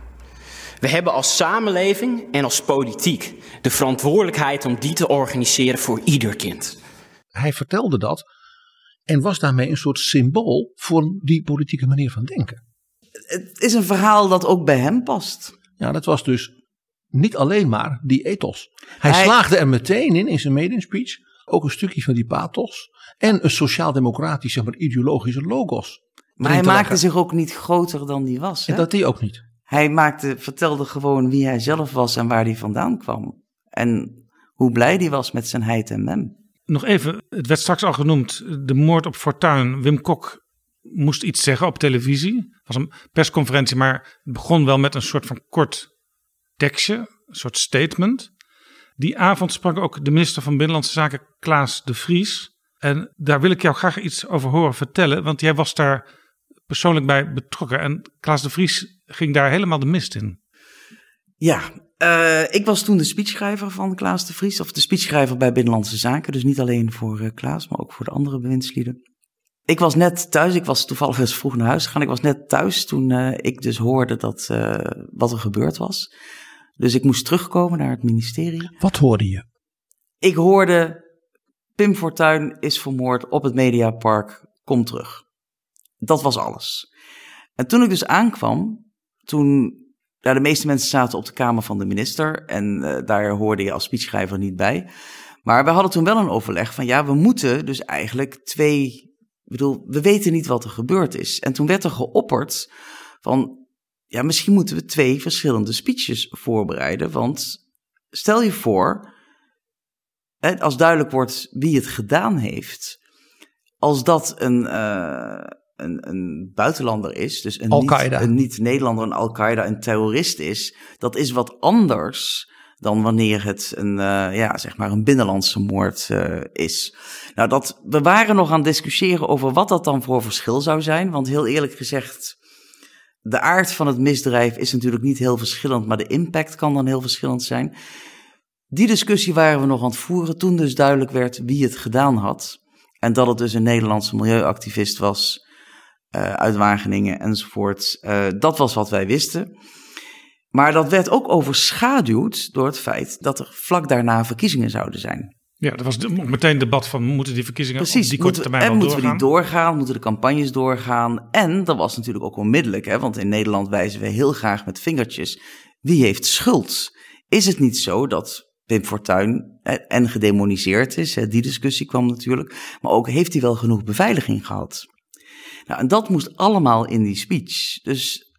We hebben als samenleving en als politiek de verantwoordelijkheid om die te organiseren voor ieder kind. Hij vertelde dat en was daarmee een soort symbool voor die politieke manier van denken. Het is een verhaal dat ook bij hem past. Ja, dat was dus niet alleen maar die ethos. Hij, hij... slaagde er meteen in, in zijn maiden speech, ook een stukje van die pathos en een sociaal-democratisch, zeg maar, ideologische logos. Maar hij maakte zich ook niet groter dan die was. Hè? En dat die ook niet. Hij maakte, vertelde gewoon wie hij zelf was en waar hij vandaan kwam. En hoe blij hij was met zijn heid en mem. Nog even, het werd straks al genoemd, de moord op Fortuin. Wim Kok moest iets zeggen op televisie. Het was een persconferentie, maar het begon wel met een soort van kort tekstje, een soort statement. Die avond sprak ook de minister van Binnenlandse Zaken, Klaas de Vries. En daar wil ik jou graag iets over horen vertellen, want jij was daar persoonlijk bij betrokken. En Klaas de Vries ging daar helemaal de mist in. Ja, uh, ik was toen de speechschrijver van Klaas de Vries, of de speechschrijver bij Binnenlandse Zaken. Dus niet alleen voor uh, Klaas, maar ook voor de andere bewindslieden. Ik was net thuis, ik was toevallig eens vroeg naar huis gegaan. Ik was net thuis toen uh, ik dus hoorde dat, wat er gebeurd was. Dus ik moest terugkomen naar het ministerie. Wat hoorde je? Ik hoorde, Pim Fortuyn is vermoord op het Mediapark, kom terug. Dat was alles. En toen ik dus aankwam, toen ja, de meeste mensen zaten op de kamer van de minister en uh, daar hoorde je als speechschrijver niet bij. Maar we hadden toen wel een overleg van ja, we moeten dus eigenlijk twee. Ik bedoel, we weten niet wat er gebeurd is. En toen werd er geopperd van ja, misschien moeten we twee verschillende speeches voorbereiden. Want stel je voor, als duidelijk wordt wie het gedaan heeft, als dat een, uh, een, een buitenlander is, dus een niet, een niet-Nederlander, een Al-Qaeda, een terrorist is, dat is wat anders dan wanneer het een, uh, ja, zeg maar een binnenlandse moord uh, is. Nou, dat, we waren nog aan het discussiëren over wat dat dan voor verschil zou zijn. Want heel eerlijk gezegd, de aard van het misdrijf is natuurlijk niet heel verschillend, maar de impact kan dan heel verschillend zijn. Die discussie waren we nog aan het voeren toen dus duidelijk werd wie het gedaan had. En dat het dus een Nederlandse milieuactivist was uh, uit Wageningen enzovoort. Uh, dat was wat wij wisten. Maar dat werd ook overschaduwd door het feit dat er vlak daarna verkiezingen zouden zijn. Ja, dat was meteen debat van moeten die verkiezingen Precies, op die korte moeten, termijn en moeten doorgaan? we die doorgaan? Moeten de campagnes doorgaan? En dat was natuurlijk ook onmiddellijk, hè, want in Nederland wijzen we heel graag met vingertjes. Wie heeft schuld? Is het niet zo dat Pim Fortuyn en gedemoniseerd is? Hè, die discussie kwam natuurlijk. Maar ook heeft hij wel genoeg beveiliging gehad? Nou, en dat moest allemaal in die speech. Dus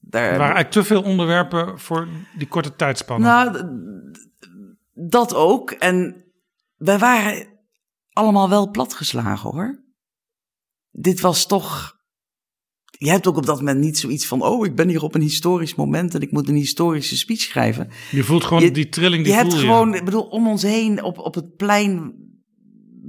daar... Er waren eigenlijk te veel onderwerpen voor die korte tijdspanne. Nou, dat ook. En wij waren allemaal wel platgeslagen hoor. Dit was toch. Je hebt ook op dat moment niet zoiets van: oh, ik ben hier op een historisch moment en ik moet een historische speech schrijven. Je voelt gewoon je, die trilling die je hebt voel gewoon, ik bedoel, om ons heen op, op het plein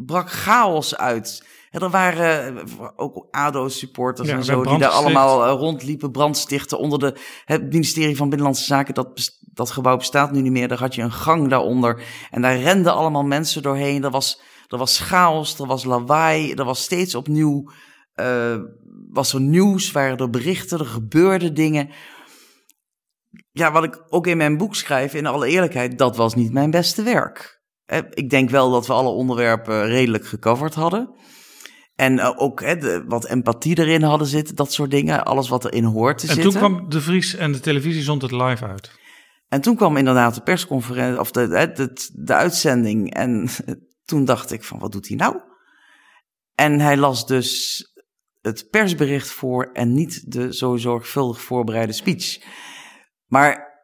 brak chaos uit. Er waren ook ADO-supporters Ja, en zo, die daar allemaal eh, rondliepen, brandstichten onder de, het ministerie van Binnenlandse Zaken. Dat, dat gebouw bestaat nu niet meer. Daar had je een gang daaronder. En daar renden allemaal mensen doorheen. Er was, er was chaos, er was lawaai, er was steeds opnieuw, eh, was er nieuws, waren er berichten, er gebeurden dingen. ja, wat ik ook in mijn boek schrijf, in alle eerlijkheid, dat was niet mijn beste werk. Eh, Ik denk wel dat we alle onderwerpen redelijk gecoverd hadden. En eh, ook hè, de, wat empathie erin hadden zitten, dat soort dingen. Alles wat erin hoort te En zitten. toen kwam De Vries en de televisie zond het live uit. En toen kwam inderdaad de persconferentie, of de, de, de uitzending. En toen dacht ik van, wat doet hij nou? En hij las dus het persbericht voor en niet de zo zorgvuldig voorbereide speech. Maar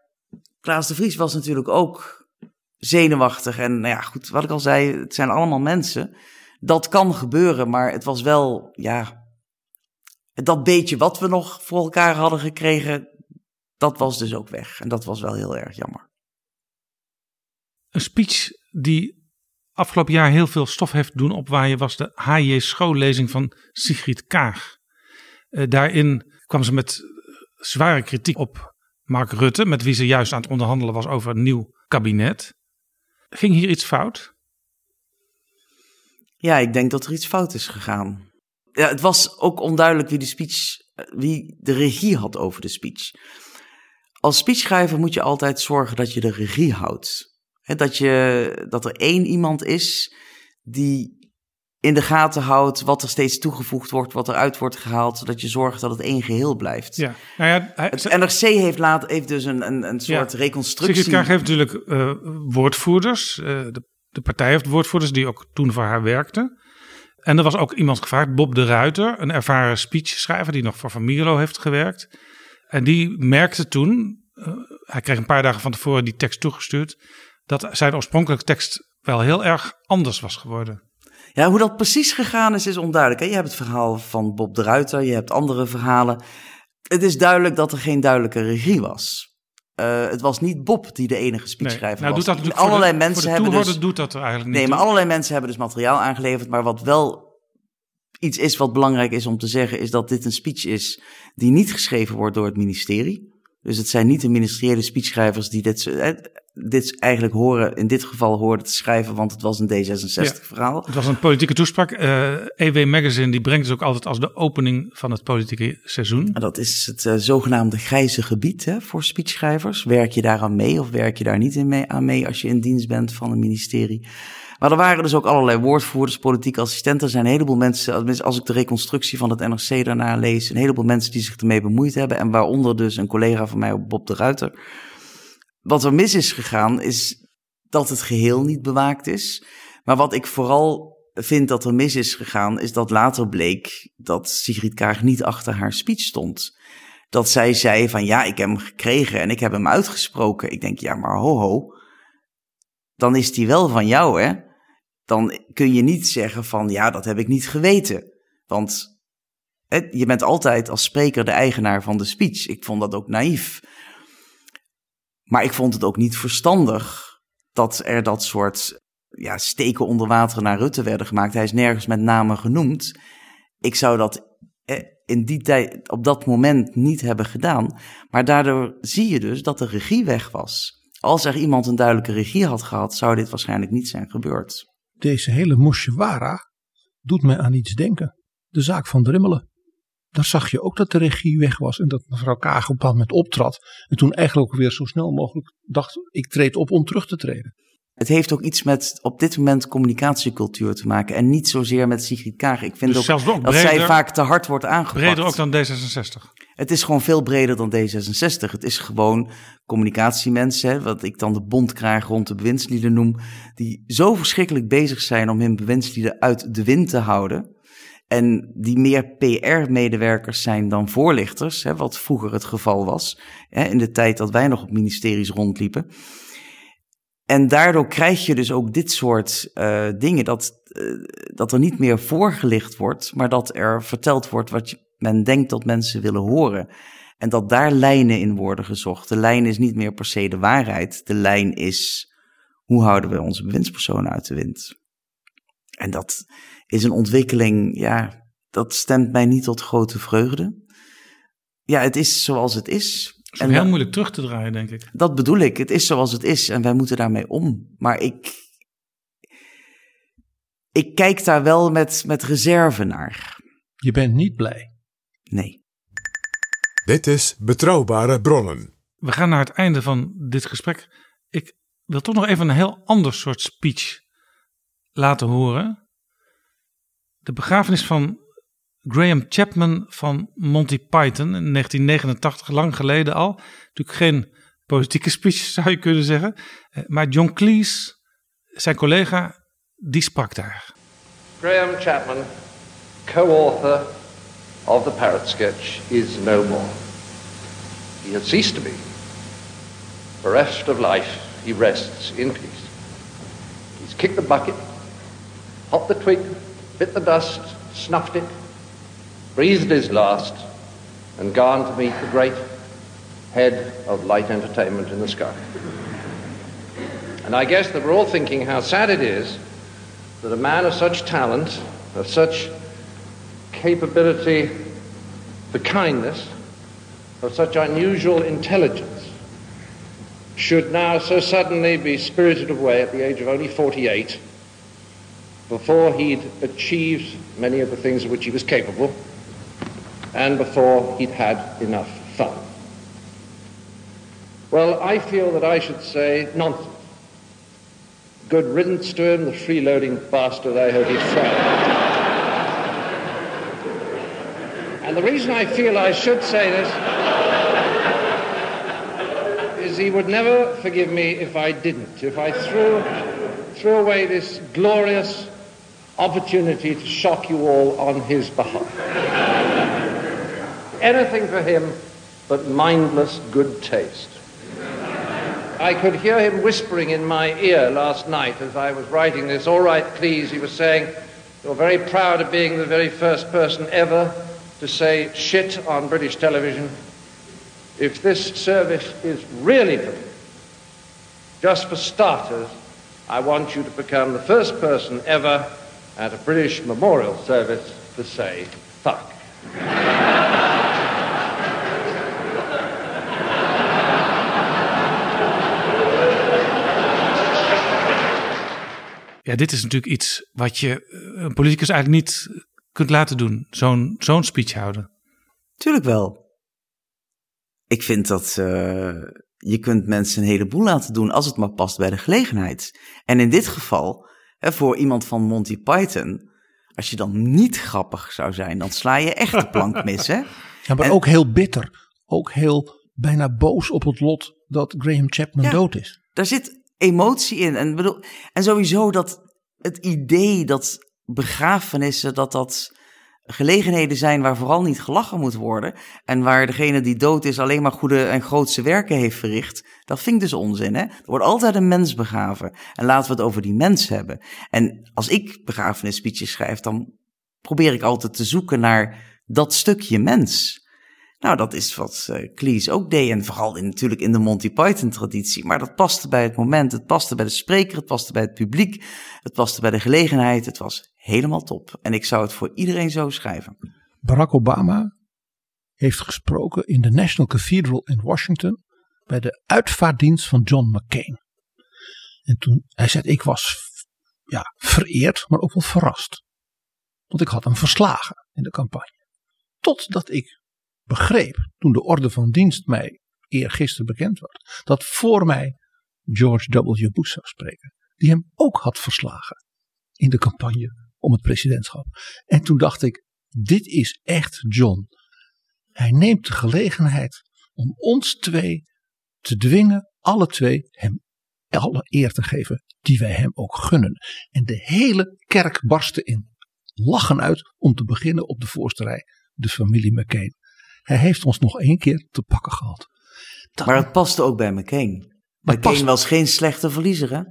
Klaas de Vries was natuurlijk ook zenuwachtig. En nou ja, goed, wat ik al zei, het zijn allemaal mensen. Dat kan gebeuren, maar het was wel, ja, dat beetje wat we nog voor elkaar hadden gekregen, dat was dus ook weg. En dat was wel heel erg jammer. Een speech die afgelopen jaar heel veel stof heeft doen opwaaien was de H.J. schoollezing van Sigrid Kaag. Eh, daarin kwam ze met zware kritiek op Mark Rutte, met wie ze juist aan het onderhandelen was over een nieuw kabinet. Ging hier iets fout? Ja, ik denk dat er iets fout is gegaan. Ja, het was ook onduidelijk wie de speech, wie de regie had over de speech. Als speechschrijver moet je altijd zorgen dat je de regie houdt. Hè, dat, je, dat er één iemand is die in de gaten houdt wat er steeds toegevoegd wordt, wat eruit wordt gehaald, zodat je zorgt dat het één geheel blijft. Ja, nou ja, hij, Het NRC heeft, laat, heeft dus een, een, een soort Ja. reconstructie. Sigrid Kaag heeft natuurlijk eh, woordvoerders. eh, de, de partij heeft woordvoerders die ook toen voor haar werkten. En er was ook iemand gevraagd, Bob de Ruiter, een ervaren speechschrijver die nog voor Van Mierlo heeft gewerkt. En die merkte toen, eh, hij kreeg een paar dagen van tevoren die tekst toegestuurd, dat zijn oorspronkelijke tekst wel heel erg anders was geworden. Ja, hoe dat precies gegaan is, is onduidelijk. Je hebt het verhaal van Bob de Ruiter, je hebt andere verhalen. Het is duidelijk dat er geen duidelijke regie was. Eh, het was niet Bob die de enige speechschrijver nou, was. doet dat allerlei de- mensen hebben dus, doet dat eigenlijk niet Nee, maar allerlei mensen hebben dus materiaal aangeleverd. Maar wat wel iets is wat belangrijk is om te zeggen, is dat dit een speech is die niet geschreven wordt door het ministerie. Dus het zijn niet de ministeriële speechschrijvers die dit, eh, dit eigenlijk horen, in dit geval hoorden te schrijven, want het was een D66-verhaal. Het was een politieke toespraak. Eh EW Magazine die brengt het ook altijd als de opening van het politieke seizoen. En dat is het eh, zogenaamde grijze gebied hè, voor speechschrijvers. Werk je daaraan mee of werk je daar niet in mee, aan mee als je in dienst bent van een ministerie? Maar er waren dus ook allerlei woordvoerders, politieke assistenten. Er zijn een heleboel mensen, als ik de reconstructie van het NRC daarna lees, een heleboel mensen die zich ermee bemoeid hebben. En waaronder dus een collega van mij, Bob de Ruiter. Wat er mis is gegaan, is dat het geheel niet bewaakt is. Maar wat ik vooral vind dat er mis is gegaan, is dat later bleek dat Sigrid Kaag niet achter haar speech stond. Dat zij zei van ja, ik heb hem gekregen en ik heb hem uitgesproken. Ik denk ja, maar ho ho, dan is die wel van jou hè. Dan kun je niet zeggen van ja, dat heb ik niet geweten. Want je bent altijd als spreker de eigenaar van de speech. Ik vond dat ook naïef. Maar ik vond het ook niet verstandig dat er dat soort ja, steken onder water naar Rutte werden gemaakt. Hij is nergens met name genoemd. Ik zou dat eh, in die tijd, op dat moment niet hebben gedaan. Maar daardoor zie je dus dat de regie weg was. Als er iemand een duidelijke regie had gehad, zou dit waarschijnlijk niet zijn gebeurd. Deze hele Moshewara doet mij aan iets denken. De zaak van Drimmelen. Daar zag je ook dat de regie weg was en dat mevrouw Kaag op een bepaald moment optrad. En toen eigenlijk ook weer zo snel mogelijk dacht, ik treed op om terug te treden. Het heeft ook iets met op dit moment communicatiecultuur te maken. En niet zozeer met Sigrid Kaag. Ik vind Dus ook, zelfs ook dat zij vaak te hard wordt aangepakt. Breder ook dan D66. Het is gewoon veel breder dan D66. Het is gewoon communicatiemensen, hè, wat ik dan de bond krijg rond de bewindslieden noem, die zo verschrikkelijk bezig zijn om hun bewindslieden uit de wind te houden. En die meer PR-medewerkers zijn dan voorlichters, hè, wat vroeger het geval was, hè, in de tijd dat wij nog op ministeries rondliepen. En daardoor krijg je dus ook dit soort eh, dingen, dat, eh, dat er niet meer voorgelicht wordt, maar dat er verteld wordt wat men denkt dat mensen willen horen. En dat daar lijnen in worden gezocht. De lijn is niet meer per se de waarheid. De lijn is hoe houden we onze bewindspersonen uit de wind. En dat is een ontwikkeling, ja, dat stemt mij niet tot grote vreugde. Ja, het is zoals het is. Het is heel moeilijk terug te draaien, denk ik. Dat bedoel ik. Het is zoals het is en wij moeten daarmee om. Maar ik, ik kijk daar wel met, met reserve naar. Je bent niet blij. Nee. Dit is Betrouwbare Bronnen. We gaan naar het einde van dit gesprek. Ik wil toch nog even een heel ander soort speech laten horen. De begrafenis van Graham Chapman van Monty Python in 1989, lang geleden al. Natuurlijk geen politieke speech zou je kunnen zeggen. Eh, Maar John Cleese, zijn collega, die sprak daar. Graham Chapman, co-author of the Parrot Sketch, is no more. He has ceased to be. Bereft of life, he rests in peace. He's kicked the bucket, hopped the twig, bit the dust, snuffed it, breathed his last, and gone to meet the great head of light entertainment in the sky. And I guess that we're all thinking how sad it is that a man of such talent, of such capability for kindness, of such unusual intelligence, should now so suddenly be spirited away at the age of only 48 before he'd achieved many of the things of which he was capable and before he'd had enough fun. Well, I feel that I should say nonsense. Good riddance to him, the freeloading bastard, I hope he's friend. And the reason I feel I should say this is he would never forgive me if I didn't, if I threw, threw away this glorious opportunity to shock you all on his behalf. Anything for him but mindless good taste. I could hear him whispering in my ear last night as I was writing this. All right, please, he was saying, you're very proud of being the very first person ever to say shit on British television. If this service is really for me, just for starters, I want you to become the first person ever at a British memorial service to say fuck. Ja, dit is natuurlijk iets wat je eh, een politicus eigenlijk niet kunt laten doen. Zo'n zo'n speech houden. Tuurlijk wel. Ik vind dat eh, je kunt mensen een heleboel laten doen als het maar past bij de gelegenheid. En in dit geval, hè, voor iemand van Monty Python, als je dan niet grappig zou zijn, dan sla je echt de plank mis, hè? Ja, maar En- ook heel bitter. Ook heel bijna boos op het lot dat Graham Chapman Ja. dood is. Daar zit emotie in. En, bedoel, en sowieso dat het idee dat begrafenissen, dat dat gelegenheden zijn waar vooral niet gelachen moet worden. En waar degene die dood is alleen maar goede en grootse werken heeft verricht. Dat vind ik dus onzin. Hè? Er wordt altijd een mens begraven. En laten we het over die mens hebben. En als ik begrafenisspeeches schrijf, dan probeer ik altijd te zoeken naar dat stukje mens. Nou, dat is wat eh Cleese ook deed. En vooral in, natuurlijk in de Monty Python-traditie. Maar dat paste bij het moment, het paste bij de spreker, het paste bij het publiek, het paste bij de gelegenheid. Het was helemaal top. En ik zou het voor iedereen zo schrijven. Barack Obama heeft gesproken in de National Cathedral in Washington bij de uitvaartdienst van John McCain. En toen hij zei, ik was ja, vereerd, maar ook wel verrast. Want ik had hem verslagen in de campagne. Totdat ik begreep, toen de orde van dienst mij eergisteren bekend werd, dat voor mij George W. Bush zou spreken, die hem ook had verslagen in de campagne om het presidentschap. En toen dacht ik, dit is echt John. Hij neemt de gelegenheid om ons twee te dwingen, alle twee, hem alle eer te geven die wij hem ook gunnen. En de hele kerk barstte in lachen uit om te beginnen op de voorste rij, de familie McCain. Hij heeft ons nog één keer te pakken gehad. Maar het paste ook bij McCain. McCain past- was geen slechte verliezer, hè?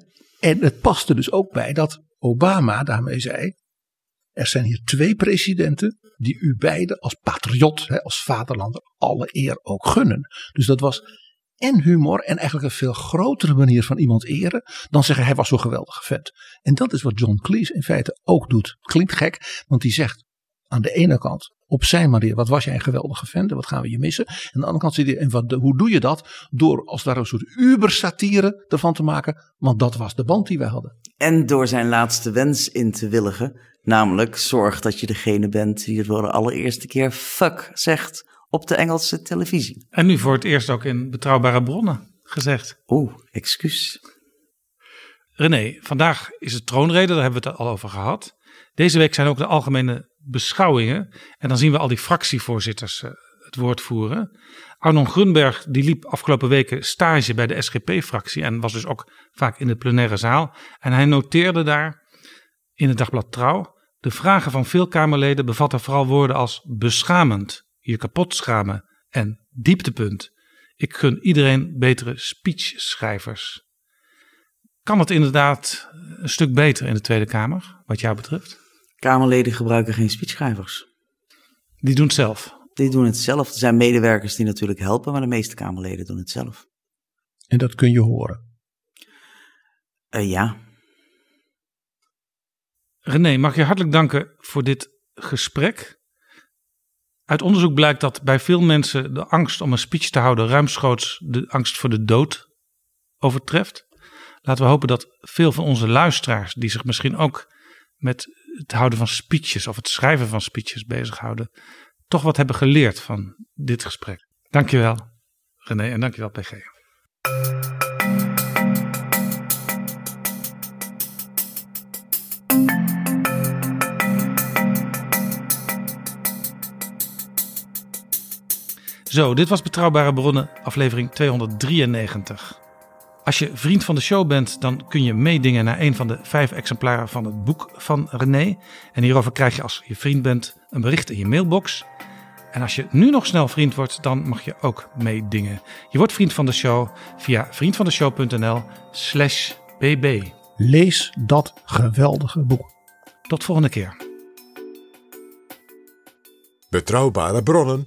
En het paste dus ook bij dat Obama daarmee zei: er zijn hier twee presidenten die u beiden als patriot, als vaderlander, alle eer ook gunnen. Dus dat was en humor en eigenlijk een veel grotere manier van iemand eren dan zeggen hij was zo'n geweldige vent. En dat is wat John Cleese in feite ook doet. Klinkt gek, want die zegt aan de ene kant op zijn manier, wat was jij een geweldige vent en wat gaan we je missen. En aan de andere kant zit hij, en wat, hoe doe je dat? Door als daar een soort uber-satire ervan te maken, want dat was de band die wij hadden. En door zijn laatste wens in te willigen. Namelijk, zorg dat je degene bent die het voor de allereerste keer fuck zegt op de Engelse televisie. En nu voor het eerst ook in betrouwbare bronnen gezegd. Oeh, excuus. René, vandaag is het troonrede, daar hebben we het al over gehad. Deze week zijn ook de algemene beschouwingen. En dan zien we al die fractievoorzitters uh, het woord voeren. Arnon Grunberg die liep afgelopen weken stage bij de SGP-fractie en was dus ook vaak in de plenaire zaal. En hij noteerde daar in het dagblad Trouw. De vragen van veel Kamerleden bevatten vooral woorden als beschamend, je kapot schamen en dieptepunt. Ik gun iedereen betere speechschrijvers. Kan het inderdaad een stuk beter in de Tweede Kamer, wat jou betreft? Kamerleden gebruiken geen speechschrijvers. Die doen het zelf. Die doen het zelf. Er zijn medewerkers die natuurlijk helpen, maar de meeste Kamerleden doen het zelf. En dat kun je horen? Uh, ja. René, mag je hartelijk danken voor dit gesprek. Uit onderzoek blijkt dat bij veel mensen de angst om een speech te houden ruimschoots de angst voor de dood overtreft. Laten we hopen dat veel van onze luisteraars, die zich misschien ook met het houden van speeches of het schrijven van speeches bezighouden, toch wat hebben geleerd van dit gesprek. Dankjewel, René, en dankjewel, PG. Zo, dit was Betrouwbare Bronnen, aflevering 293. Als je vriend van de show bent, dan kun je meedingen naar een van de vijf exemplaren van het boek van René. En hierover krijg je als je vriend bent een bericht in je mailbox. En als je nu nog snel vriend wordt, dan mag je ook meedingen. Je wordt vriend van de show via vriendvandeshow.nl slash bb. Lees dat geweldige boek. Tot volgende keer. Betrouwbare bronnen